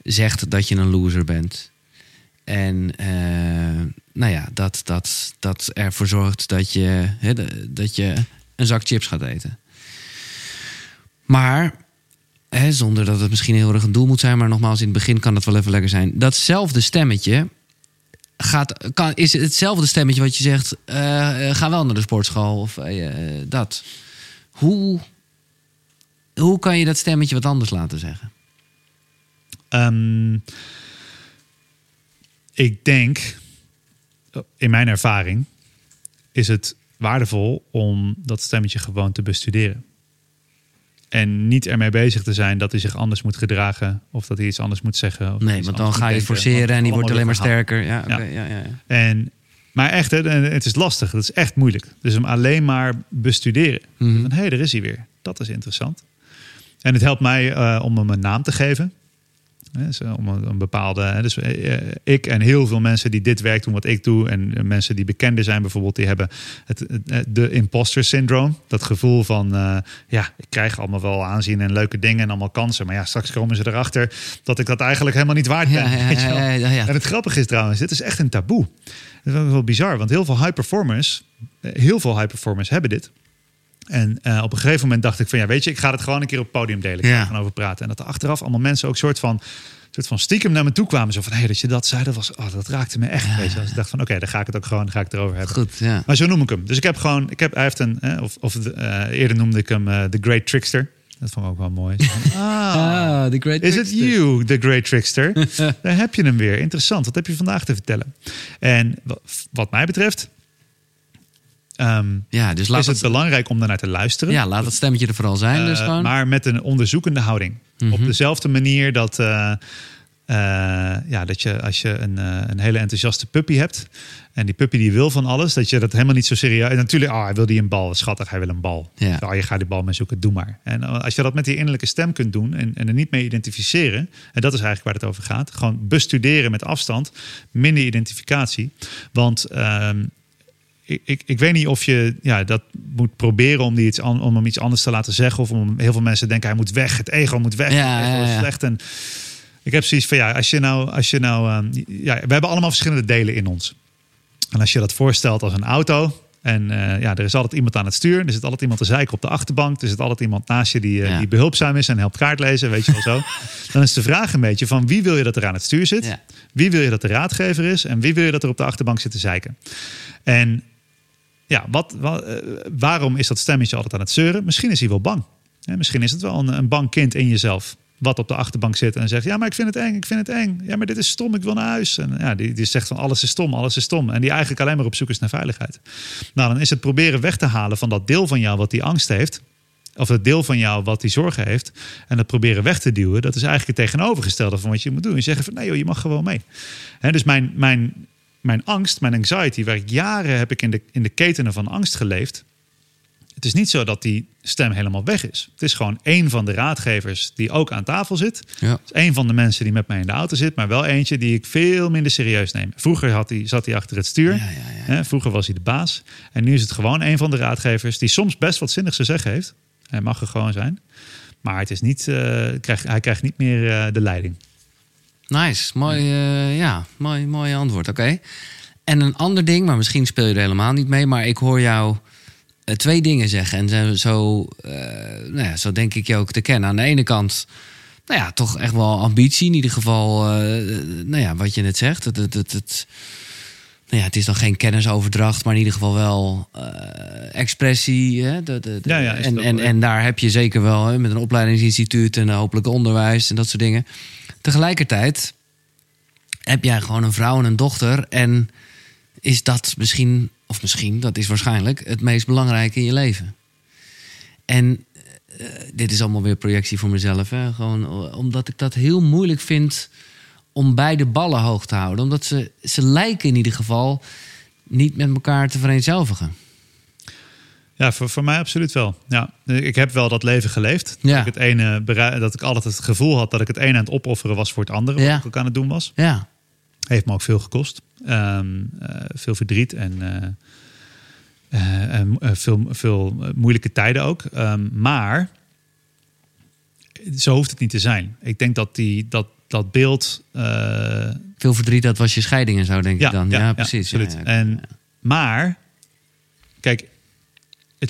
zegt dat je een loser bent. En uh, nou ja, dat, dat, dat ervoor zorgt dat je, dat je een zak chips gaat eten. Maar Zonder dat het misschien heel erg een doel moet zijn, maar nogmaals, in het begin kan het wel even lekker zijn. Datzelfde stemmetje gaat, kan, is hetzelfde stemmetje wat je zegt: uh, ga wel naar de sportschool of uh, dat. Hoe, hoe kan je dat stemmetje wat anders laten zeggen? Um, ik denk, in mijn ervaring, is het waardevol om dat stemmetje gewoon te bestuderen. En niet ermee bezig te zijn dat hij zich anders moet gedragen. Of dat hij iets anders moet zeggen. Of nee, want dan ga je forceren en die wordt alleen maar sterker. Ja, okay, ja. Ja, ja. En, maar echt, het is lastig. Het is echt moeilijk. Dus hem alleen maar bestuderen. Mm -hmm. Hé, hey, er is hij weer. Dat is interessant. En het helpt mij uh, om hem een naam te geven. Dus om een, bepaalde. Dus ik en heel veel mensen die dit werk doen, wat ik doe, en mensen die bekender zijn, bijvoorbeeld, die hebben het, de imposter syndroom. Dat gevoel van, uh, ja, ik krijg allemaal wel aanzien en leuke dingen en allemaal kansen. Maar ja, straks komen ze erachter dat ik dat eigenlijk helemaal niet waard ben. Ja, ja, ja, en het grappige is trouwens, dit is echt een taboe. Dat is wel bizar, want heel veel high performers, heel veel high performers hebben dit. En uh, op een gegeven moment dacht ik van ja, weet je, ik ga het gewoon een keer op het podium delen. Ik ga gaan over praten. En dat er achteraf allemaal mensen ook soort van, soort van stiekem naar me toe kwamen. Zo van hé, hey, dat je dat zei, dat was, oh, dat raakte me echt. Ja. Weet je, dus ik dacht van oké, okay, dan ga ik het ook gewoon, dan ga ik het erover hebben. Goed, ja. Maar zo noem ik hem. Dus ik heb gewoon, ik heb, hij heeft een, eh, of, of uh, eerder noemde ik hem uh, The Great Trickster. Dat vond ik ook wel mooi. ah, ah the great is it you, the great trickster? Daar heb je hem weer. Interessant. Wat heb je vandaag te vertellen? En wat mij betreft Um, ja, dus laat is het, het, belangrijk om daarnaar te luisteren. Ja, laat het stemmetje er vooral zijn. Uh, dus gewoon. Maar met een onderzoekende houding. Mm -hmm. Op dezelfde manier dat, uh, uh, ja, dat je als je een, een hele enthousiaste puppy hebt. En die puppy die wil van alles. Dat je dat helemaal niet zo serieus... En natuurlijk, oh, hij wil die een bal. Schattig, hij wil een bal. Ja. Oh, je gaat die bal mee zoeken, doe maar. En als je dat met die innerlijke stem kunt doen... En, en er niet mee identificeren... En dat is eigenlijk waar het over gaat. Gewoon bestuderen met afstand. Minder identificatie. Want... Um, ik, ik, ik, weet niet of je ja, dat moet proberen om, die iets an, om hem iets anders te laten zeggen. Of om heel veel mensen denken hij moet weg. Het ego moet weg. Ja, het ego ja, slecht. En ik heb zoiets van ja, als je nou, als je nou um, ja, we hebben allemaal verschillende delen in ons. En als je dat voorstelt als een auto. En uh, ja, er is altijd iemand aan het stuur. Er zit altijd iemand te zeiken op de achterbank. Er zit altijd iemand naast je die, uh, Ja. die behulpzaam is en helpt kaart lezen. Weet je wel zo. Dan is de vraag een beetje van wie wil je dat er aan het stuur zit? Wie wil je dat de raadgever is? En wie wil je dat er op de achterbank zit te zeiken? En ja, wat, uh, waarom is dat stemmetje altijd aan het zeuren? Misschien is hij wel bang. Misschien is het wel een, een bang kind in jezelf. Wat op de achterbank zit en zegt: Ja, maar ik vind het eng, ik vind het eng. Ja, maar dit is stom, ik wil naar huis. En ja, die, die zegt van alles is stom, alles is stom. En die eigenlijk alleen maar op zoek is naar veiligheid. Nou, dan is het proberen weg te halen van dat deel van jou wat die angst heeft. Of het deel van jou wat die zorgen heeft. En dat proberen weg te duwen. Dat is eigenlijk het tegenovergestelde van wat je moet doen. Je zegt van nee joh, je mag gewoon mee. Dus mijn, mijn, mijn angst, mijn anxiety, waar ik jaren heb ik in de, in de ketenen van angst geleefd. Het is niet zo dat die stem helemaal weg is. Het is gewoon één van de raadgevers die ook aan tafel zit. Ja. Het is één van de mensen die met mij in de auto zit, maar wel eentje die ik veel minder serieus neem. Vroeger had hij, zat hij achter het stuur. Ja, ja, ja. Hè, Vroeger was hij de baas. En nu is het gewoon een van de raadgevers die soms best wat zinnigs te zeggen heeft. Hij mag er gewoon zijn. Maar het is niet, uh, krijg, hij krijgt niet meer uh, de leiding. Nice. Mooi, eh, ja, mooi, mooi antwoord. Oké. En een ander ding, maar misschien speel je er helemaal niet mee, maar ik hoor jou eh, twee dingen zeggen. En zo, zo, eh, nou ja, zo denk ik je ook te kennen. Aan de ene kant, nou ja, toch echt wel ambitie. In ieder geval, nou ja, wat je net zegt. Het, het, het, het, nou ja, het is dan geen kennisoverdracht, maar in ieder geval wel expressie. Hè? De, de, de- Ja, ja, en, en, en daar heb je zeker wel hè, met een opleidingsinstituut en hopelijk onderwijs en dat soort dingen. Tegelijkertijd heb jij gewoon een vrouw en een dochter. En is dat misschien, of misschien, dat is waarschijnlijk het meest belangrijke in je leven. En eh, dit is allemaal weer projectie voor mezelf. Hè? Gewoon omdat ik dat heel moeilijk vind om beide ballen hoog te houden. Omdat ze, ze lijken in ieder geval niet met elkaar te vereenzelvigen. Ja, voor, voor mij absoluut wel. Ja, ik heb wel dat leven geleefd. Ja. Dat, ik het ene dat ik altijd het gevoel had dat ik het ene aan het opofferen was voor het andere. Ja. Wat ik ook aan het doen was. Ja, Heeft me ook veel gekost. Ehm, eh, veel verdriet en, en, eh, veel, veel moeilijke tijden ook. Ehm, maar zo hoeft het niet te zijn. Ik denk dat die, dat, dat beeld. veel verdriet, dat was je scheiding en zo, denk ik dan. Ja, precies. Absoluut. En, maar, kijk,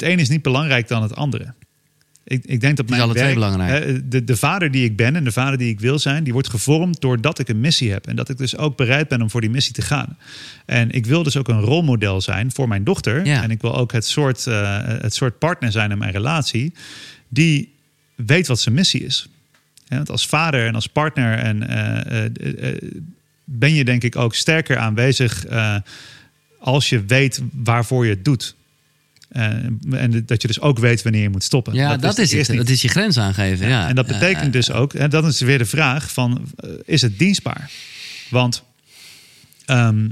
het een is niet belangrijk dan het andere. Ik, ik denk dat mijn twee belangrijk. De, de vader die ik ben en de vader die ik wil zijn, die wordt gevormd doordat ik een missie heb. En dat ik dus ook bereid ben om voor die missie te gaan. En ik wil dus ook een rolmodel zijn voor mijn dochter. Ja. En ik wil ook het soort, eh, het soort partner zijn in mijn relatie die weet wat zijn missie is. Hè, want als vader en als partner en, eh, eh, ben je denk ik ook sterker aanwezig als je weet waarvoor je het doet. Eh, en dat je dus ook weet wanneer je moet stoppen. Ja, dat, is het. niet. Dat is je grens aangeven. Ja. En dat betekent dus ook, en dat is weer de vraag van, eh, is het dienstbaar? Want ehm,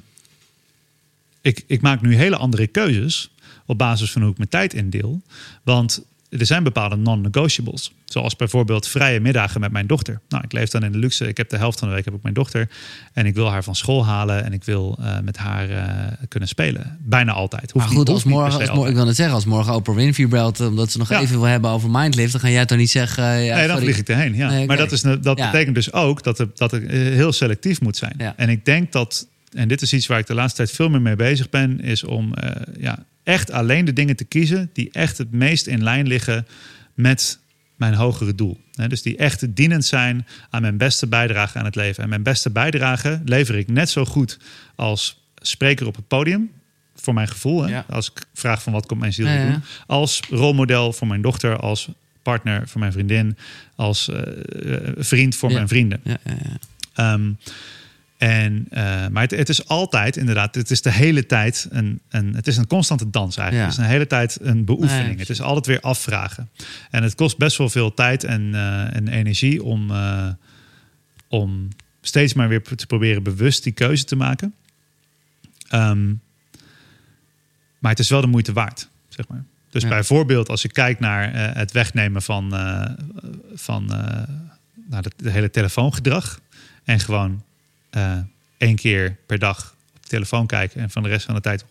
ik, ik maak nu hele andere keuzes op basis van hoe ik mijn tijd indeel. Want er zijn bepaalde non-negotiables. Zoals bijvoorbeeld vrije middagen met mijn dochter. Nou, ik leef dan in de luxe. Ik heb de helft van de week heb ik mijn dochter. En ik wil haar van school halen. En ik wil eh, met haar eh, kunnen spelen. Bijna altijd. Hoeft Maar goed, als niet per morgen, als morgen, ik wil het zeggen, als morgen Oprah Winfrey belt, omdat ze nog Ja. even wil hebben over Mindlift, dan ga jij toch niet zeggen. eh, ja, nee, dan vlieg ik erheen. Ja. Nee. Maar dat, is, dat Ja. betekent dus ook dat, er, dat ik eh, heel selectief moet zijn. Ja. En ik denk dat, en dit is iets waar ik de laatste tijd veel meer mee bezig ben, is om eh, ja, echt alleen de dingen te kiezen die echt het meest in lijn liggen met mijn hogere doel. Hè, dus die echt dienend zijn aan mijn beste bijdrage aan het leven. En mijn beste bijdrage lever ik net zo goed als spreker op het podium. Voor mijn gevoel. Hè? Ja. Als ik vraag van wat komt mijn ziel Ja, doen. Als rolmodel voor mijn dochter. Als partner voor mijn vriendin. Als eh, eh, vriend voor Ja. mijn vrienden. Ja, ja, ja. Ehm, en, eh, maar het, het is altijd, inderdaad, het is de hele tijd een, een, het is een constante dans eigenlijk. Ja. Het is een hele tijd een beoefening. Nee, het is altijd weer afvragen. En het kost best wel veel tijd en, eh, en energie om, eh, om steeds maar weer te proberen bewust die keuze te maken. Ehm, maar het is wel de moeite waard, zeg maar. Dus Ja. bijvoorbeeld als je kijkt naar het wegnemen van, van nou, het, hele telefoongedrag. En gewoon eh, één keer per dag op de telefoon kijken. En van de rest van de tijd 100%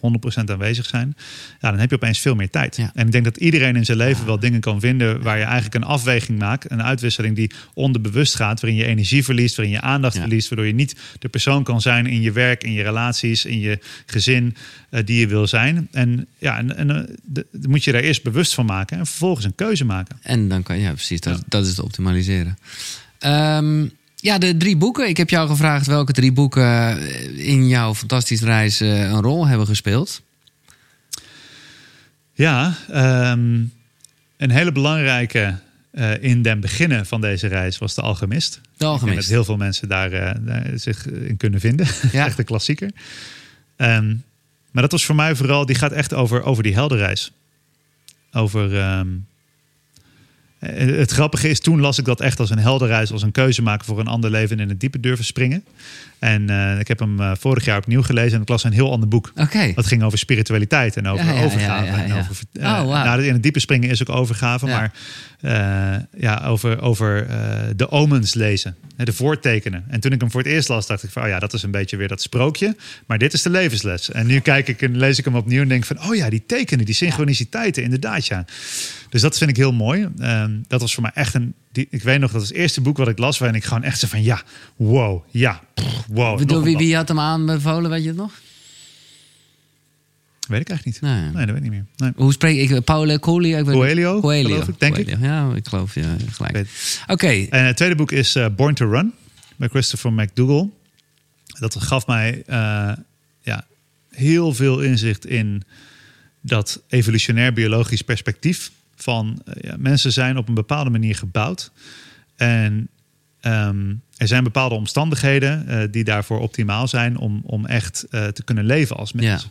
aanwezig zijn. Ja, dan heb je opeens veel meer tijd. Ja. En ik denk dat iedereen in zijn leven wel dingen kan vinden. waar je eigenlijk een afweging maakt. Een uitwisseling die onderbewust gaat. waarin je energie verliest, waarin je aandacht Ja. verliest. Waardoor je niet de persoon kan zijn in je werk, in je relaties, in je gezin. eh, die je wil zijn. En ja, en, en eh, de- de- moet je daar eerst bewust van maken. En vervolgens een keuze maken. En dan kan ja, precies, dat, Ja. dat is het optimaliseren. Ehm, ja, de drie boeken. Ik heb jou gevraagd welke drie boeken eh, in jouw fantastische reis eh, een rol hebben gespeeld. Ja, ehm, een hele belangrijke eh, in den beginnen van deze reis was de Alchemist. De Alchemist. dat heel veel mensen daar, zich in kunnen vinden. Ja. echt een klassieker. Ehm, maar dat was voor mij vooral, die gaat echt over, over die heldenreis. Over. ehm, eh, het grappige is, toen las ik dat echt als een heldenreis, als een keuze maken voor een ander leven en in het diepe durven springen. En eh, ik heb hem eh, vorig jaar opnieuw gelezen en ik las een heel ander boek. Oké. Dat ging over spiritualiteit en over Ja, overgave. ja. En over, eh, Oh, wauw. nou, in het diepe springen is ook overgave. Maar eh, ja, over, over eh, de omens lezen, de voortekenen. En toen ik hem voor het eerst las, dacht ik van, oh ja, dat is een beetje weer dat sprookje. Maar dit is de levensles. En nu kijk ik en lees ik hem opnieuw en denk van, oh ja, die tekenen, die synchroniciteiten, inderdaad, ja. Dus dat vind ik heel mooi. Ehm, dat was voor mij echt een, die, ik weet nog, dat was het eerste boek wat ik las, waarin ik gewoon echt zo van, ja, wow, ja, pff, wow. Bedoel, wie, wie had hem aanbevolen, weet je het nog? Weet ik eigenlijk niet. Nee. Nee, dat weet ik niet meer. Nee. Hoe spreek ik? Paulo Coelho? Ik weet Coelho, Coelho, geloof ik, denk ik. Ja, ik geloof ja, gelijk. Oké, En het tweede boek is eh, Born to Run bij Christopher McDougall. Dat gaf mij eh, ja, heel veel inzicht in dat evolutionair biologisch perspectief van eh, ja, mensen zijn op een bepaalde manier gebouwd. En ehm, er zijn bepaalde omstandigheden eh, die daarvoor optimaal zijn om, om echt eh, te kunnen leven als mens.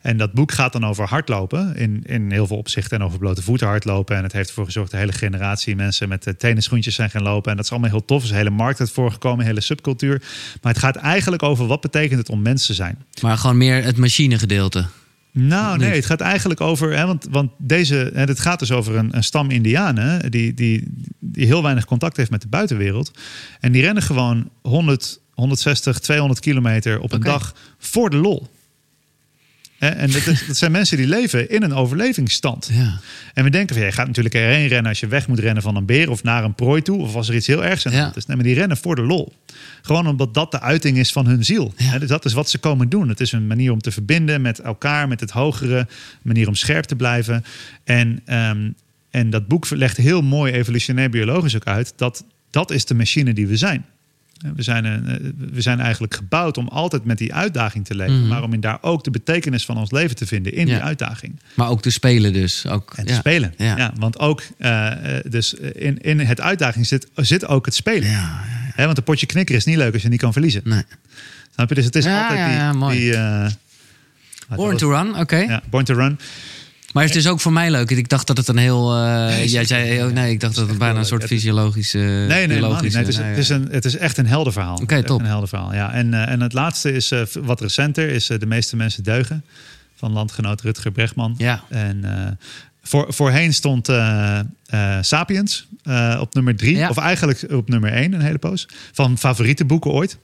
En dat boek gaat dan over hardlopen in, in heel veel opzichten en over blote voeten hardlopen. En het heeft ervoor gezorgd dat de hele generatie mensen met uh, tenisschoentjes zijn gaan lopen. En dat is allemaal heel tof. Er is een hele markt uit voorgekomen, een hele subcultuur. Maar het gaat eigenlijk over wat betekent het om mens te zijn. maar gewoon meer het machinegedeelte. Nou, nee, het gaat eigenlijk over. Hè, want, want deze. Hè, het gaat dus over een, een stam Indianen. Die, die, die heel weinig contact heeft met de buitenwereld. En die rennen gewoon 100, 160, 200 kilometer op een dag voor de lol. En dat, is- dat zijn mensen die leven in een overlevingsstand. Ja. En we denken van, je gaat natuurlijk erheen rennen als je weg moet rennen van een beer of naar een prooi toe. Of als er iets heel ergs aan Ja. is. Nee, maar die rennen voor de lol. Gewoon omdat dat de uiting is van hun ziel. Ja. Dus dat is wat ze komen doen. Het is een manier om te verbinden met elkaar, met het hogere. Een manier om scherp te blijven. En, ehm, en dat boek legt heel mooi evolutionair biologisch ook uit. Dat dat is de machine die we zijn. We zijn, een, eh, we zijn eigenlijk gebouwd om altijd met die uitdaging te leven. Mhm. Maar om in daar ook de betekenis van ons leven te vinden in Ja. die uitdaging. Maar ook te spelen dus. Ook, En te ja. spelen. Ja. Ja. want ook eh, eh, dus in, in het uitdaging zit, zit ook het spelen. Ja, Hè, want een potje knikker is niet leuk als je niet kan verliezen. nee. Snap je? Dus het is altijd die... ja, mooi. die wat Born was- to run, oké. Ja, Born to Run. Maar het is ook voor mij leuk. Ik dacht dat het een heel... eh, jij zei, oh, nee, ik dacht dat het bijna een soort fysiologische... Nee, nee, biologische- Nee, het, is, nee, het, is een, het is echt een helder verhaal. Oké, top. Een helder verhaal, ja. En, eh, en het laatste is eh, wat recenter, is De meeste mensen deugen. Van landgenoot Rutger Bregman. Ja. En voor, voorheen stond Sapiens op nummer drie. Ja. Of eigenlijk op nummer één, een hele poos. Van favoriete boeken ooit.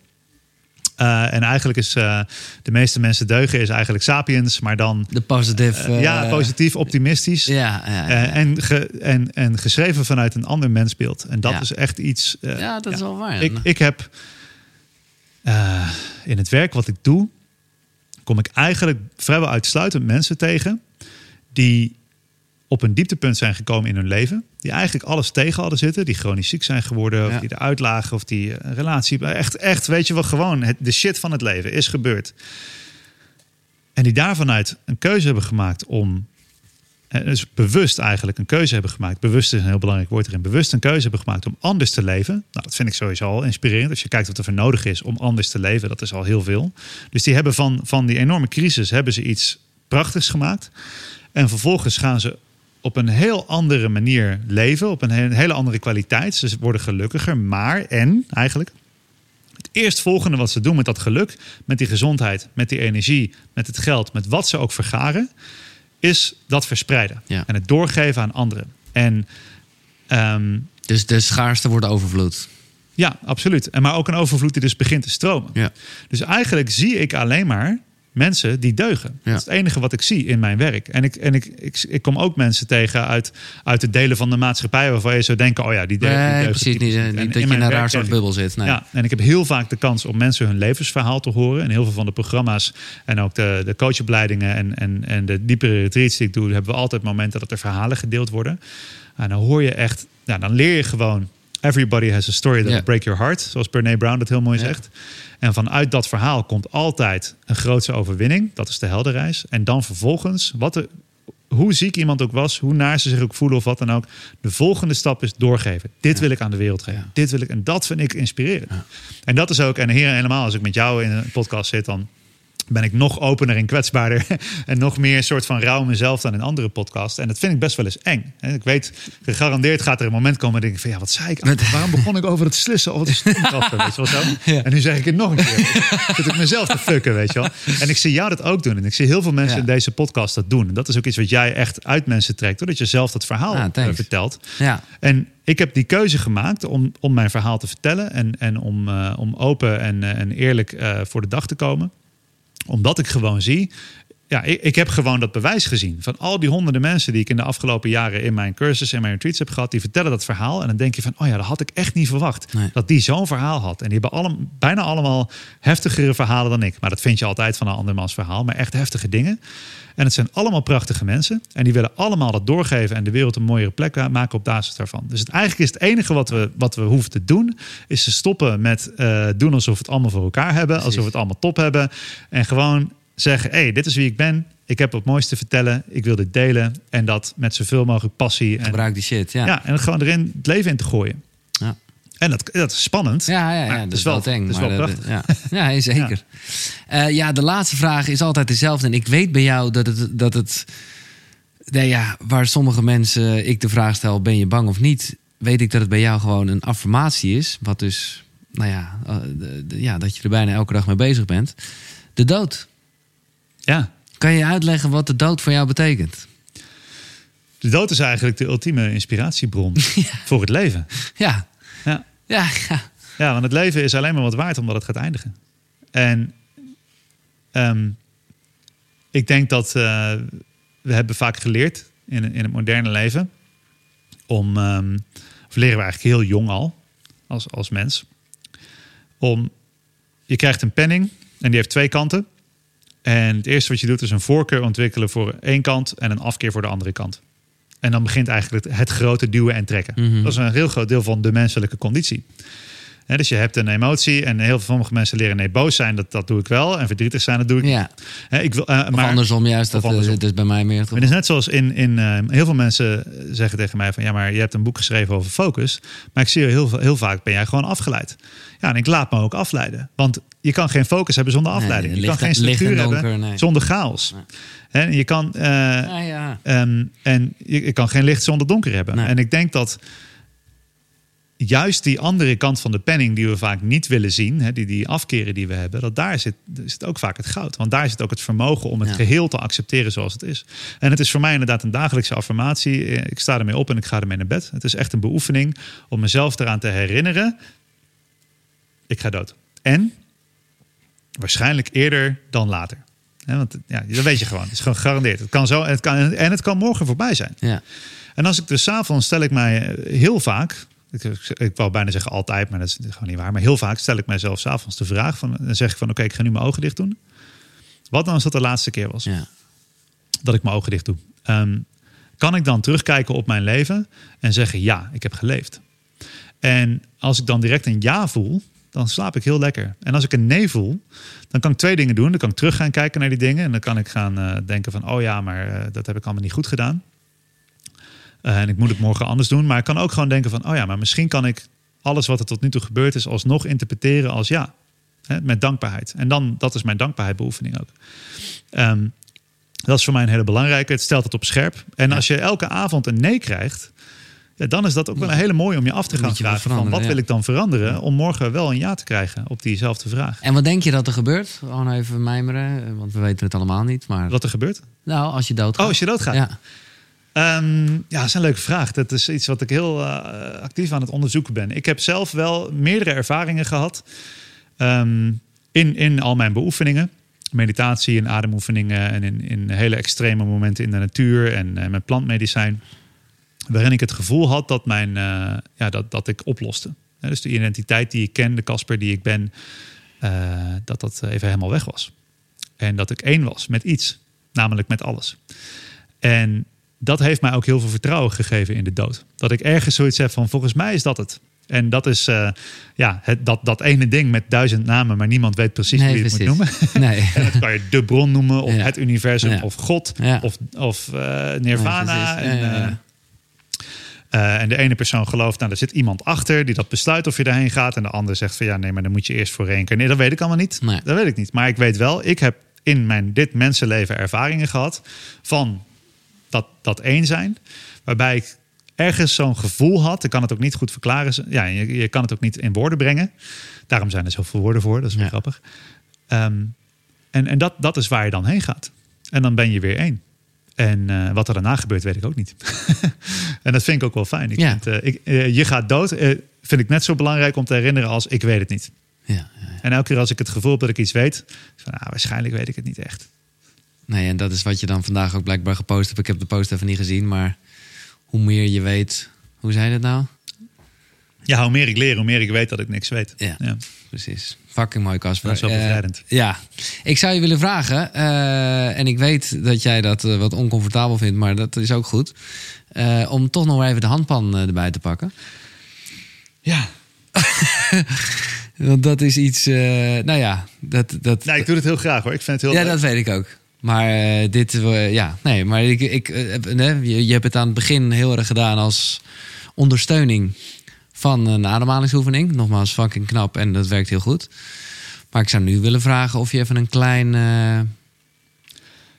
Eh, en eigenlijk is eh, De meeste mensen deugen is eigenlijk Sapiens. Maar dan De positive... eh, ja, positief, optimistisch. Ja, ja, ja. En, ge- en, en geschreven vanuit een ander mensbeeld. En dat is echt iets. Ja, dat is wel waar. Ik, ik heb in het werk wat ik doe, kom ik eigenlijk vrijwel uitsluitend mensen tegen die op een dieptepunt zijn gekomen in hun leven. Die eigenlijk alles tegen hadden zitten. Die chronisch ziek zijn geworden. Of Ja. die eruit lagen. Of die eh, een relatie. Echt, echt, weet je wel, gewoon het, de shit van het leven is gebeurd. En die daarvanuit een keuze hebben gemaakt om. eh, Dus bewust eigenlijk een keuze hebben gemaakt. Bewust is een heel belangrijk woord erin. Bewust een keuze hebben gemaakt om anders te leven. Nou, dat vind ik sowieso al inspirerend. Als je kijkt wat er voor nodig is om anders te leven, dat is al heel veel. Dus die hebben van, van die enorme crisis hebben ze iets prachtigs gemaakt. En vervolgens gaan ze op een heel andere manier leven. Op een he- hele andere kwaliteit. Ze worden gelukkiger. Maar, en eigenlijk, het eerstvolgende wat ze doen met dat geluk, met die gezondheid, met die energie, met het geld, met wat ze ook vergaren, is dat verspreiden. Ja. En het doorgeven aan anderen. En ehm, Dus de schaarste wordt overvloed. ja, absoluut. En maar ook een overvloed die dus begint te stromen. Ja. Dus eigenlijk zie ik alleen maar mensen die deugen. Ja. Dat is het enige wat ik zie in mijn werk. En ik, en ik, ik, ik kom ook mensen tegen uit, uit de delen van de maatschappij waarvan je zou denken: oh ja, die, de, die Nee, deugen precies. Niet, dat je in een raar soort bubbel zit. Nee. Ja, en ik heb heel vaak de kans om mensen hun levensverhaal te horen. En heel veel van de programma's en ook de, de coachopleidingen en, en, en de diepere retreats die ik doe, hebben we altijd momenten dat er verhalen gedeeld worden. En dan hoor je echt, ja, dan leer je gewoon. Everybody has a story that will break your heart, zoals Brene Brown dat heel mooi zegt. En vanuit dat verhaal komt altijd een grootse overwinning. Dat is de heldenreis. En dan vervolgens, wat hoe ziek iemand ook was, hoe naar ze zich ook voelen of wat dan ook. De volgende stap is doorgeven. Dit wil ik aan de wereld geven. Ja. Dit wil ik. En dat vind ik inspirerend. En dat is ook, en hier helemaal als ik met jou in een podcast zit, dan ben ik nog opener en kwetsbaarder. en nog meer een soort van rauw mezelf dan in andere podcasts. En dat vind ik best wel eens eng. En ik weet, gegarandeerd gaat er een moment komen... dat ik van, ja, wat zei ik? Ah, waarom begon ik over het slissen of het stomkrappen? Weet je wel zo? En nu zeg ik het nog een keer. Zit ik mezelf te fucken, weet je wel? En ik zie jou dat ook doen. En ik zie heel veel mensen Ja. in deze podcast dat doen. En dat is ook iets wat jij echt uit mensen trekt. Doordat je zelf dat verhaal Ah, eh, vertelt. Ja. En ik heb die keuze gemaakt om, om mijn verhaal te vertellen en, en om, eh, om open en, eh, en eerlijk voor de dag te komen. Omdat ik gewoon zie. Ja, ik, ik heb gewoon dat bewijs gezien. Van al die honderden mensen die ik in de afgelopen jaren in mijn cursus en mijn retreats heb gehad, die vertellen dat verhaal. En dan denk je van, oh ja, dat had ik echt niet verwacht. Nee. Dat die zo'n verhaal had. En die hebben alle, bijna allemaal heftigere verhalen dan ik. Maar dat vind je altijd van een andermans verhaal. Maar echt heftige dingen. En het zijn allemaal prachtige mensen. En die willen allemaal dat doorgeven en de wereld een mooiere plek maken op basis daarvan. Dus het, eigenlijk is het enige wat we, wat we hoeven te doen, is te stoppen met eh, doen alsof we het allemaal voor elkaar hebben. Precies. Alsof we het allemaal top hebben. En gewoon zeggen, hé, hey, dit is wie ik ben. Ik heb wat moois te vertellen. Ik wil dit delen. En dat met zoveel mogelijk passie. En, Gebruik die shit, ja. ja. en het gewoon erin het leven in te gooien. Ja. En dat, dat is spannend. Ja, ja, ja, dat is wel eng. het is wel dat- ja. ja, zeker. Ja. ja, de laatste vraag is altijd dezelfde. En ik weet bij jou dat het... Dat het nee, ja, waar sommige mensen ik de vraag stel, ben je bang of niet? Weet ik dat het bij jou gewoon een affirmatie is. Wat dus, nou ja, eh, de- de- ja dat je er bijna elke dag mee bezig bent. De dood. Ja. Kan je uitleggen wat de dood voor jou betekent? De dood is eigenlijk de ultieme inspiratiebron voor het leven. Ja, Ja. ja, want het leven is alleen maar wat waard omdat het gaat eindigen. En ehm, ik denk dat eh, we hebben vaak geleerd in, in het moderne leven om, ehm, of leren we eigenlijk heel jong al als, als mens, om je krijgt een penning en die heeft twee kanten. En het eerste wat je doet is een voorkeur ontwikkelen voor één kant en een afkeer voor de andere kant. En dan begint eigenlijk het, het grote duwen en trekken. Mhm. Dat is een heel groot deel van de menselijke conditie. Dus je hebt een emotie en heel veel sommige mensen leren nee, boos zijn, dat, dat doe ik wel. En verdrietig zijn, dat doe ik niet. ja. Hè, ik wil, eh, maar, andersom juist, dat, of andersom. eh, dat is bij mij meer het is net zoals in, in eh, heel veel mensen zeggen tegen mij van ja, maar je hebt een boek geschreven over focus. Maar ik zie heel, veel- heel vaak ben jij gewoon afgeleid. Ja, en ik laat me ook afleiden. Want je kan geen focus hebben zonder Nee, afleiding. je kan geen structuur en hebben donker, nee. zonder chaos. Nee. En je kan eh, Ja, ja. Ehm, en je, je kan geen licht zonder donker hebben. En ik denk dat juist die andere kant van de penning, die we vaak niet willen zien, hè, die, die afkeren die we hebben, dat daar zit, zit ook vaak het goud. Want daar zit ook het vermogen om het Ja. geheel te accepteren zoals het is. En het is voor mij inderdaad een dagelijkse affirmatie. Eh, Ik sta ermee op en ik ga ermee naar bed. Het is echt een beoefening om mezelf eraan te herinneren: ik ga dood. En waarschijnlijk eerder dan later. Want ja, dat weet je gewoon. Het is gewoon gegarandeerd. Het kan zo en het kan, en het kan morgen voorbij zijn. ja. En als ik dus 's avonds stel ik mij eh, heel vaak, ik, ik wou bijna zeggen altijd, maar dat is gewoon niet waar. Maar heel vaak stel ik mijzelf 's avonds de vraag van, dan zeg ik van, oké, ik ga nu mijn ogen dicht doen. Wat dan als dat de laatste keer was ja. dat ik mijn ogen dicht doe? Ehm, kan ik dan terugkijken op mijn leven en zeggen, ja, ik heb geleefd. En als ik dan direct een ja voel, dan slaap ik heel lekker. En als ik een nee voel, dan kan ik twee dingen doen. Dan kan ik terug gaan kijken naar die dingen. En dan kan ik gaan eh, denken van, oh ja, maar eh, dat heb ik allemaal niet goed gedaan. Eh, en ik moet het morgen anders doen. Maar ik kan ook gewoon denken van, oh ja, maar misschien kan ik alles wat er tot nu toe gebeurd is, alsnog interpreteren als ja. Hè, met dankbaarheid. En dan, dat is mijn dankbaarheidbeoefening ook. Ehm, dat is voor mij een hele belangrijke. Het stelt het op scherp. En Ja. als je elke avond een nee krijgt, ja, dan is dat ook wel een hele mooie om je af te gaan vragen. Van, wat wil ik dan veranderen om morgen wel een ja te krijgen op diezelfde vraag? En wat denk je dat er gebeurt? Gewoon even mijmeren, eh, want we weten het allemaal niet. Maar Wat er gebeurt? nou, als je doodgaat. Oh, als je doodgaat? Ja. Ehm, ja, dat is een leuke vraag. Dat is iets wat ik heel eh, actief aan het onderzoeken ben. Ik heb zelf wel meerdere ervaringen gehad ehm, in, in al mijn beoefeningen. Meditatie en ademoefeningen en in, in hele extreme momenten in de natuur en eh, met plantmedicijn. Waarin ik het gevoel had dat, mijn, eh, ja, dat, dat ik oploste. Dus de identiteit die ik ken, de Casper die ik ben, eh, dat dat even helemaal weg was. En dat ik één was met iets, namelijk met alles. En dat heeft mij ook heel veel vertrouwen gegeven in de dood. Dat ik ergens zoiets heb van, volgens mij is dat het. En dat is eh, ja, het, dat, dat ene ding met duizend namen, maar niemand weet precies Nee, wie je het moet noemen. Nee. En dat kan je de bron noemen, of Ja. het universum, Ja. of God, of, of Nirvana. En, Eh, en de ene persoon gelooft, nou, er zit iemand achter die dat besluit of je daarheen gaat. En de ander zegt van ja, nee, maar dan moet je eerst voor reïncarneren. Dat weet ik allemaal niet. Nee. Dat weet ik niet. Maar ik weet wel, ik heb in mijn dit mensenleven ervaringen gehad van dat, dat één zijn. Waarbij ik ergens zo'n gevoel had. Ik kan het ook niet goed verklaren. Ja, je, je kan het ook niet in woorden brengen. Daarom zijn er zoveel woorden voor. Dat is wel Ja. grappig. Ehm, en en dat, dat is waar je dan heen gaat. En dan ben je weer één. En eh, wat er daarna gebeurt, weet ik ook niet. en dat vind ik ook wel fijn. Ik Ja. vind, eh, ik, eh, je gaat dood, vind ik net zo belangrijk om te herinneren als ik weet het niet. Ja, ja. En elke keer als ik het gevoel heb dat ik iets weet, van, ah, waarschijnlijk weet ik het niet echt. Nee, en dat is wat je dan vandaag ook blijkbaar gepost hebt. Ik heb de post even niet gezien, maar hoe meer je weet... Hoe zei je dat nou? Ja, hoe meer ik leer, hoe meer ik weet dat ik niks weet. Ja. Precies. Fucking mooi, Casper. Dat is wel Eh, bevrijdend. ja. Ik zou je willen vragen, eh, en ik weet dat jij dat eh, wat oncomfortabel vindt, maar dat is ook goed. om toch nog maar even de handpan erbij te pakken. Ja. Want dat is iets, nou ja, dat... dat Nou, ik doe het heel graag hoor. Ik vind het heel ja, leuk. dat weet ik ook. Maar dit, ja, nee, maar ik, ik, nee, je, je hebt het aan het begin heel erg gedaan als ondersteuning van een ademhalingsoefening. Nogmaals, fucking knap en dat werkt heel goed. Maar ik zou nu willen vragen of je even een klein. eh,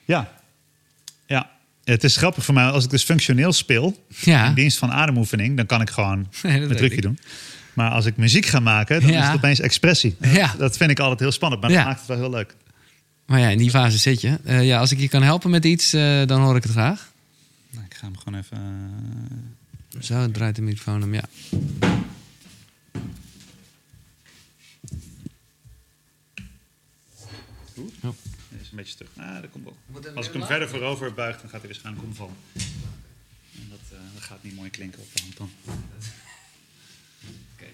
Ja. Ja. Het is grappig voor mij, als ik dus functioneel speel, ja, in dienst van ademoefening, dan kan ik gewoon Nee, een trucje ik. doen. Maar als ik muziek ga maken, dan Ja. is het opeens expressie. Ja. Dat vind ik altijd heel spannend, maar dat maakt het wel heel leuk. maar ja, in die fase zit je. Eh, ja, als ik je kan helpen met iets, eh, dan hoor ik het graag. Nou, ik ga hem gewoon even... eh, Zo draait de microfoon om, ja. Oh. Hij is een beetje terug. Ah, dat komt wel. Als ik hem verder voorover buig, dan gaat hij waarschijnlijk omvallen. En dat, eh, dat gaat niet mooi klinken op de hand dan. Oké.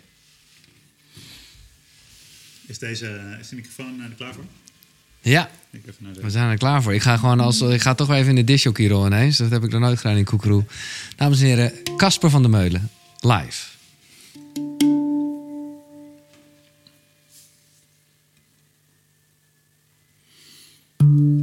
Is, deze, is de microfoon er klaar voor? Ja, we zijn er klaar voor. Ik ga gewoon als ik ga toch wel even in de disjockey rol ineens. Dat heb ik nog nooit gedaan in Koekeroe. Dames en heren, Casper van der Meulen, live. Thank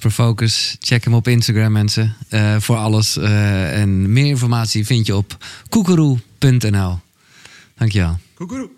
Casper Focus. Check hem op Instagram, mensen. eh, voor alles. eh, en meer informatie vind je op koekeroe.nl. Dankjewel. Koekeroe.